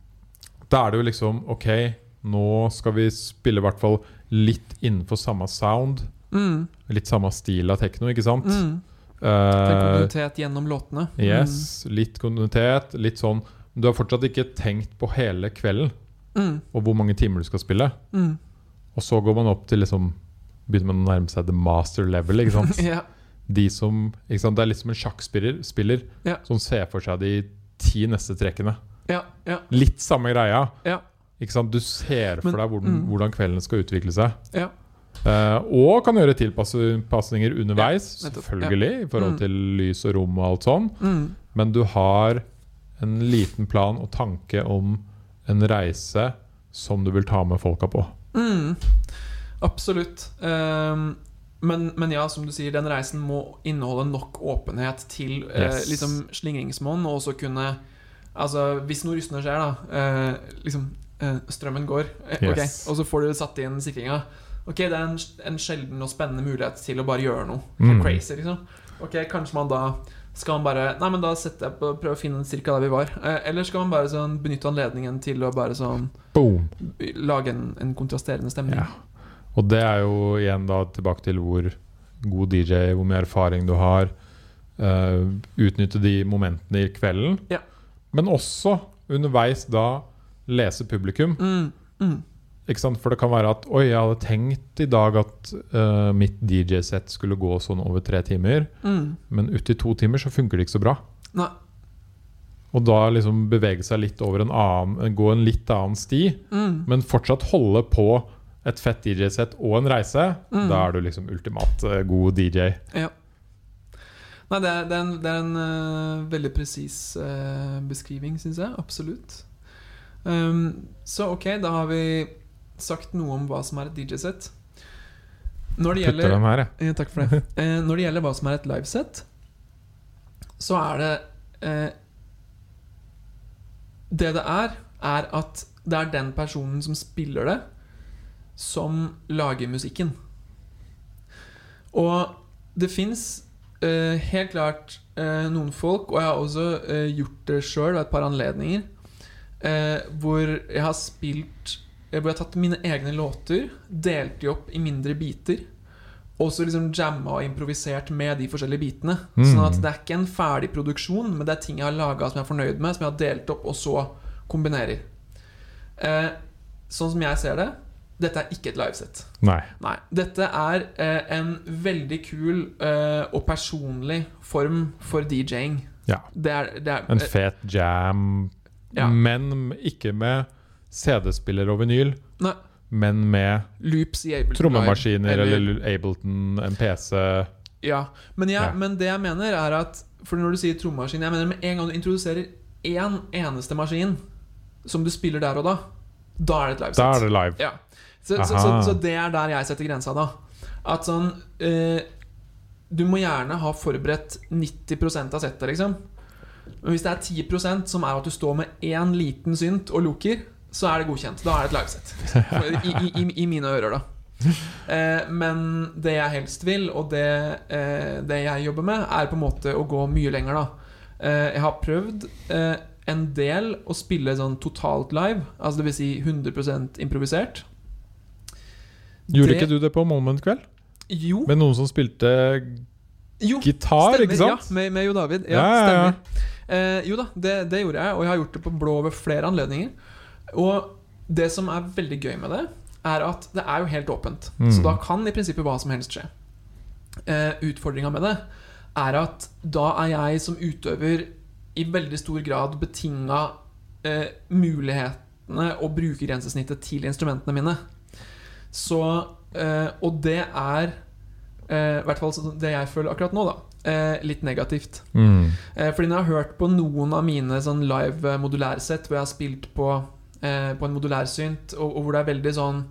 S1: Da er det jo liksom Ok, nå skal vi spille i hvert fall litt innenfor samme sound.
S2: Mm.
S1: Litt samme stil av tekno, ikke sant?
S2: Mm.
S1: Eh,
S2: kontinuitet gjennom låtene.
S1: yes, litt kontinuitet. Litt sånn Du har fortsatt ikke tenkt på hele kvelden
S2: Mm.
S1: og hvor mange timer du skal spille.
S2: Mm.
S1: Og så går man opp til liksom Begynner man å nærme seg the master level. Ikke sant?
S2: ja.
S1: De som, ikke sant? Det er litt som en sjakkspiller spiller,
S2: Ja.
S1: som ser for seg de ti neste trekkene.
S2: ja. Ja.
S1: Litt samme greia.
S2: Ja.
S1: Ikke sant? Du ser for
S2: Men-
S1: deg hvordan,
S2: mm.
S1: hvordan kvelden skal utvikle seg.
S2: Ja.
S1: Uh, og kan gjøre tilpasninger underveis,
S2: Ja,
S1: selvfølgelig, ja. i forhold
S2: Mm.
S1: til lys og rom og alt sånn.
S2: Mm.
S1: Men du har en liten plan og tanke om en reise som du vil ta med folka på.
S2: Mm. Absolutt. Um, men, men ja, som du sier, den reisen må inneholde nok åpenhet til eh,
S1: Yes.
S2: liksom slingringsmonn, og også kunne Altså, hvis noe rystende skjer, da eh, Liksom eh, Strømmen går, eh, okay,
S1: Yes.
S2: og så får du satt inn sikringa. Ok, det er en, en sjelden og spennende mulighet til å bare gjøre noe
S1: Mm.
S2: crazy, liksom. Ok, kanskje man da skal man bare Nei, men da setter jeg på prøve å finne cirka der vi var. Eh, eller skal man bare sånn benytte anledningen til å bare sånn
S1: Boom!
S2: lage en, en kontrasterende stemning?
S1: Ja. Og det er jo igjen da tilbake til hvor god DJ, hvor mye erfaring du har. Uh, utnytte de momentene i kvelden.
S2: Ja.
S1: Men også underveis da lese publikum.
S2: Mm, mm?
S1: For det kan være at Oi, jeg hadde tenkt i dag at uh, mitt DJ-sett skulle gå sånn over tre timer,
S2: Mm.
S1: men uti to timer så funker det ikke så bra.
S2: Nei.
S1: Og da liksom bevege seg litt over en annen Gå en litt annen sti,
S2: Mm.
S1: men fortsatt holde på et fett DJ-sett og en reise.
S2: Mm.
S1: Da er du liksom ultimat uh, god DJ.
S2: Ja. Nei, det er, det er en, det er en uh, veldig presis beskriving, syns jeg. Absolutt. Um, så ok, da har vi sagt noe om hva som er et DJ-sett. Når det gjelder
S1: her.
S2: Ja, takk for det. Eh, når det gjelder hva som er et livesett, så er det eh, Det det er, er at det er den personen som spiller det, som lager musikken. Og det fins eh, helt klart eh, noen folk, og jeg har også eh, gjort det sjøl ved et par anledninger, eh, hvor jeg har spilt Hvor jeg har tatt mine egne låter, delt de opp i mindre biter. Og så liksom jamma og improvisert med de forskjellige bitene.
S1: Mm.
S2: Sånn at det er ikke en ferdig produksjon, men det er ting jeg har laga som jeg er fornøyd med, som jeg har delt opp, og så kombinerer. Eh, sånn som jeg ser det, dette er ikke et livesett.
S1: Nei.
S2: Nei. Dette er eh, en veldig kul eh, og personlig form for DJ-ing.
S1: Ja.
S2: Det er, det er
S1: En
S2: eh,
S1: fet jam,
S2: Ja.
S1: men ikke med CD-spiller og vinyl,
S2: Nei.
S1: men med
S2: loops i Ableton
S1: trommemaskiner
S2: Live,
S1: eller, Ableton, en PC.
S2: Ja, men, jeg,
S1: Ja.
S2: men det jeg mener er at For når du sier trommemaskin Jeg mener med en gang du introduserer én eneste maskin som du spiller der og da, da er det et livesett.
S1: Da er det live.
S2: Ja. Så, så, så, så det er der jeg setter grensa, da. At sånn eh, Du må gjerne ha forberedt 90% av settet, liksom. Men hvis det er 10% som er at du står med én liten synt og loker, så er det godkjent. Da er det et livesett. I, i, I mine ører, da. Eh, men det jeg helst vil, og det, eh, det jeg jobber med, er på en måte å gå mye lenger, da. Eh, jeg har prøvd eh, en del å spille sånn totalt live, altså dvs. Si 100 improvisert.
S1: Gjorde
S2: Det-
S1: ikke du det på Moment kveld?
S2: Jo,
S1: Med noen som spilte
S2: jo
S1: gitar,
S2: stemmer.
S1: ikke sant?
S2: Ja, med, med Jo David. Ja,
S1: Ja, ja, ja.
S2: stemmer. Eh, jo da, det, det gjorde jeg, og jeg har gjort det på blå ved flere anledninger. Og det som er veldig gøy med det, er at det er jo helt åpent.
S1: Mm.
S2: Så da kan i prinsippet hva som helst skje. Eh, Utfordringa med det er at da er jeg som utøver i veldig stor grad betinga eh, mulighetene og brukergrensesnittet til instrumentene mine. Så eh, Og det er eh, I hvert fall det jeg føler akkurat nå, da. Eh, litt negativt.
S1: Mm.
S2: Eh, fordi når jeg har hørt på noen av mine sånn live modulærsett, hvor jeg har spilt på, eh, på en modulærsynt, og, og hvor det er veldig sånn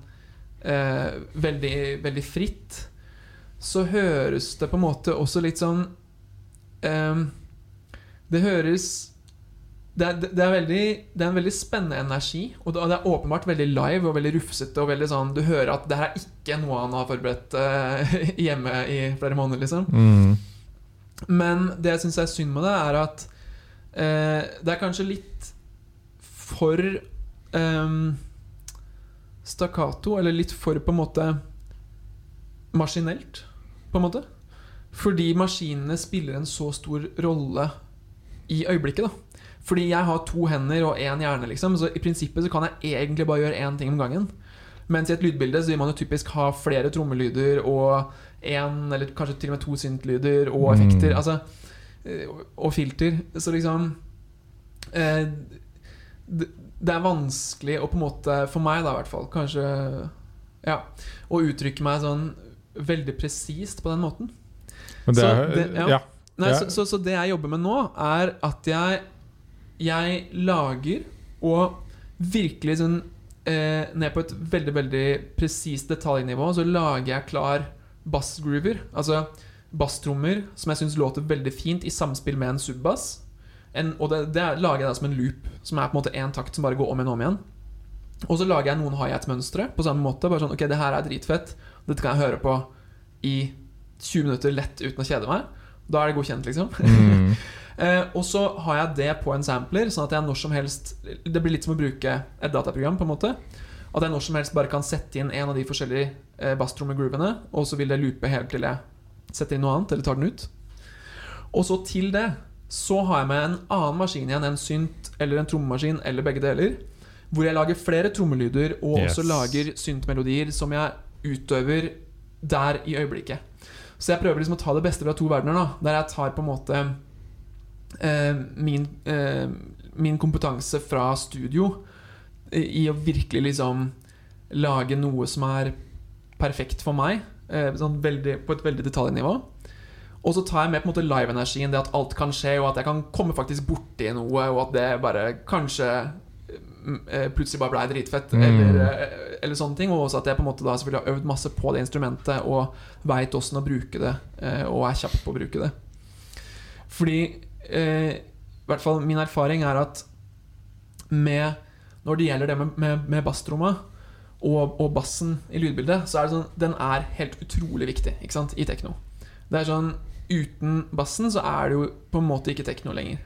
S2: eh, veldig, veldig fritt, så høres det på en måte også litt sånn eh, Det høres det er, det, er veldig, det er en veldig spennende energi, og det, og det er åpenbart veldig live og veldig rufsete. Og veldig sånn, Du hører at det her er ikke noe han har forberedt eh, hjemme i flere måneder. liksom
S1: Mm.
S2: men det jeg syns er synd med det, er at eh, det er kanskje litt for ehm, stakkato, eller litt for på en måte maskinelt, på en måte. Fordi maskinene spiller en så stor rolle i øyeblikket, da. Fordi jeg har to hender og én hjerne, liksom. Så i prinsippet så kan jeg egentlig bare gjøre én ting om gangen. Mens i et lydbilde så vil man jo typisk ha flere trommelyder og én, eller kanskje til og med to syntlyder og
S1: Mm.
S2: effekter. Altså eh, og filter. Så liksom eh, det, det er vanskelig å på en måte, for meg da i hvert fall, kanskje Ja, å uttrykke meg sånn veldig presist på den måten.
S1: Men det
S2: Så det- ja.
S1: ja.
S2: Nei, så, så, så det jeg jobber med nå, er at jeg Jeg lager og virkelig sånn eh, Ned på et veldig, veldig presist detaljnivå så lager jeg klar bassgroover. Altså basstrommer som jeg syns låter veldig fint i samspill med en subbass. En, og det, det er- lager jeg da som en loop, som er på en måte én takt som bare går om igjen og om igjen. Og så lager jeg noen hi-hat-mønstre på samme måte. Bare sånn, ok, det her er dritfett. Dette kan jeg høre på i 20 minutter lett uten å kjede meg. Da er det godkjent, liksom.
S1: Mm.
S2: Eh, og så har jeg det på en sampler, sånn at jeg når som helst Det blir litt som å bruke et dataprogram, på en måte. At jeg når som helst bare kan sette inn en av de forskjellige eh, basstrommegroovene, og så vil det loope helt til jeg setter inn noe annet, eller tar den ut. Og så til det så har jeg med en annen maskin igjen, en synt eller en trommemaskin eller begge deler, hvor jeg lager flere trommelyder og
S1: Yes.
S2: også lager syntmelodier som jeg utøver der i øyeblikket. Så jeg prøver liksom å ta det beste fra to verdener, da, der jeg tar på en måte eh, min, eh, min kompetanse fra studio i, å virkelig liksom lage noe som er perfekt for meg, eh, sånn veldig, på et veldig detaljnivå. Og så tar jeg med på en måte live-energien, det at alt kan skje, og at jeg kan komme faktisk borti noe, og at det bare kanskje mm, eh, plutselig bare blei dritfett,
S1: Mm.
S2: eller, eh, eller sånne ting. Og også at jeg på en måte da selvfølgelig har øvd masse på det instrumentet og veit åssen å bruke det, eh, og er kjapp på å bruke det. Fordi eh, i hvert fall min erfaring er at med Når det gjelder det med, med, med basstromma og, og bassen i lydbildet, så er det sånn Den er helt utrolig viktig ikke sant, i tekno. Det er sånn Uten bassen så er det jo på en måte ikke tekno lenger.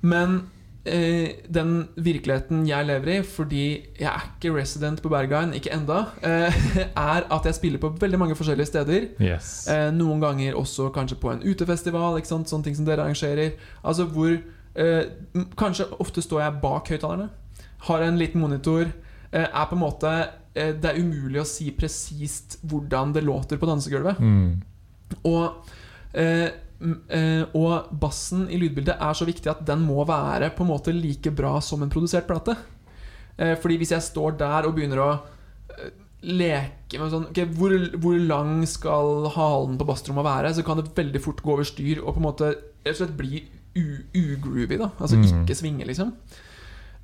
S2: Men eh, den virkeligheten jeg lever i, fordi jeg er ikke resident på Berghain, ikke enda, eh, er at jeg spiller på veldig mange forskjellige steder.
S1: Yes.
S2: Eh, noen ganger også kanskje på en utefestival, sånne ting som dere arrangerer. Altså hvor eh, Kanskje ofte står jeg bak høyttalerne, har en liten monitor. Eh, er på en måte eh, Det er umulig å si presist hvordan det låter på dansegulvet.
S1: Mm.
S2: Og, eh, eh, og bassen i lydbildet er så viktig at den må være på en måte like bra som en produsert plate. Eh, fordi hvis jeg står der og begynner å eh, leke med sånn okay, hvor, hvor lang skal halen på basstrommet være? Så kan det veldig fort gå over styr og på en måte rett bli ugroovy. da Altså
S1: Mm.
S2: ikke svinge, liksom.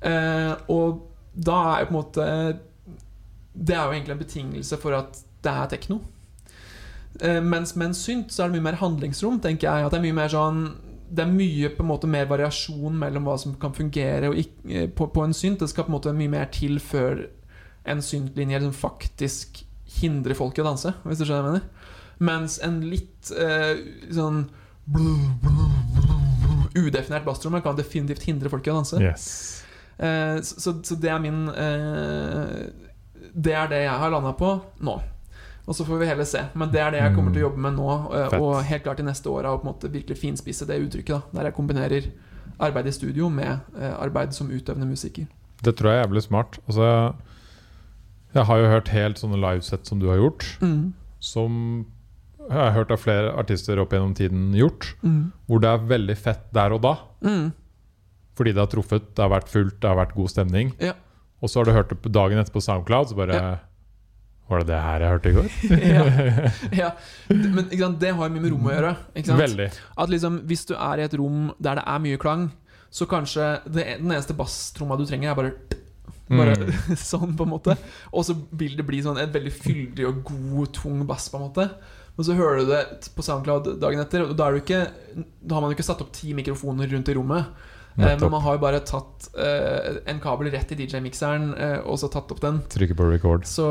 S2: Eh, og da er jo på en måte Det er jo egentlig en betingelse for at det er tekno. Eh, mens med en synt så er det mye mer handlingsrom, tenker jeg. At det er mye mer sånn Det er mye på en måte mer variasjon mellom hva som kan fungere ikke, eh, på, på en synt. Det skal på en måte mye mer til før en syntlinje liksom faktisk hindrer folk i å danse, hvis du skjønner hva jeg mener. Mens en litt eh, sånn udefinert basstromme kan definitivt hindre folk i å danse.
S1: Yes.
S2: Eh, så, så- så det er min eh, Det er det jeg har landa på nå. Og så får vi heller se. Men det er det jeg kommer til å jobbe med nå, eh, og helt klart i neste år. å på en måte virkelig finspisse det uttrykket. da Der jeg kombinerer arbeid i studio med eh, arbeid som utøvende musiker.
S1: Det tror jeg er jævlig smart. Altså, jeg har jo hørt helt sånne livesett som du har gjort,
S2: Mm.
S1: som jeg har hørt av flere artister opp gjennom tiden gjort,
S2: Mm.
S1: hvor det er veldig fett der og da.
S2: Mm.
S1: Fordi det har truffet, det har vært fullt, det har vært god stemning.
S2: Ja.
S1: Og så har du hørt det dagen etter på SoundCloud, så bare
S2: Ja.
S1: Var det det her jeg hørte i går?
S2: ja, ja. Men sant, det har mye med rom å gjøre.
S1: Veldig.
S2: At liksom, Hvis du er i et rom der det er mye klang, så kanskje det, den eneste basstromma du trenger, er bare Bare
S1: Mm.
S2: sånn, på en måte. Og så vil det bli sånn en veldig fyldig og god, tung bass, på en måte. Men så hører du det på SoundCloud dagen etter, og da, da har man jo ikke satt opp ti mikrofoner rundt i rommet. Eh, men man har jo bare tatt eh, en kabel rett i DJ-mikseren, eh, og så tatt opp den.
S1: Trykker på record.
S2: Så,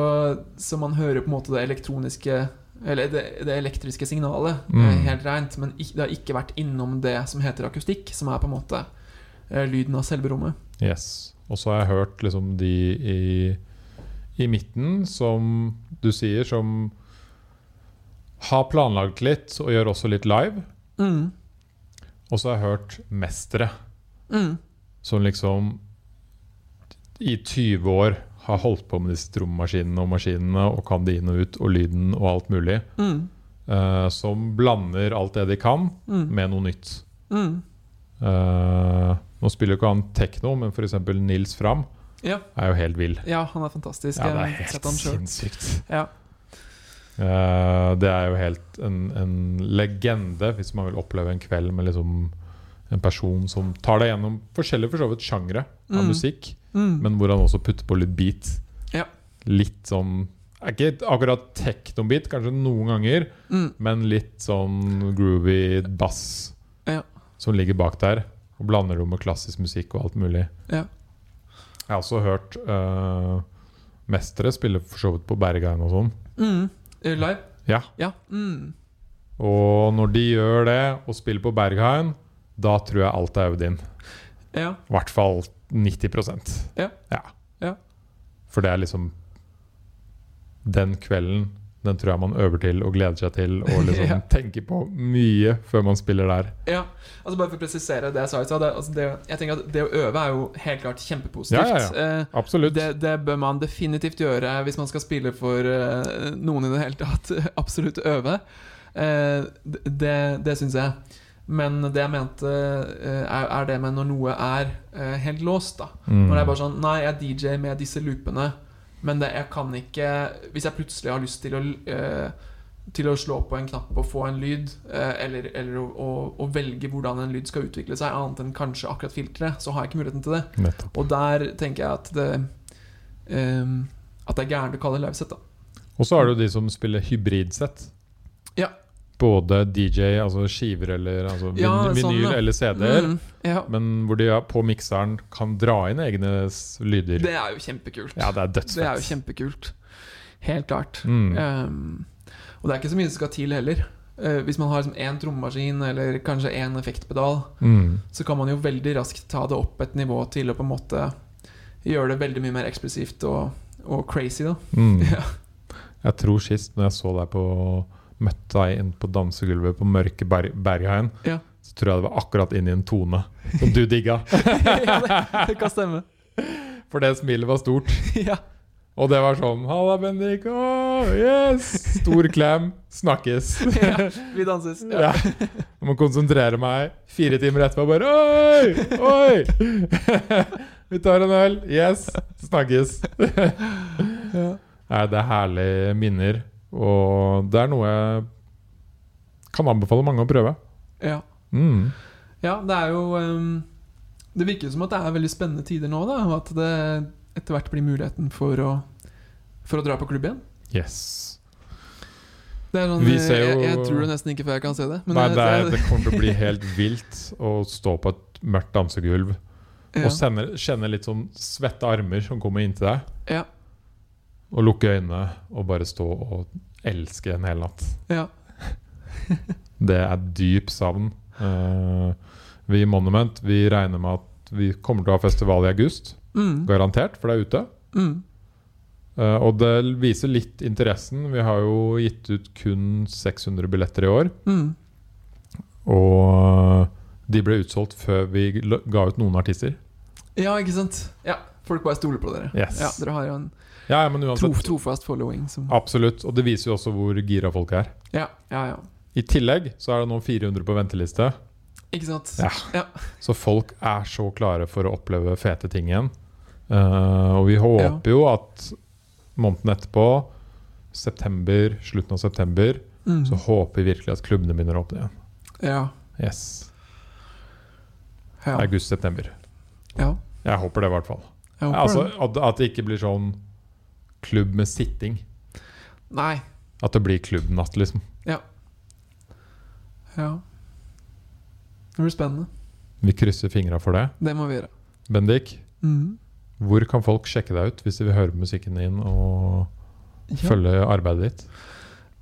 S2: så man hører på en måte det elektroniske Eller det, det elektriske signalet
S1: Mm.
S2: helt rent. Men det har ikke vært innom det som heter akustikk, som er på en måte lyden av selve rommet.
S1: Yes. Og så har jeg hørt liksom de i, i midten, som du sier, som har planlagt litt og gjør også litt live.
S2: Mm.
S1: Og så har jeg hørt mestere
S2: Mm.
S1: som liksom i 20 år har holdt på med disse trommaskinene og maskinene og kan det inn og ut, og lyden og alt mulig.
S2: Mm.
S1: Uh, som blander alt det de kan,
S2: Mm.
S1: med noe nytt.
S2: Mm.
S1: Uh, nå spiller jo ikke han tekno, men f.eks. Nils Fram
S2: Ja.
S1: er jo helt vill.
S2: ja, han er fantastisk.
S1: Ja, det er helt sinnssykt.
S2: Ja.
S1: Uh, det er jo helt en, en legende, hvis man vil oppleve en kveld med liksom en person som tar deg gjennom forskjellige for så vidt sjangre av
S2: Mm.
S1: musikk,
S2: Mm.
S1: men hvor han også putter på litt beat.
S2: Ja.
S1: Litt sånn Ikke akkurat techno-beat, kanskje noen ganger,
S2: Mm.
S1: men litt sånn groovy bass
S2: Ja.
S1: som ligger bak der. Og blander det med klassisk musikk og alt mulig.
S2: Ja.
S1: Jeg har også hørt uh, mestere spille for så vidt på Berghain og sånn.
S2: Mm. Live?
S1: Ja.
S2: Ja. Mm.
S1: Og når de gjør det, og spiller på Berghain, da tror jeg alt er øvd inn.
S2: ja.
S1: I hvert fall 90
S2: Ja.
S1: ja.
S2: Ja.
S1: For det er liksom Den kvelden den tror jeg man øver til og gleder seg til og liksom
S2: Ja.
S1: tenker på mye før man spiller der.
S2: Ja, altså Bare for å presisere det jeg sa i stad. det- Altså jeg tenker at det å øve er jo helt klart kjempepositivt.
S1: Ja, ja,
S2: Eh,
S1: Absolutt.
S2: Det, det bør man definitivt gjøre hvis man skal spille for eh, noen i det hele tatt. Absolutt øve. Eh, det det, det syns jeg. Men det jeg mente, eh, er, det med når noe er eh, helt låst. da
S1: Mm.
S2: Når det er bare sånn Nei, jeg er DJ med disse loopene, men det, jeg kan ikke Hvis jeg plutselig har lyst til å eh, Til å slå på en knapp og få en lyd, eller, eller å, å, å velge hvordan en lyd skal utvikle seg, annet enn kanskje akkurat filteret, så har jeg ikke muligheten til det.
S1: Nettopp.
S2: Og der tenker jeg at det um, At det er gærent å kalle det livesett.
S1: Og så er det jo de som spiller hybridsett.
S2: Ja.
S1: Både DJ, altså skiver eller altså
S2: Ja, sånn,
S1: vinyl
S2: ja.
S1: eller CD-er.
S2: Mm, ja.
S1: Men hvor de på mikseren kan dra inn egne lyder.
S2: Det er jo kjempekult.
S1: ja, det er
S2: Det er jo kjempekult. Helt klart.
S1: Mm.
S2: Um, og det er ikke så mye som skal til heller. Uh, hvis man har liksom én trommemaskin eller kanskje én effektpedal,
S1: Mm.
S2: så kan man jo veldig raskt ta det opp et nivå til å på en måte gjøre det veldig mye mer eksplosivt og, og crazy, da.
S1: Mm.
S2: Ja.
S1: Jeg tror sist når jeg så deg på Møtte deg inn på dansegulvet på mørke ber Berghain,
S2: Ja.
S1: så tror jeg det var akkurat inn i en tone som du digga.
S2: ja, det, det kan stemme.
S1: For det smilet var stort.
S2: ja.
S1: Og det var sånn Halla, Bendik. Oh, yes! Stor klem. Snakkes.
S2: ja. Vi danses.
S1: Ja. Jeg må konsentrere meg. Fire timer etterpå bare Oi! Oi! Vi tar en øl. Yes. Snakkes.
S2: Ja.
S1: Nei, det er herlige minner. Og det er noe jeg kan anbefale mange å prøve.
S2: ja.
S1: Mm.
S2: Ja, det er jo um, Det virker som at det er veldig spennende tider nå, da. Og at det etter hvert blir muligheten for å, for å dra på klubb igjen.
S1: Yes.
S2: Det er sånn,
S1: ser
S2: jeg,
S1: jo-
S2: jeg tror det nesten ikke før jeg kan se det. Men
S1: Nei, det, er, det kommer til å bli helt vilt å stå på et mørkt dansegulv
S2: ja.
S1: og sende, kjenne litt sånn svette armer som kommer inntil deg.
S2: Ja.
S1: Og lukke øynene og bare stå og elske en hel natt.
S2: ja.
S1: Det er dyp savn. Uh, vi i Monument vi regner med at vi kommer til å ha festival i august.
S2: Mm.
S1: Garantert, for det er ute.
S2: Mm.
S1: Uh, og det viser litt interessen. Vi har jo gitt ut kun 600 billetter i år.
S2: Mm.
S1: Og de ble utsolgt før vi ga ut noen artister.
S2: Ja, ikke sant? Ja, Folk bare stoler på dere.
S1: Yes.
S2: Ja, Dere har jo en
S1: Ja, ja, men uansett
S2: trofast following som
S1: Absolutt. Og det viser jo også hvor gira folk er.
S2: Ja, ja, ja.
S1: I tillegg så er det nå 400 på venteliste.
S2: Ikke sant?
S1: Ja.
S2: Ja.
S1: Så folk er så klare for å oppleve fete ting igjen. Uh, og vi håper jo at måneden etterpå, september, slutten av september,
S2: Mm.
S1: så håper vi virkelig at klubbene begynner å åpne igjen.
S2: Ja.
S1: Yes. August-september.
S2: ja.
S1: Jeg håper det, i hvert fall. Altså, at, at det ikke blir sånn klubb med sitting.
S2: Nei.
S1: At det blir klubbnatt, liksom.
S2: Ja. Ja. Det blir spennende.
S1: Vi krysser fingra for det.
S2: Det må vi gjøre.
S1: Bendik,
S2: Mm.
S1: hvor kan folk sjekke deg ut hvis de vil høre musikken din og
S2: Ja.
S1: følge arbeidet ditt?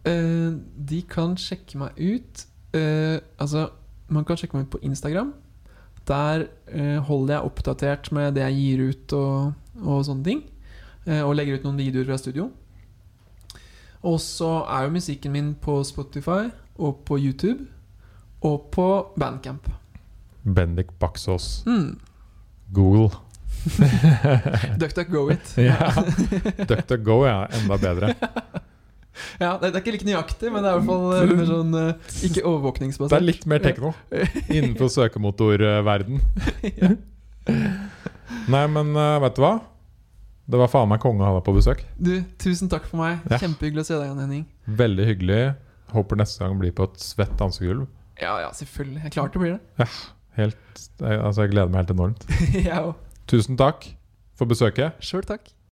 S2: Uh, de kan sjekke meg ut uh, Altså, man kan sjekke meg ut på Instagram. Der uh, holder jeg oppdatert med det jeg gir ut og, og sånne ting. Eh, og legger ut noen videoer fra studio. Og så er jo musikken min på Spotify og på YouTube. Og på Bandcamp.
S1: Bendik Baksås.
S2: Mm.
S1: Google.
S2: Duck, duck, go it.
S1: Ja. DuckDuckGo er enda bedre.
S2: Ja, det, er ikke like nøyaktig, men det er i hvert fall eh, mer sånn ikke overvåkningsbasert.
S1: Det er litt mer tekno innenfor søkemotorverden. Nei, men uh, vet du hva? Det var faen meg konge å ha deg på besøk.
S2: Du, tusen takk for meg.
S1: Ja.
S2: Kjempehyggelig å se deg igjen, Henning.
S1: Veldig hyggelig. Håper neste gang blir på et svett dansegulv.
S2: Ja, ja, selvfølgelig. Jeg klart det blir det.
S1: Helt, jeg, altså jeg gleder meg helt enormt.
S2: Jeg òg.
S1: Tusen takk for besøket.
S2: Sjøl takk.